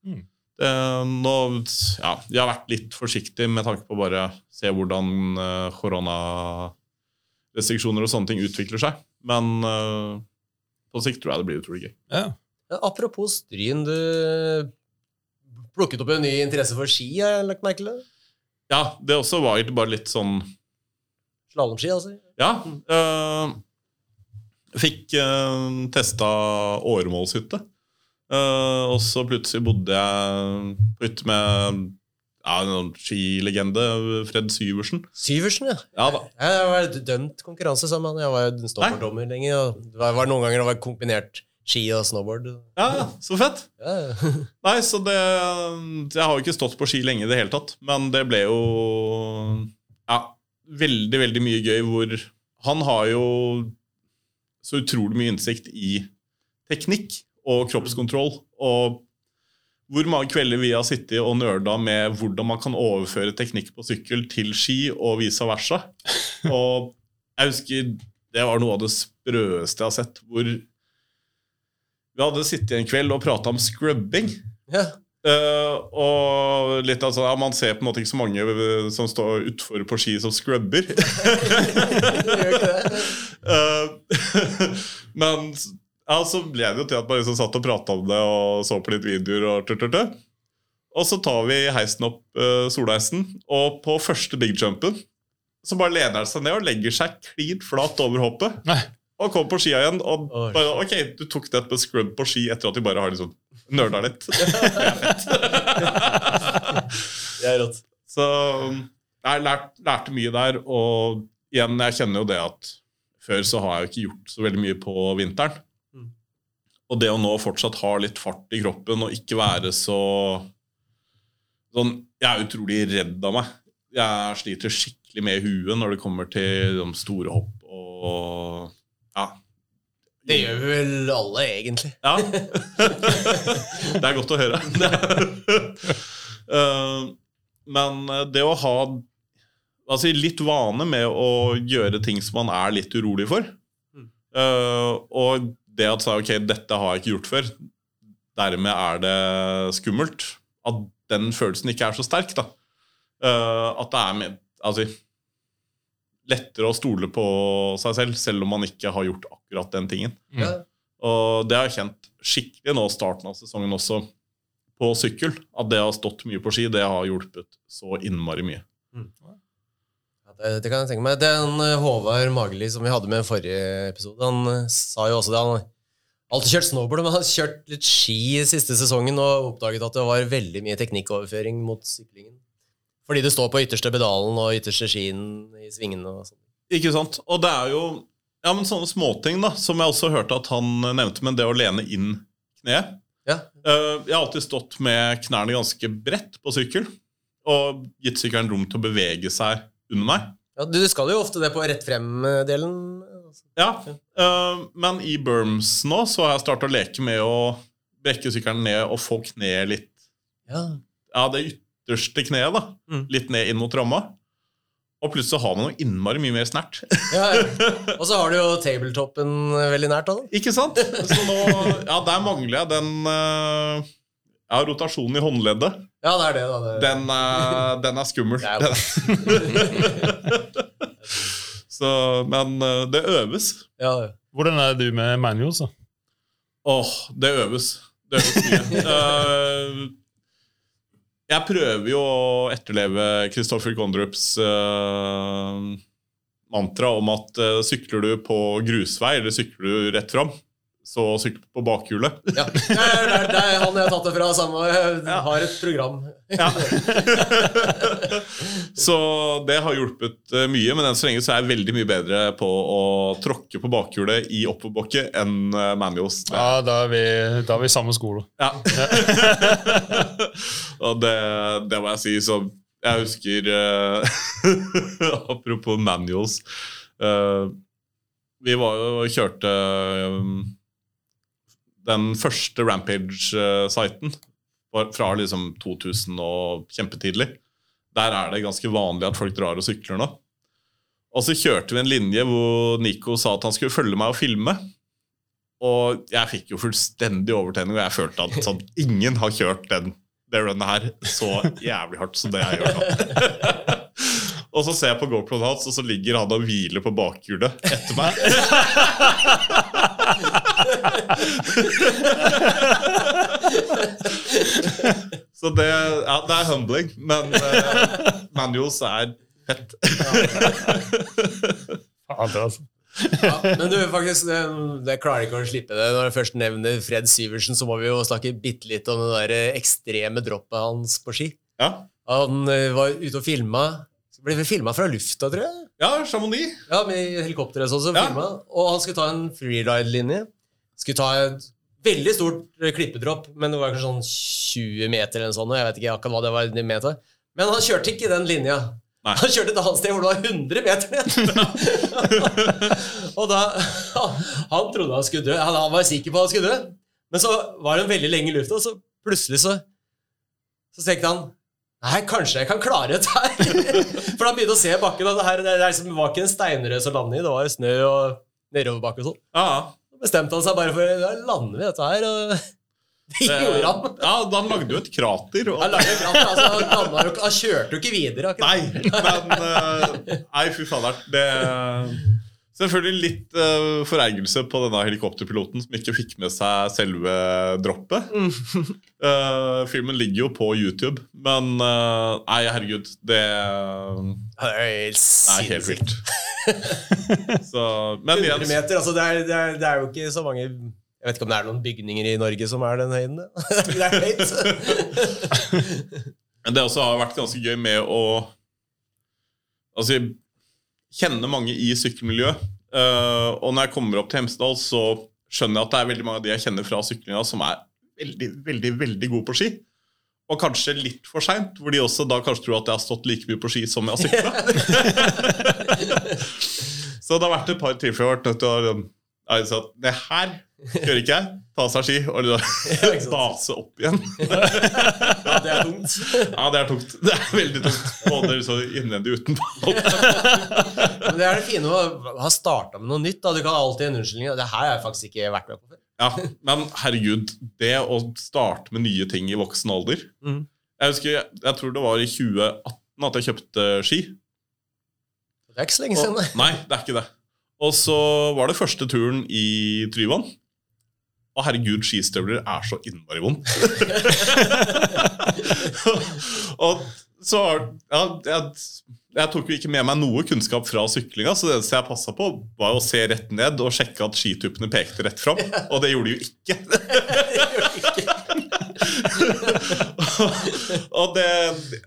Mm. Det, nå, ja. Jeg har vært litt forsiktig med tanke på bare se hvordan eh, koronarestriksjoner og sånne ting utvikler seg. Men eh, på sikt tror jeg det blir utrolig gøy. Ja. Apropos Stryn, du plukket opp en ny interesse for ski, har jeg lagt merke til? Ja, det også var egentlig bare litt sånn Slalåmski, altså. Ja. øh, fikk øh, testa åremålshytte. Uh, og så plutselig bodde jeg ute med ja, noen skilegende, Fred Syversen. Syversen, ja. Ja da. Jeg var dømt konkurranse sammen med han. Jeg var jo snowboarddommer lenge. Og det var, var noen ganger det var kombinert ski og snowboard. Ja, så fett. Ja, ja. Nei, så det Jeg har jo ikke stått på ski lenge i det hele tatt, men det ble jo Ja, veldig, veldig mye gøy hvor Han har jo så utrolig mye innsikt i teknikk og kroppskontroll. Og hvor mange kvelder vi har sittet og nerda med hvordan man kan overføre teknikk på sykkel til ski, og vice versa. Og jeg husker det var noe av det sprøeste jeg har sett, hvor vi hadde sittet en kveld og prata om scrubbing. ja. Uh, og litt altså, ja, Man ser på en måte ikke så mange eh, som står utfor på ski som scrubber. Eh, men ja, så ble det jo til at man liksom satt og prata om det og så på litt videoer. Og, tø, tø, tø. og så tar vi heisen opp uh, solheisen, og på første big jumpen så bare lener han seg ned og legger seg klin flat over hoppet. Nei. Og kommer på skia igjen. Og Oi. bare, ok, du tok det med scrub på ski etter at vi bare har liksom nerda litt. Det er rått. Så jeg lært, lærte mye der, og igjen, jeg kjenner jo det at før så har jeg jo ikke gjort så veldig mye på vinteren. Og det å nå fortsatt ha litt fart i kroppen og ikke være så sånn Jeg er utrolig redd av meg. Jeg sliter skikkelig med huet når det kommer til de store hopp og Ja. Det gjør vi vel alle, egentlig. Ja. det er godt å høre. Eh, Men det å ha altså, litt vane med å gjøre ting som man er litt urolig for Mm. eh, Og det at sa, ok, dette har jeg ikke gjort før, dermed er det skummelt. At den følelsen ikke er så sterk. da. Uh, At det er med, altså, lettere å stole på seg selv, selv om man ikke har gjort akkurat den tingen. Mm. Og det har jeg kjent skikkelig nå starten av sesongen også, på sykkel. At det har stått mye på ski, det har hjulpet så innmari mye. Ja, det, det kan jeg tenke meg. Den eh, Håvard Magerli som vi hadde med i forrige episode, han eh, sa jo også det. Han har alltid kjørt snowboard, men han har kjørt litt ski siste sesongen og oppdaget at det var veldig mye teknikkoverføring mot syklingen. Fordi du står på ytterste pedalen og ytterste skien i svingene og sånn. Ikke sant? Og det er jo ja, men sånne småting da, som jeg også hørte at han nevnte, men det å lene inn kneet. Ja. Eh, Jeg har alltid stått med knærne ganske bredt på sykkel, og gitt sykkelen rom til å bevege seg under meg. Ja, du, skal jo ofte det på rett frem-delen. altså. Ja, øh, men i berms nå så har jeg startet å leke med å brekke sykkelen ned og få kneet litt Ja. Ja, det ytterste kneet, da. Mm. Litt ned inn mot ramma. Og plutselig har man noe innmari mye mer snert. Ja, ja. Og så har du jo tabletoppen veldig nært. Da. Ikke sant? Så nå Ja, der mangler jeg den eh, Ja, rotasjonen i håndleddet. Ja, det er det. da. Det, Den, eh, den er skummel. Det er Så, men eh, det øves. ja, ja. Hvordan er du med manuals? da? Åh, det øves. Det øves mye. uh, jeg prøver jo å etterleve Christopher Gondrups uh, mantra om at uh, sykler du på grusvei, eller sykler du rett fram, så sykle på bakhjulet. Ja, det er, det er, det er han jeg har tatt det fra. Samme, Ja. har et program. Ja. så det har hjulpet eh, mye, men enn så lenge så er jeg veldig mye bedre på å tråkke på bakhjulet i oppoverbakke enn eh, manuals. Ja, da er vi, da er vi i samme skole. Ja. og det, det må jeg si, så jeg husker eh, Apropos manuals. Uh, vi var jo og kjørte eh, den første Rampage-siten fra liksom 2000 og kjempetidlig. Der er det ganske vanlig at folk drar og sykler nå. Og så kjørte vi en linje hvor Nico sa at han skulle følge meg og filme. Og jeg fikk jo fullstendig overtenning, og jeg følte at sånn, ingen har kjørt den, det runnet her så jævlig hardt som det jeg gjør nå. og så ser jeg på GoProen hans, og så ligger han og hviler på bakhjulet etter meg. så det, ja, det er humbling, men uh, manuals er fett. Fader, altså. Ja, men du, faktisk, det, det klarer ikke å slippe det. Når jeg først nevner Fred Syversen, så må vi jo snakke bitte litt om det der ekstreme droppet hans på ski. Ja, Han eh, var ute og filma. Ble vel filma fra lufta, tror jeg. Ja, Chamonix. Ja, Med helikopteret og sånn. Ja. filmet. Og han skulle ta en freeride-linje. Skulle ta et veldig stort klippedropp, men det var kanskje sånn 20 meter eller noe sånt. og Jeg vet ikke akkurat hva det var meter. Men han kjørte ikke den linja. Nei. Han kjørte et annet sted hvor det var 100 meter ned. og da Han trodde han skulle dø. Han, han var sikker på at han skulle dø. Men så var det veldig lenge i lufta, og så plutselig så Så tenkte han Nei, kanskje jeg kan klare dette her. For han begynte å se bakken. Og det, her, det, det var ikke en steinrøs å lande i, det var snø og nedoverbakke og sånn. Ja, bestemte han seg bare for å lande ved dette her. Og det det, gjorde han. ja, han lagde jo et krater. Og, Han, lagde krater altså, han, jo han kjørte jo ikke videre. akkurat. Nei, men eh, Nei, fy fader. Det Selvfølgelig litt uh, forergelse på denne helikopterpiloten som ikke fikk med seg selve droppet. uh, filmen ligger jo på YouTube, men uh, Nei, herregud. Det Det er helt vilt. Så, men 100 meter, altså det er, det, er, det er jo ikke så mange Jeg vet ikke om det er noen bygninger i Norge som er den høyden. det er høyt. Men det også har vært ganske gøy med å Altså, jeg kjenner mange i sykkelmiljøet. Uh, og når jeg kommer opp til Hemsedal, så skjønner jeg at det er veldig mange av de jeg kjenner fra syklinga, som er veldig, veldig, veldig gode på ski. Og kanskje litt for seint, hvor de også da kanskje tror at jeg har stått like mye på ski som jeg har sykla. så det har vært et par tilfeller har vært nødt til å jeg det her gjør ikke jeg. Ta seg ski og base opp igjen. Ja, det er tungt. Ja, det er tungt. Det er veldig tungt. Både så innvendig og utenpå. Men det er det fine å ha starta med noe nytt. Da. Du kan alltid en unnskyldning. Det her har jeg faktisk ikke vært med på før. Ja, men herregud, det å starte med nye ting i voksen alder mm. Jeg husker, jeg tror det var i 2018 at jeg kjøpte ski. Det er ikke så lenge siden. Det. nei, det er ikke det. Og så var det første turen i Tryvann. Å, herregud, skistøvler er så innmari vondt. og så ja, jeg, jeg tok jo ikke med meg noe kunnskap fra syklinga, så det eneste jeg passa på, var å se rett ned og sjekke at skituppene pekte rett fram. Og det gjorde de jo ikke. og det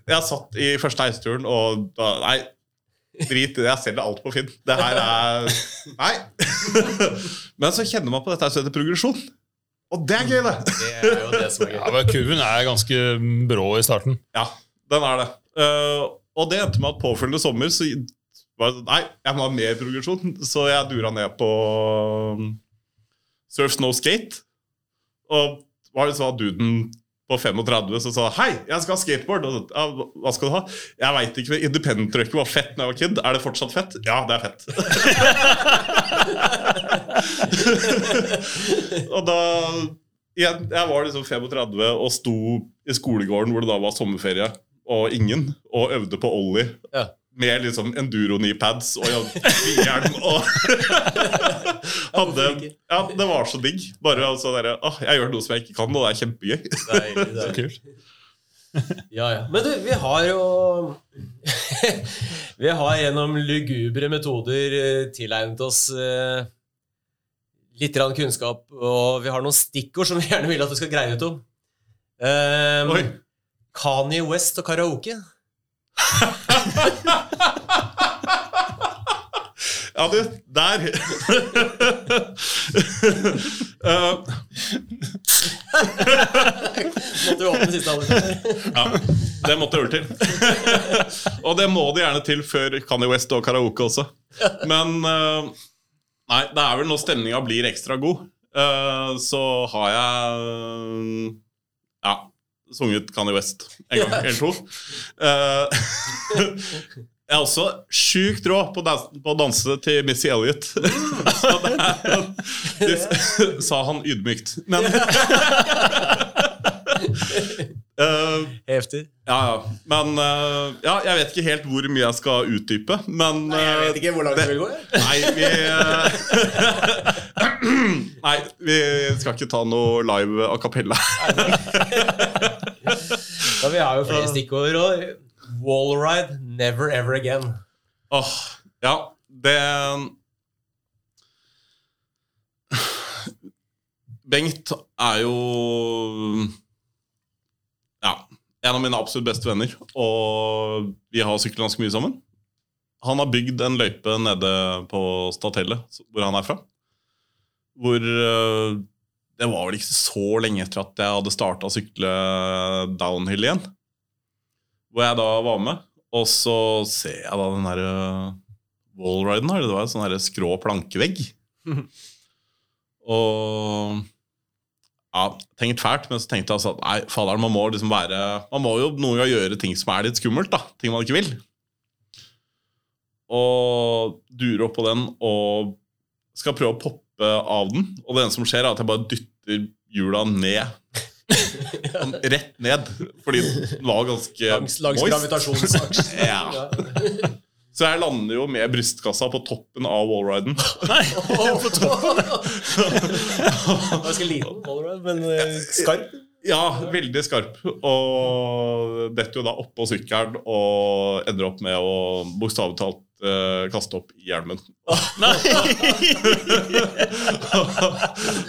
Jeg satt i første heisturen og da Nei, drit i det. Jeg selger alt på Finn. Det her er Nei. Men så kjenner man på dette som heter progresjon. Og det er gøy, det. Det er jo det som er Ja, gøy. men Kurven er ganske brå i starten. Ja, den er det. Eh, og det endte med at påfølgende sommer så var det, Nei, jeg må ha mer progresjon, så jeg dura ned på um, Surf Snow Skate. Og var at duden på 35 som sa 'Hei, jeg skal ha skateboard'. Og, ja, hva skal du ha? Jeg veit ikke. Independent Trucker var fett da jeg var kid. Er det fortsatt fett? Ja, det er fett. og da igjen, Jeg var liksom 35 og sto i skolegården hvor det da var sommerferie, og ingen, og øvde på ollie. Ja. Med liksom enduro kneepads og hjelm og hadde, Ja, det var så digg. Bare altså der, Åh, jeg gjør noe som jeg ikke kan, og det er kjempegøy. Deilig, Så deilig. kult. Ja, ja. Men du, vi har jo Vi har gjennom lugubre metoder eh, tilegnet oss eh, litt kunnskap, og vi har noen stikkord som vi gjerne vil at du skal greie ut om. Um, Oi. Kanye West og karaoke. Ja, du, der Måtte du åpne siste halvdel? Ja, det måtte øl til. og det må det gjerne til før Kanye West og karaoke også. Men uh, Nei, det er vel når stemninga blir ekstra god, uh, så har jeg Ja, sunget Kanye West en gang eller to. Eh, jeg er også sjukt rå på, dans på å danse til Missy Elliot. det, det sa han ydmykt. Men uh, Heftig. ja, ja. Men uh, ja, jeg vet ikke helt hvor mye jeg skal utdype, men Nei, jeg vet ikke hvor langt det vil gå. Nei, vi eh, Nei, vi skal ikke ta noe live a cappella. Ja, vi har jo flere stikkord. Og Wallride, never ever again. Åh, ja, det Bengt er jo Ja, en av mine absolutt beste venner, og vi har syklet ganske mye sammen. Han har bygd en løype nede på Statellet, hvor han er fra. Hvor eh, Det var vel ikke så lenge etter at jeg hadde starta å sykle downhill igjen. Hvor jeg da var med, og så ser jeg da den derre wallriden her. Det var en sånn der skrå plankevegg. og ja, tenkt fælt, men så tenkte jeg altså at nei, faderen, man må liksom være Man må jo noen ganger gjøre ting som er litt skummelt, da. Ting man ikke vil. Og durer opp på den og skal prøve å poppe av den. Og det eneste som skjer, er at jeg bare dytter hjula ned. Sånn rett ned. Fordi den var ganske Langs, langs gravitasjonsaksen. Ja. Så jeg lander jo med brystkassa på toppen av wallriden. Nei! på toppen! Ganske liten, wallride, men eh, skarp. Ja, veldig skarp. Og detter jo da oppå sykkelen og ender opp med å bokstavelig talt uh, kaste opp i hjelmen.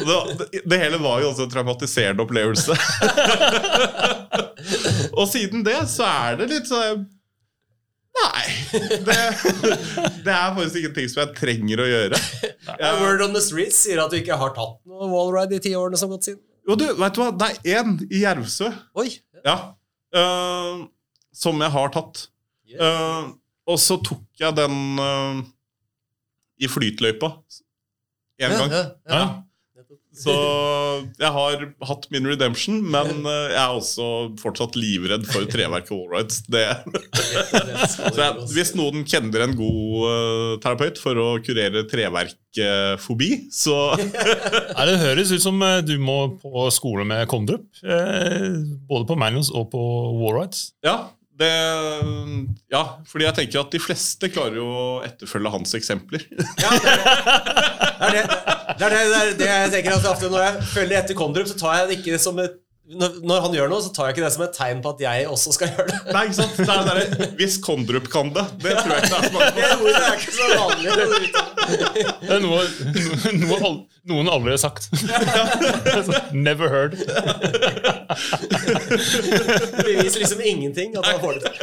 det, det, hele var jo også en traumatiserende opplevelse. og siden det så er det litt sånn Nei. Det, det er faktisk ting som jeg trenger å gjøre. Jeg, Word on the streets sier at du ikke har tatt noe wallride i ti årene som gått siden. Jo, du, veit du hva? Det er én i Jervsø. Oi! Ja. Uh, som jeg har tatt. Eh, og så tok jeg den uh, i flytløypa én gang. Ja. Så jeg har hatt min redemption, men eh, jeg er også fortsatt livredd for treverk og allrights. Det, hvis noen kjenner en god eh, terapeut for å kurere treverkfobi, så Nei, det høres ut som eh, du må på skole med Kondrup. Både på manuals og på wallrides. Ja, det, ja, fordi jeg tenker at de fleste klarer jo å etterfølge hans eksempler. Det er det, det, er det, det, er det jeg tenker at Når jeg følger etter Kondrup, så tar jeg det ikke som et når, når han gjør noe, så tar jeg ikke det som et tegn på at jeg også skal gjøre det. Nei, ikke sant? Det er det er, Hvis Kondrup kan det, det tror jeg ikke det er så mange Det er ikke så vanlig. Det er noe, noe noen aldri har sagt. Never heard. Det beviser liksom ingenting at han får det til.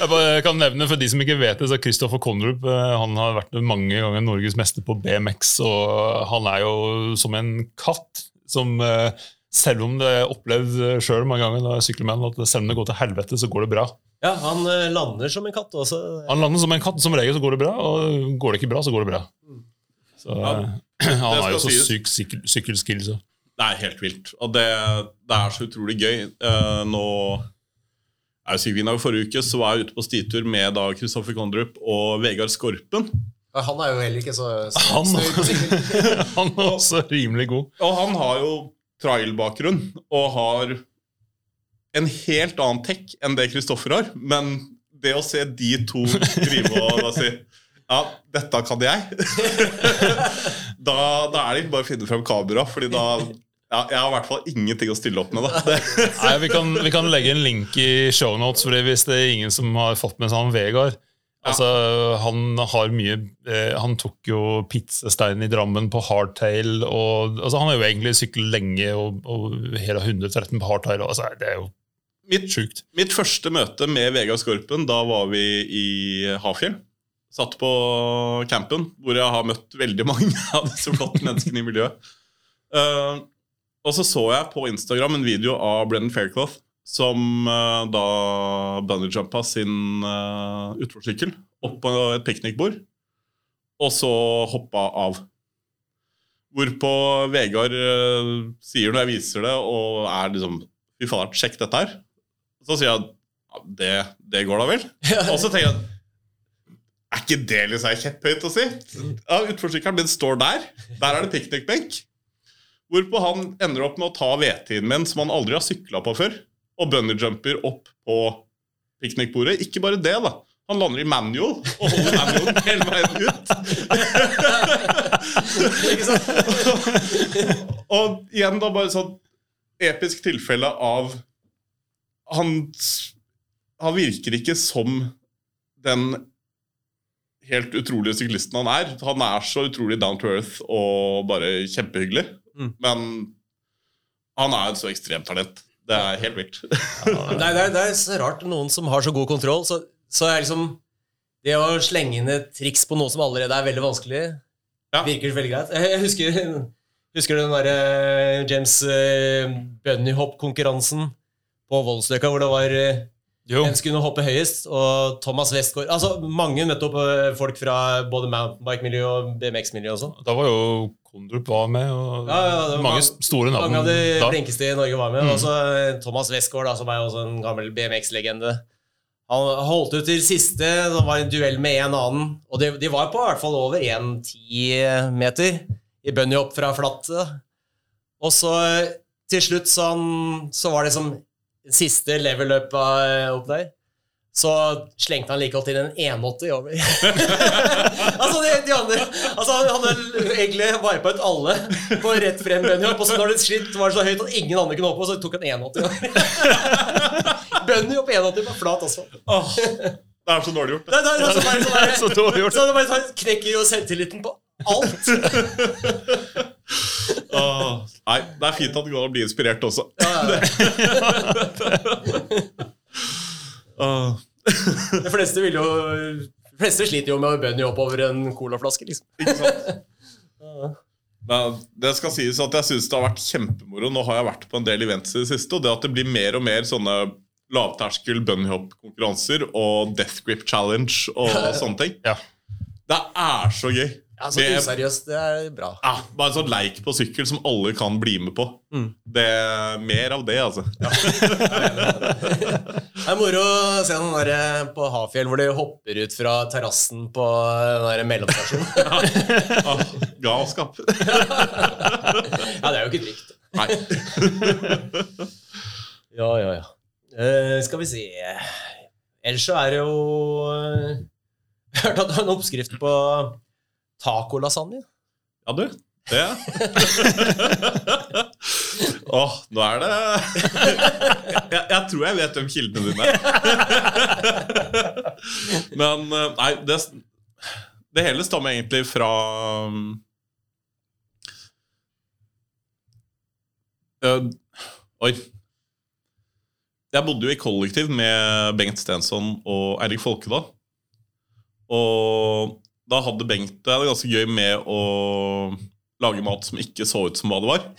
Jeg bare kan nevne for de som ikke vet det, så er Konrup Kondrup, han har vært mange ganger Norges mester på BMX. og Han er jo som en katt som eh, selv om det er opplevd sjøl mange ganger når jeg sykler med han, at selv om det går til helvete, så går det bra. Ja, han eh, lander som en katt også. Han lander som en katt. Som regel så går det bra, og går det ikke bra, så går det bra. Så, Ja, det han har jo så syk sykkel- sykkelskill, så. Det er helt vilt. Og det, det er så utrolig gøy. Eh, nå er jo av Forrige uke så var jeg ute på stitur med da Kristoffer Kondrup og Vegard Skorpen. Han er jo heller ikke så, så, Han-. Han er også rimelig god. Og han har jo trail-bakgrunn og har en helt annen tech enn det Kristoffer har. Men det å se de to drive og da si Ja, dette kan jeg. da, da er det ikke bare å finne frem kamera, Fordi da ja, Jeg har i hvert fall ingenting å stille opp med. da Nei, vi kan, vi kan legge en link i shownotes, hvis det er ingen som har fått med seg han Vegard Altså, Han har mye eh, Han tok jo pizzesteinen i Drammen på hardtail. Og, altså, han har jo egentlig syklet lenge og, og hele 113 på hardtail. og, Altså, det er jo mitt, sjukt. mitt første møte med Vegard Skorpen, da var vi i Hafjell. Satt på campen, hvor jeg har møtt veldig mange av disse flotte menneskene i miljøet. Uh, og så så jeg på Instagram en video av Brennan Faircloth som uh, da bunnyjumpa sin uh, utforsykkel opp på et piknikbord, og så hoppa av. Hvorpå Vegard uh, sier når jeg viser det, og er liksom Fy fader, sjekk dette her. Så sier jeg ja, det, det går da vel? Og så tenker jeg Er ikke det liksom kjepphøyt å si? Ja, Utforsykkelen min står der. Der er det piknikbenk. Hvorpå han ender opp med å ta vedtiden min, som han aldri har sykla på før, og bunnyjumper opp på piknikbordet. Ikke bare det, da. Han lander i manual og holder manualen hele veien ut. Og igjen da bare sånn episk tilfelle av han, han virker ikke som den helt utrolige syklisten han er. Han er så utrolig down to earth og bare kjempehyggelig. Mm. Men han er et så ekstremt talent. Det er helt vilt. ja, det, er, det er så rart noen som har så god kontroll. Så, så er liksom Det å slenge inn et triks på noe som allerede er veldig vanskelig, Ja. virker veldig greit. Jeg, husker, husker den derre James uh, Bunnyhopp-konkurransen på Voldsløkka, hvor det var eh, Jo. hvem skulle hoppe høyest, og Thomas Westgård Altså mange møtte opp folk fra både mountainbike-miljø og BMX-miljø også. Da var jo Kondrup var med, og Ja, ja, var mange store navn. Mange av de da. flinkeste i Norge var med. Mm. Også eh, Thomas Westgård, da, som er også en gammel BMX-legende. Han holdt ut til siste. Det var en duell med en annen. Og de, de var på i hvert fall over 1,10 meter i bunnyhopp fra flatt. Og så eh, til slutt så, han, så var det som siste level up eh, opp der. Så slengte han like godt inn en 1,80 over. altså, de, de andre Altså, Han hadde egentlig vipa ut alle på rett frem bunnyhopp, og så når det slitt, var det så høyt at ingen andre kunne hoppe, og så tok han 1,80 over. bunnyhopp 1,80 på flat også. Oh, det er så dårlig gjort. Det, det, det, bare, det, bare, Så dårlig gjort. så det bare knekker jo selvtilliten på alt. oh, nei, det er fint at det går an å bli inspirert også. Ja, ja, ja. Åh, De fleste vil jo De fleste sliter jo med å bunnyhoppe over en colaflaske, liksom. ikke sant? Men det skal sies at jeg syns det har vært kjempemoro. Nå har jeg vært på en del events i det siste, og det at det blir mer og mer sånne lavterskel bunnyhop-konkurranser og death grip challenge og sånne ting. Ja. Det er så gøy. Ja, så Det- useriøst, det er bra. Ja, bare en sånn leik på sykkel som alle kan bli med på. Mm. Det er Mer av det, altså. Det er moro å se den der eh, på Hafjell hvor de hopper ut fra terrassen på den der mellomstasjonen. Ah, galskap. Ja, det er jo ikke trygt. Nei. Ja, ja, ja. Uh, skal vi se Ellers så er det jo uh, Jeg har hørt at du har en oppskrift på tacolasagne. Ja, du. Det Åh, nå er det jeg, jeg tror jeg vet hvem kildene dine er. Men eh, nei, det, det hele stammer egentlig fra eh, Oi. Jeg bodde jo i kollektiv med Bengt Stensson og Eirik Folkedal. Og da hadde Bengt det ganske gøy med å lage mat som ikke så ut som hva det var.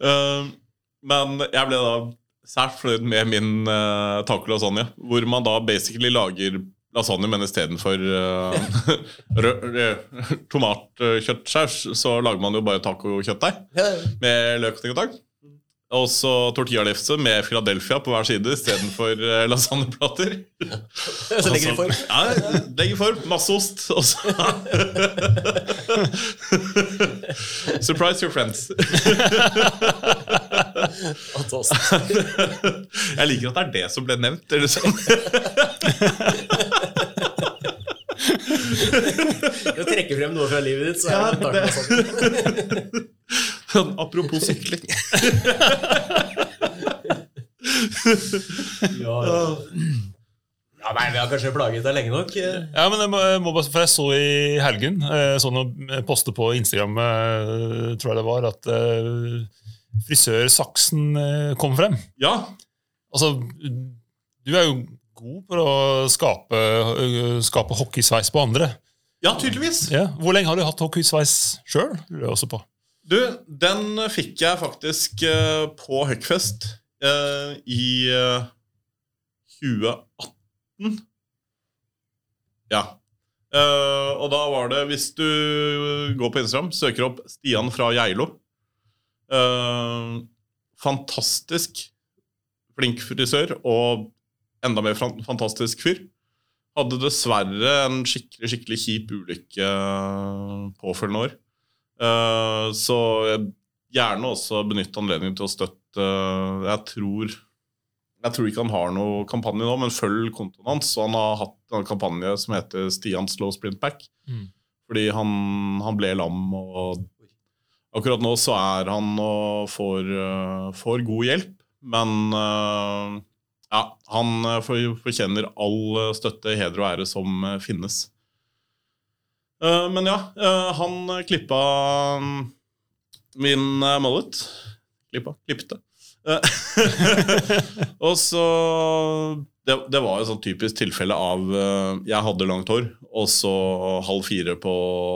Eh, Men jeg ble da sært fornøyd med min uh, taco lasagne, hvor man da basically lager lasagne, men istedenfor uh, tomatkjøttsaus, så lager man jo bare tacokjøttdeig med løk og ting og tang. Og så tortillalefse med Philadelphia på hver side istedenfor uh, lasagneplater. så legger de for. Ja, legger form. Masse ost. Og så Surprise your friends. Jeg liker at det er det som ble nevnt. Eller sånn. Du trekker frem noe fra livet ditt, så Ja, er det tacolasagnen. Sånn, Apropos sykling. Ja, ja. ja, nei, vi har kanskje plaget deg lenge nok. Ja, men jeg må, jeg må bare, for jeg så i helgen Sånn så noe poste på Instagram, eh, tror jeg det var, at frisør eh, kom frem. Ja. Altså, du er jo god på å skape, eh, skape hockeysveis på andre. ja, tydeligvis. Ja. Hvor lenge har du hatt hockeysveis sjøl? Du, den fikk jeg faktisk eh, på Huckfest eh, i eh, 2018. Ja. Eh, og da var det, hvis du går på Instagram, søker opp Stian fra Geilo Fantastisk flink frisør og enda mer fantastisk fyr. Hadde dessverre en skikkelig skikkelig kjip ulykke påfølgende år. Eh, så gjerne også benytte anledningen til å støtte eh, Jeg tror jeg tror ikke han har noe kampanje nå, men følg kontoen hans. Og han har hatt en kampanje som heter Stian Slow Sprint Pack. Mm. Fordi han, han ble lam, og akkurat nå så er han og får, eh, får god hjelp. Men ja, han for- fortjener all støtte, heder og ære som finnes. Eh, men ja, eh, han klippa mm, min uh, mullet. klippa, klippte. Eh, og så det, det var et sånn typisk tilfelle av eh, Jeg hadde langt hår, og så halv fire på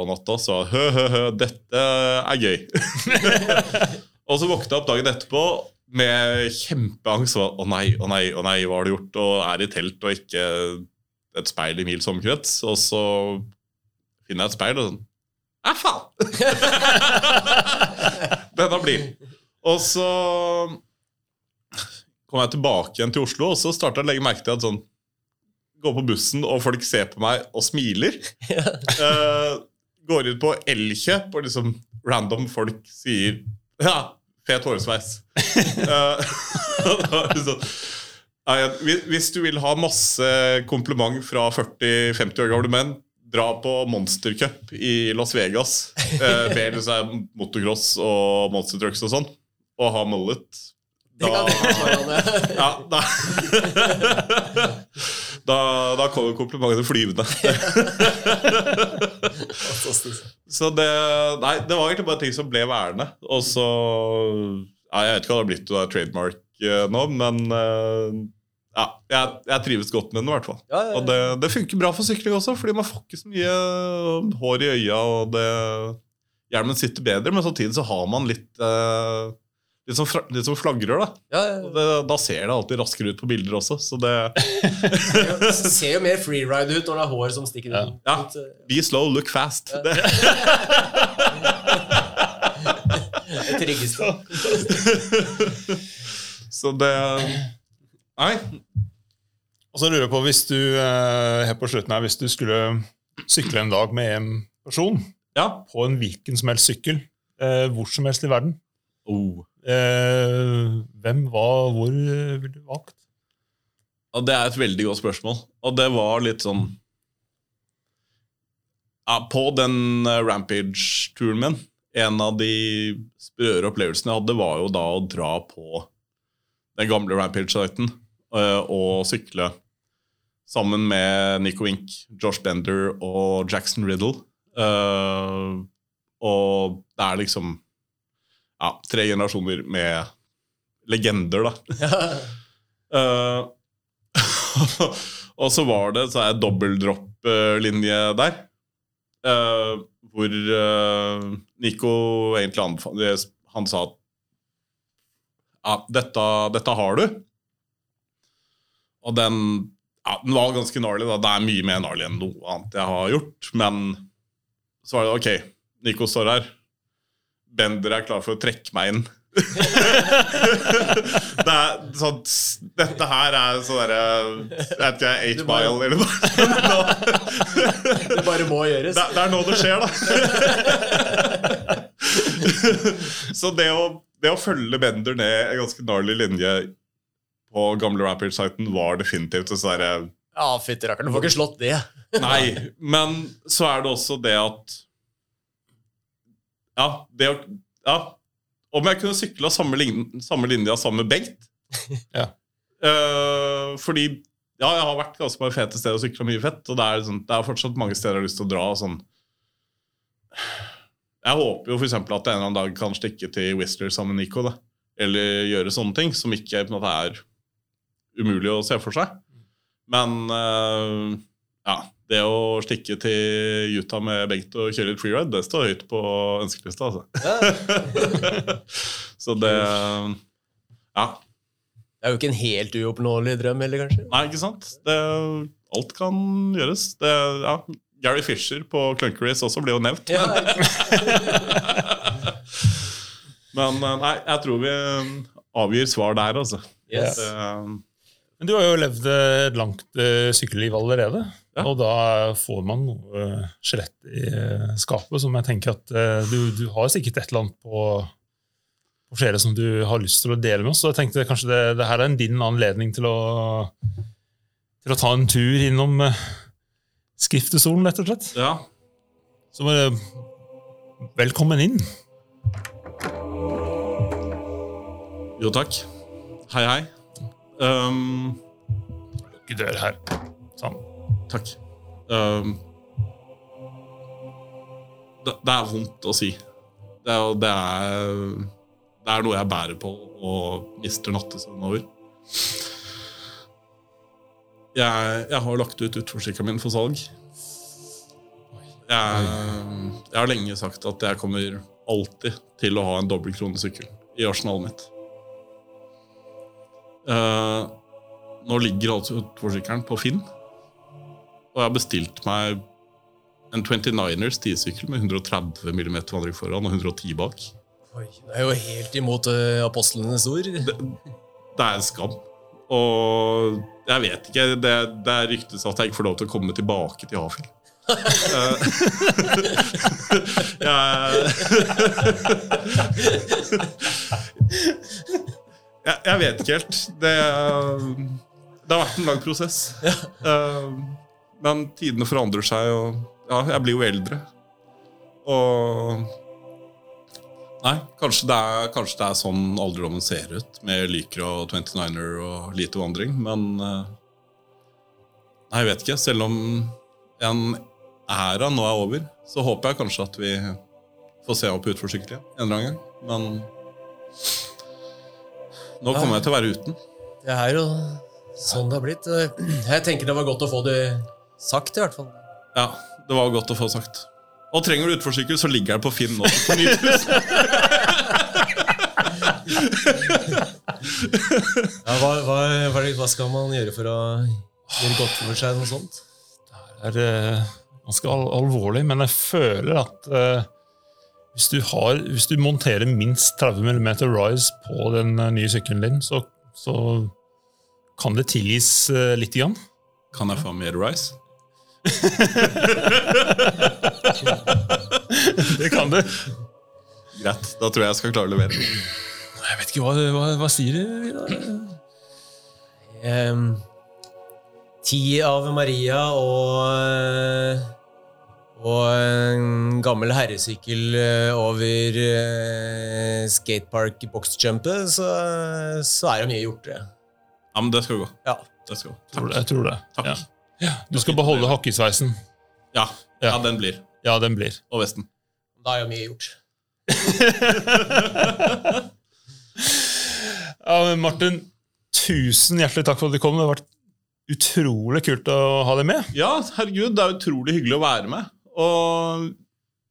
natta så hø, hø, hø, dette er gøy. og så våkna jeg opp dagen etterpå med kjempeangst. Å nei, å nei, å nei, hva har du gjort? Og er i telt og ikke et speil i mil omkrets. Og så finner jeg et speil og sånn Æ, faen! Denne blir. Og så kom jeg tilbake igjen til Oslo, og så starta jeg å legge merke til at sånn Går på bussen, og folk ser på meg og smiler. uh, går ut på Elkjøp, og liksom random folk sier Ja, fet hårsveis. Det sånn, Hvis du vil ha masse kompliment fra 40-50 år gamle menn, dra på Monster Cup i Las Vegas. Eh, med liksom motocross og monster trucks og sånn. Og ha mullet. Da, ja, da, da, da kommer komplimentene flyvende. Så det, nei, det var egentlig bare ting som ble værende. Og så ja, Jeg vet ikke hva det har blitt av trademark eh, nå, men eh, ja, jeg, jeg trives godt med den i hvert fall. Ja, ja. Og det, det funker bra for sykling også, fordi man får ikke så mye hår i øya, og det, hjelmen sitter bedre, men samtidig så har man litt eh, Litt som, litt som flagrer, da. Ja, ja, Og det, da ser det alltid raskere ut på bilder også. Så det. Det ser jo mer freeride ut når det er hår som stikker ut. Ja. eh, Be slow, look fast. Det, Det tryggeste. så det Nei. Og så lurer jeg på, hvis du her på slutten her, hvis du skulle sykle en dag med en person Ja. på en hvilken som helst sykkel, eh, hvor som helst i verden, Oh. eh, hvem, hva, hvor eh, ville du valgt? Ja, Det er et veldig godt spørsmål. Og det var litt sånn ja, På den eh, Rampage-turen min En av de sprøere opplevelsene jeg hadde, var jo da å dra på den gamle Rampage-siten eh, og sykle sammen med Nico Wink, Josh Bender og Jackson Riddle. Uh, og det er liksom ja, tre generasjoner med legender, da. uh, og så var det så er dobbeltdropp-linje der. Uh, hvor eh, Nico egentlig anbefalte Han sa at ja, dette, dette har du. Og den, ja, den var ganske gnarly. Det er mye mer gnarly enn noe annet jeg har gjort. Men så var det ok, Nico står her. Bender er klar for å trekke meg inn. det er sånn Dette her er sånn derre Jeg vet ikke, eight bare- mile eller noe. Det bare må gjøres. Det, det er nå det skjer, da. Så det å, det å følge Bender ned en ganske gnarly linje på gamle Rampage-siten var definitivt en sånn derre Ja, fytti rakkeren, du får ikke slått det. Nei, men så er det også det at Ja, det å ja, Om jeg kunne sykla samme, lin- samme linja sammen med Bengt Ja. Uh, Fordi ja, jeg har vært ganske mange fete steder og sykla mye fett, og det er, sånn, det er fortsatt mange steder jeg har lyst til å dra. Sånn. Jeg håper jo for eksempel at jeg en eller annen dag kan stikke til Whistler sammen med Nico. Da. Eller gjøre sånne ting som ikke på en måte er umulig å se for seg. Men uh, ja, det å stikke til Utah med Bengt og kjøre litt freeride, det står høyt på ønskelista. Altså. Så det Ja. Det er jo ikke en helt uoppnåelig drøm heller, kanskje. Nei, ikke sant? Det, alt kan gjøres. Det, ja, Gary Fisher på Clunkeries også ble jo nevnt. Ja, Men men nei, jeg tror vi eh, avgir svar der, altså. yes. Det, eh, Men du har jo levd et langt eh, sykkelliv allerede. Ja. Og da får man noe eh, skjelett i eh, skapet som jeg tenker at eh, du, du har sikkert et eller annet på, på flere som du har lyst til å dele med oss. Så jeg tenkte kanskje det, det her er en din anledning til å, til å ta en tur innom eh, Skriftestolen, rett og slett. ja. Så velkommen inn. Jo, takk. Hei, hei. Um, Lukk dør her. Sånn. takk. Um, det, det er vondt å si. Det det er det er noe jeg bærer på og mister nattesøvn over. Jeg, jeg har lagt ut utforsykkelen min for salg. Jeg, jeg har lenge sagt at jeg kommer alltid til å ha en dobbeltkronesykkel i arsenalet mitt. Eh, nå ligger altså utforsykkelen på Finn, og jeg har bestilt meg en 29ers 10-sykkel med 130 mm vandring foran og 110 bak. Oi, det er jo helt imot uh, apostlenes ord. Det, det er en skam. Og jeg vet ikke. Det, det er ryktes at jeg ikke får lov til å komme tilbake til Hafjell. Eh, jeg, jeg, jeg vet ikke helt. Det, det har vært en lang prosess. Eh, men tidene forandrer seg, og ja, jeg blir jo eldre. Og Nei, kanskje det, er, kanskje det er sånn alderdommen ser ut, med Lycra og 29er og lite vandring, men uh, Nei, jeg vet ikke. Selv om en æra nå er over, så håper jeg kanskje at vi får se opp utforsykkel igjen en eller annen gang. Men nå kommer jeg til å være uten. Det er jo sånn det har blitt. Jeg tenker det var godt å få det sagt, i hvert fall. Ja, det var godt å få sagt. Og trenger du utforsykkel, så ligger den på Finn nå. På 9000. Ja, hva, hva, hva, skal man gjøre for å gjøre godt for seg? Noe sånt? Det er eh, ganske al alvorlig, men jeg føler at eh, hvis, du har, hvis du monterer minst 30 mm rise på den eh, nye sykkelen din, så, så kan det tilgis uh, litt. Grann. Kan jeg få mer rise? Det kan du. Greit, da tror jeg jeg skal klare å levere. Jeg vet ikke hva, hva, hva sier du? Um, ti av Maria og eh, og en gammel herresykkel eh, over uh, skatepark boxjumpet, så, så er det mye gjort, det. Ja, men det skal gå. Ja. Det skal gå. Tror det, jeg tror det. Takk. Ja. Ja, du skal beholde hakkesveisen. Ja, Ja. ja, den blir. Ja, den blir. Og vesten. Da er jo mye gjort. Ja, men Martin, tusen hjertelig takk for at du kom. Det har vært utrolig kult å ha deg med. Ja, herregud, det er utrolig hyggelig å være med. Og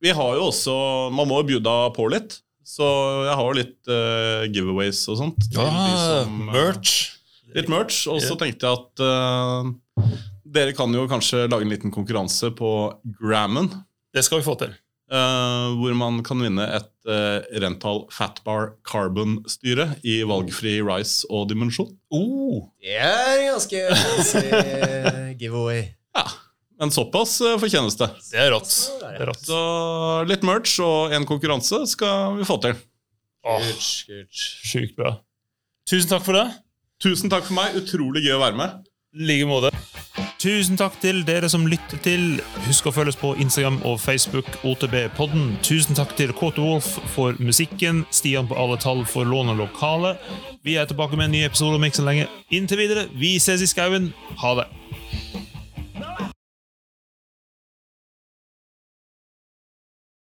vi har jo også Man må jo bjuda på litt. Så jeg har jo litt uh, giveaways og sånt. Ja, som, eh, merch. Litt merch. Og så tenkte jeg at uh, dere kan jo kanskje lage en liten konkurranse på Grammen. Det skal vi få til. eh, hvor man kan vinne et uh, Rental Fatbar Carbon-styre i valgfri Rice og dimensjon. Oh, Det er ganske fancy giveaway. Men såpass uh, fortjenes det. det er rått. Det er rått. Så litt merch og en konkurranse skal vi få til. Åh. Sjukt bra. Tusen takk for det. Tusen takk for meg. Utrolig gøy å være med. I like måte. Tusen takk til dere som lytter til. Husk å følge oss på Instagram og Facebook. OTB-podden. Tusen takk til Kåte Wolf for musikken. Stian på alle tall for lån og lokale. Vi er tilbake med en ny episode om ikke så lenge. Inntil videre, vi ses i skauen. Ha det.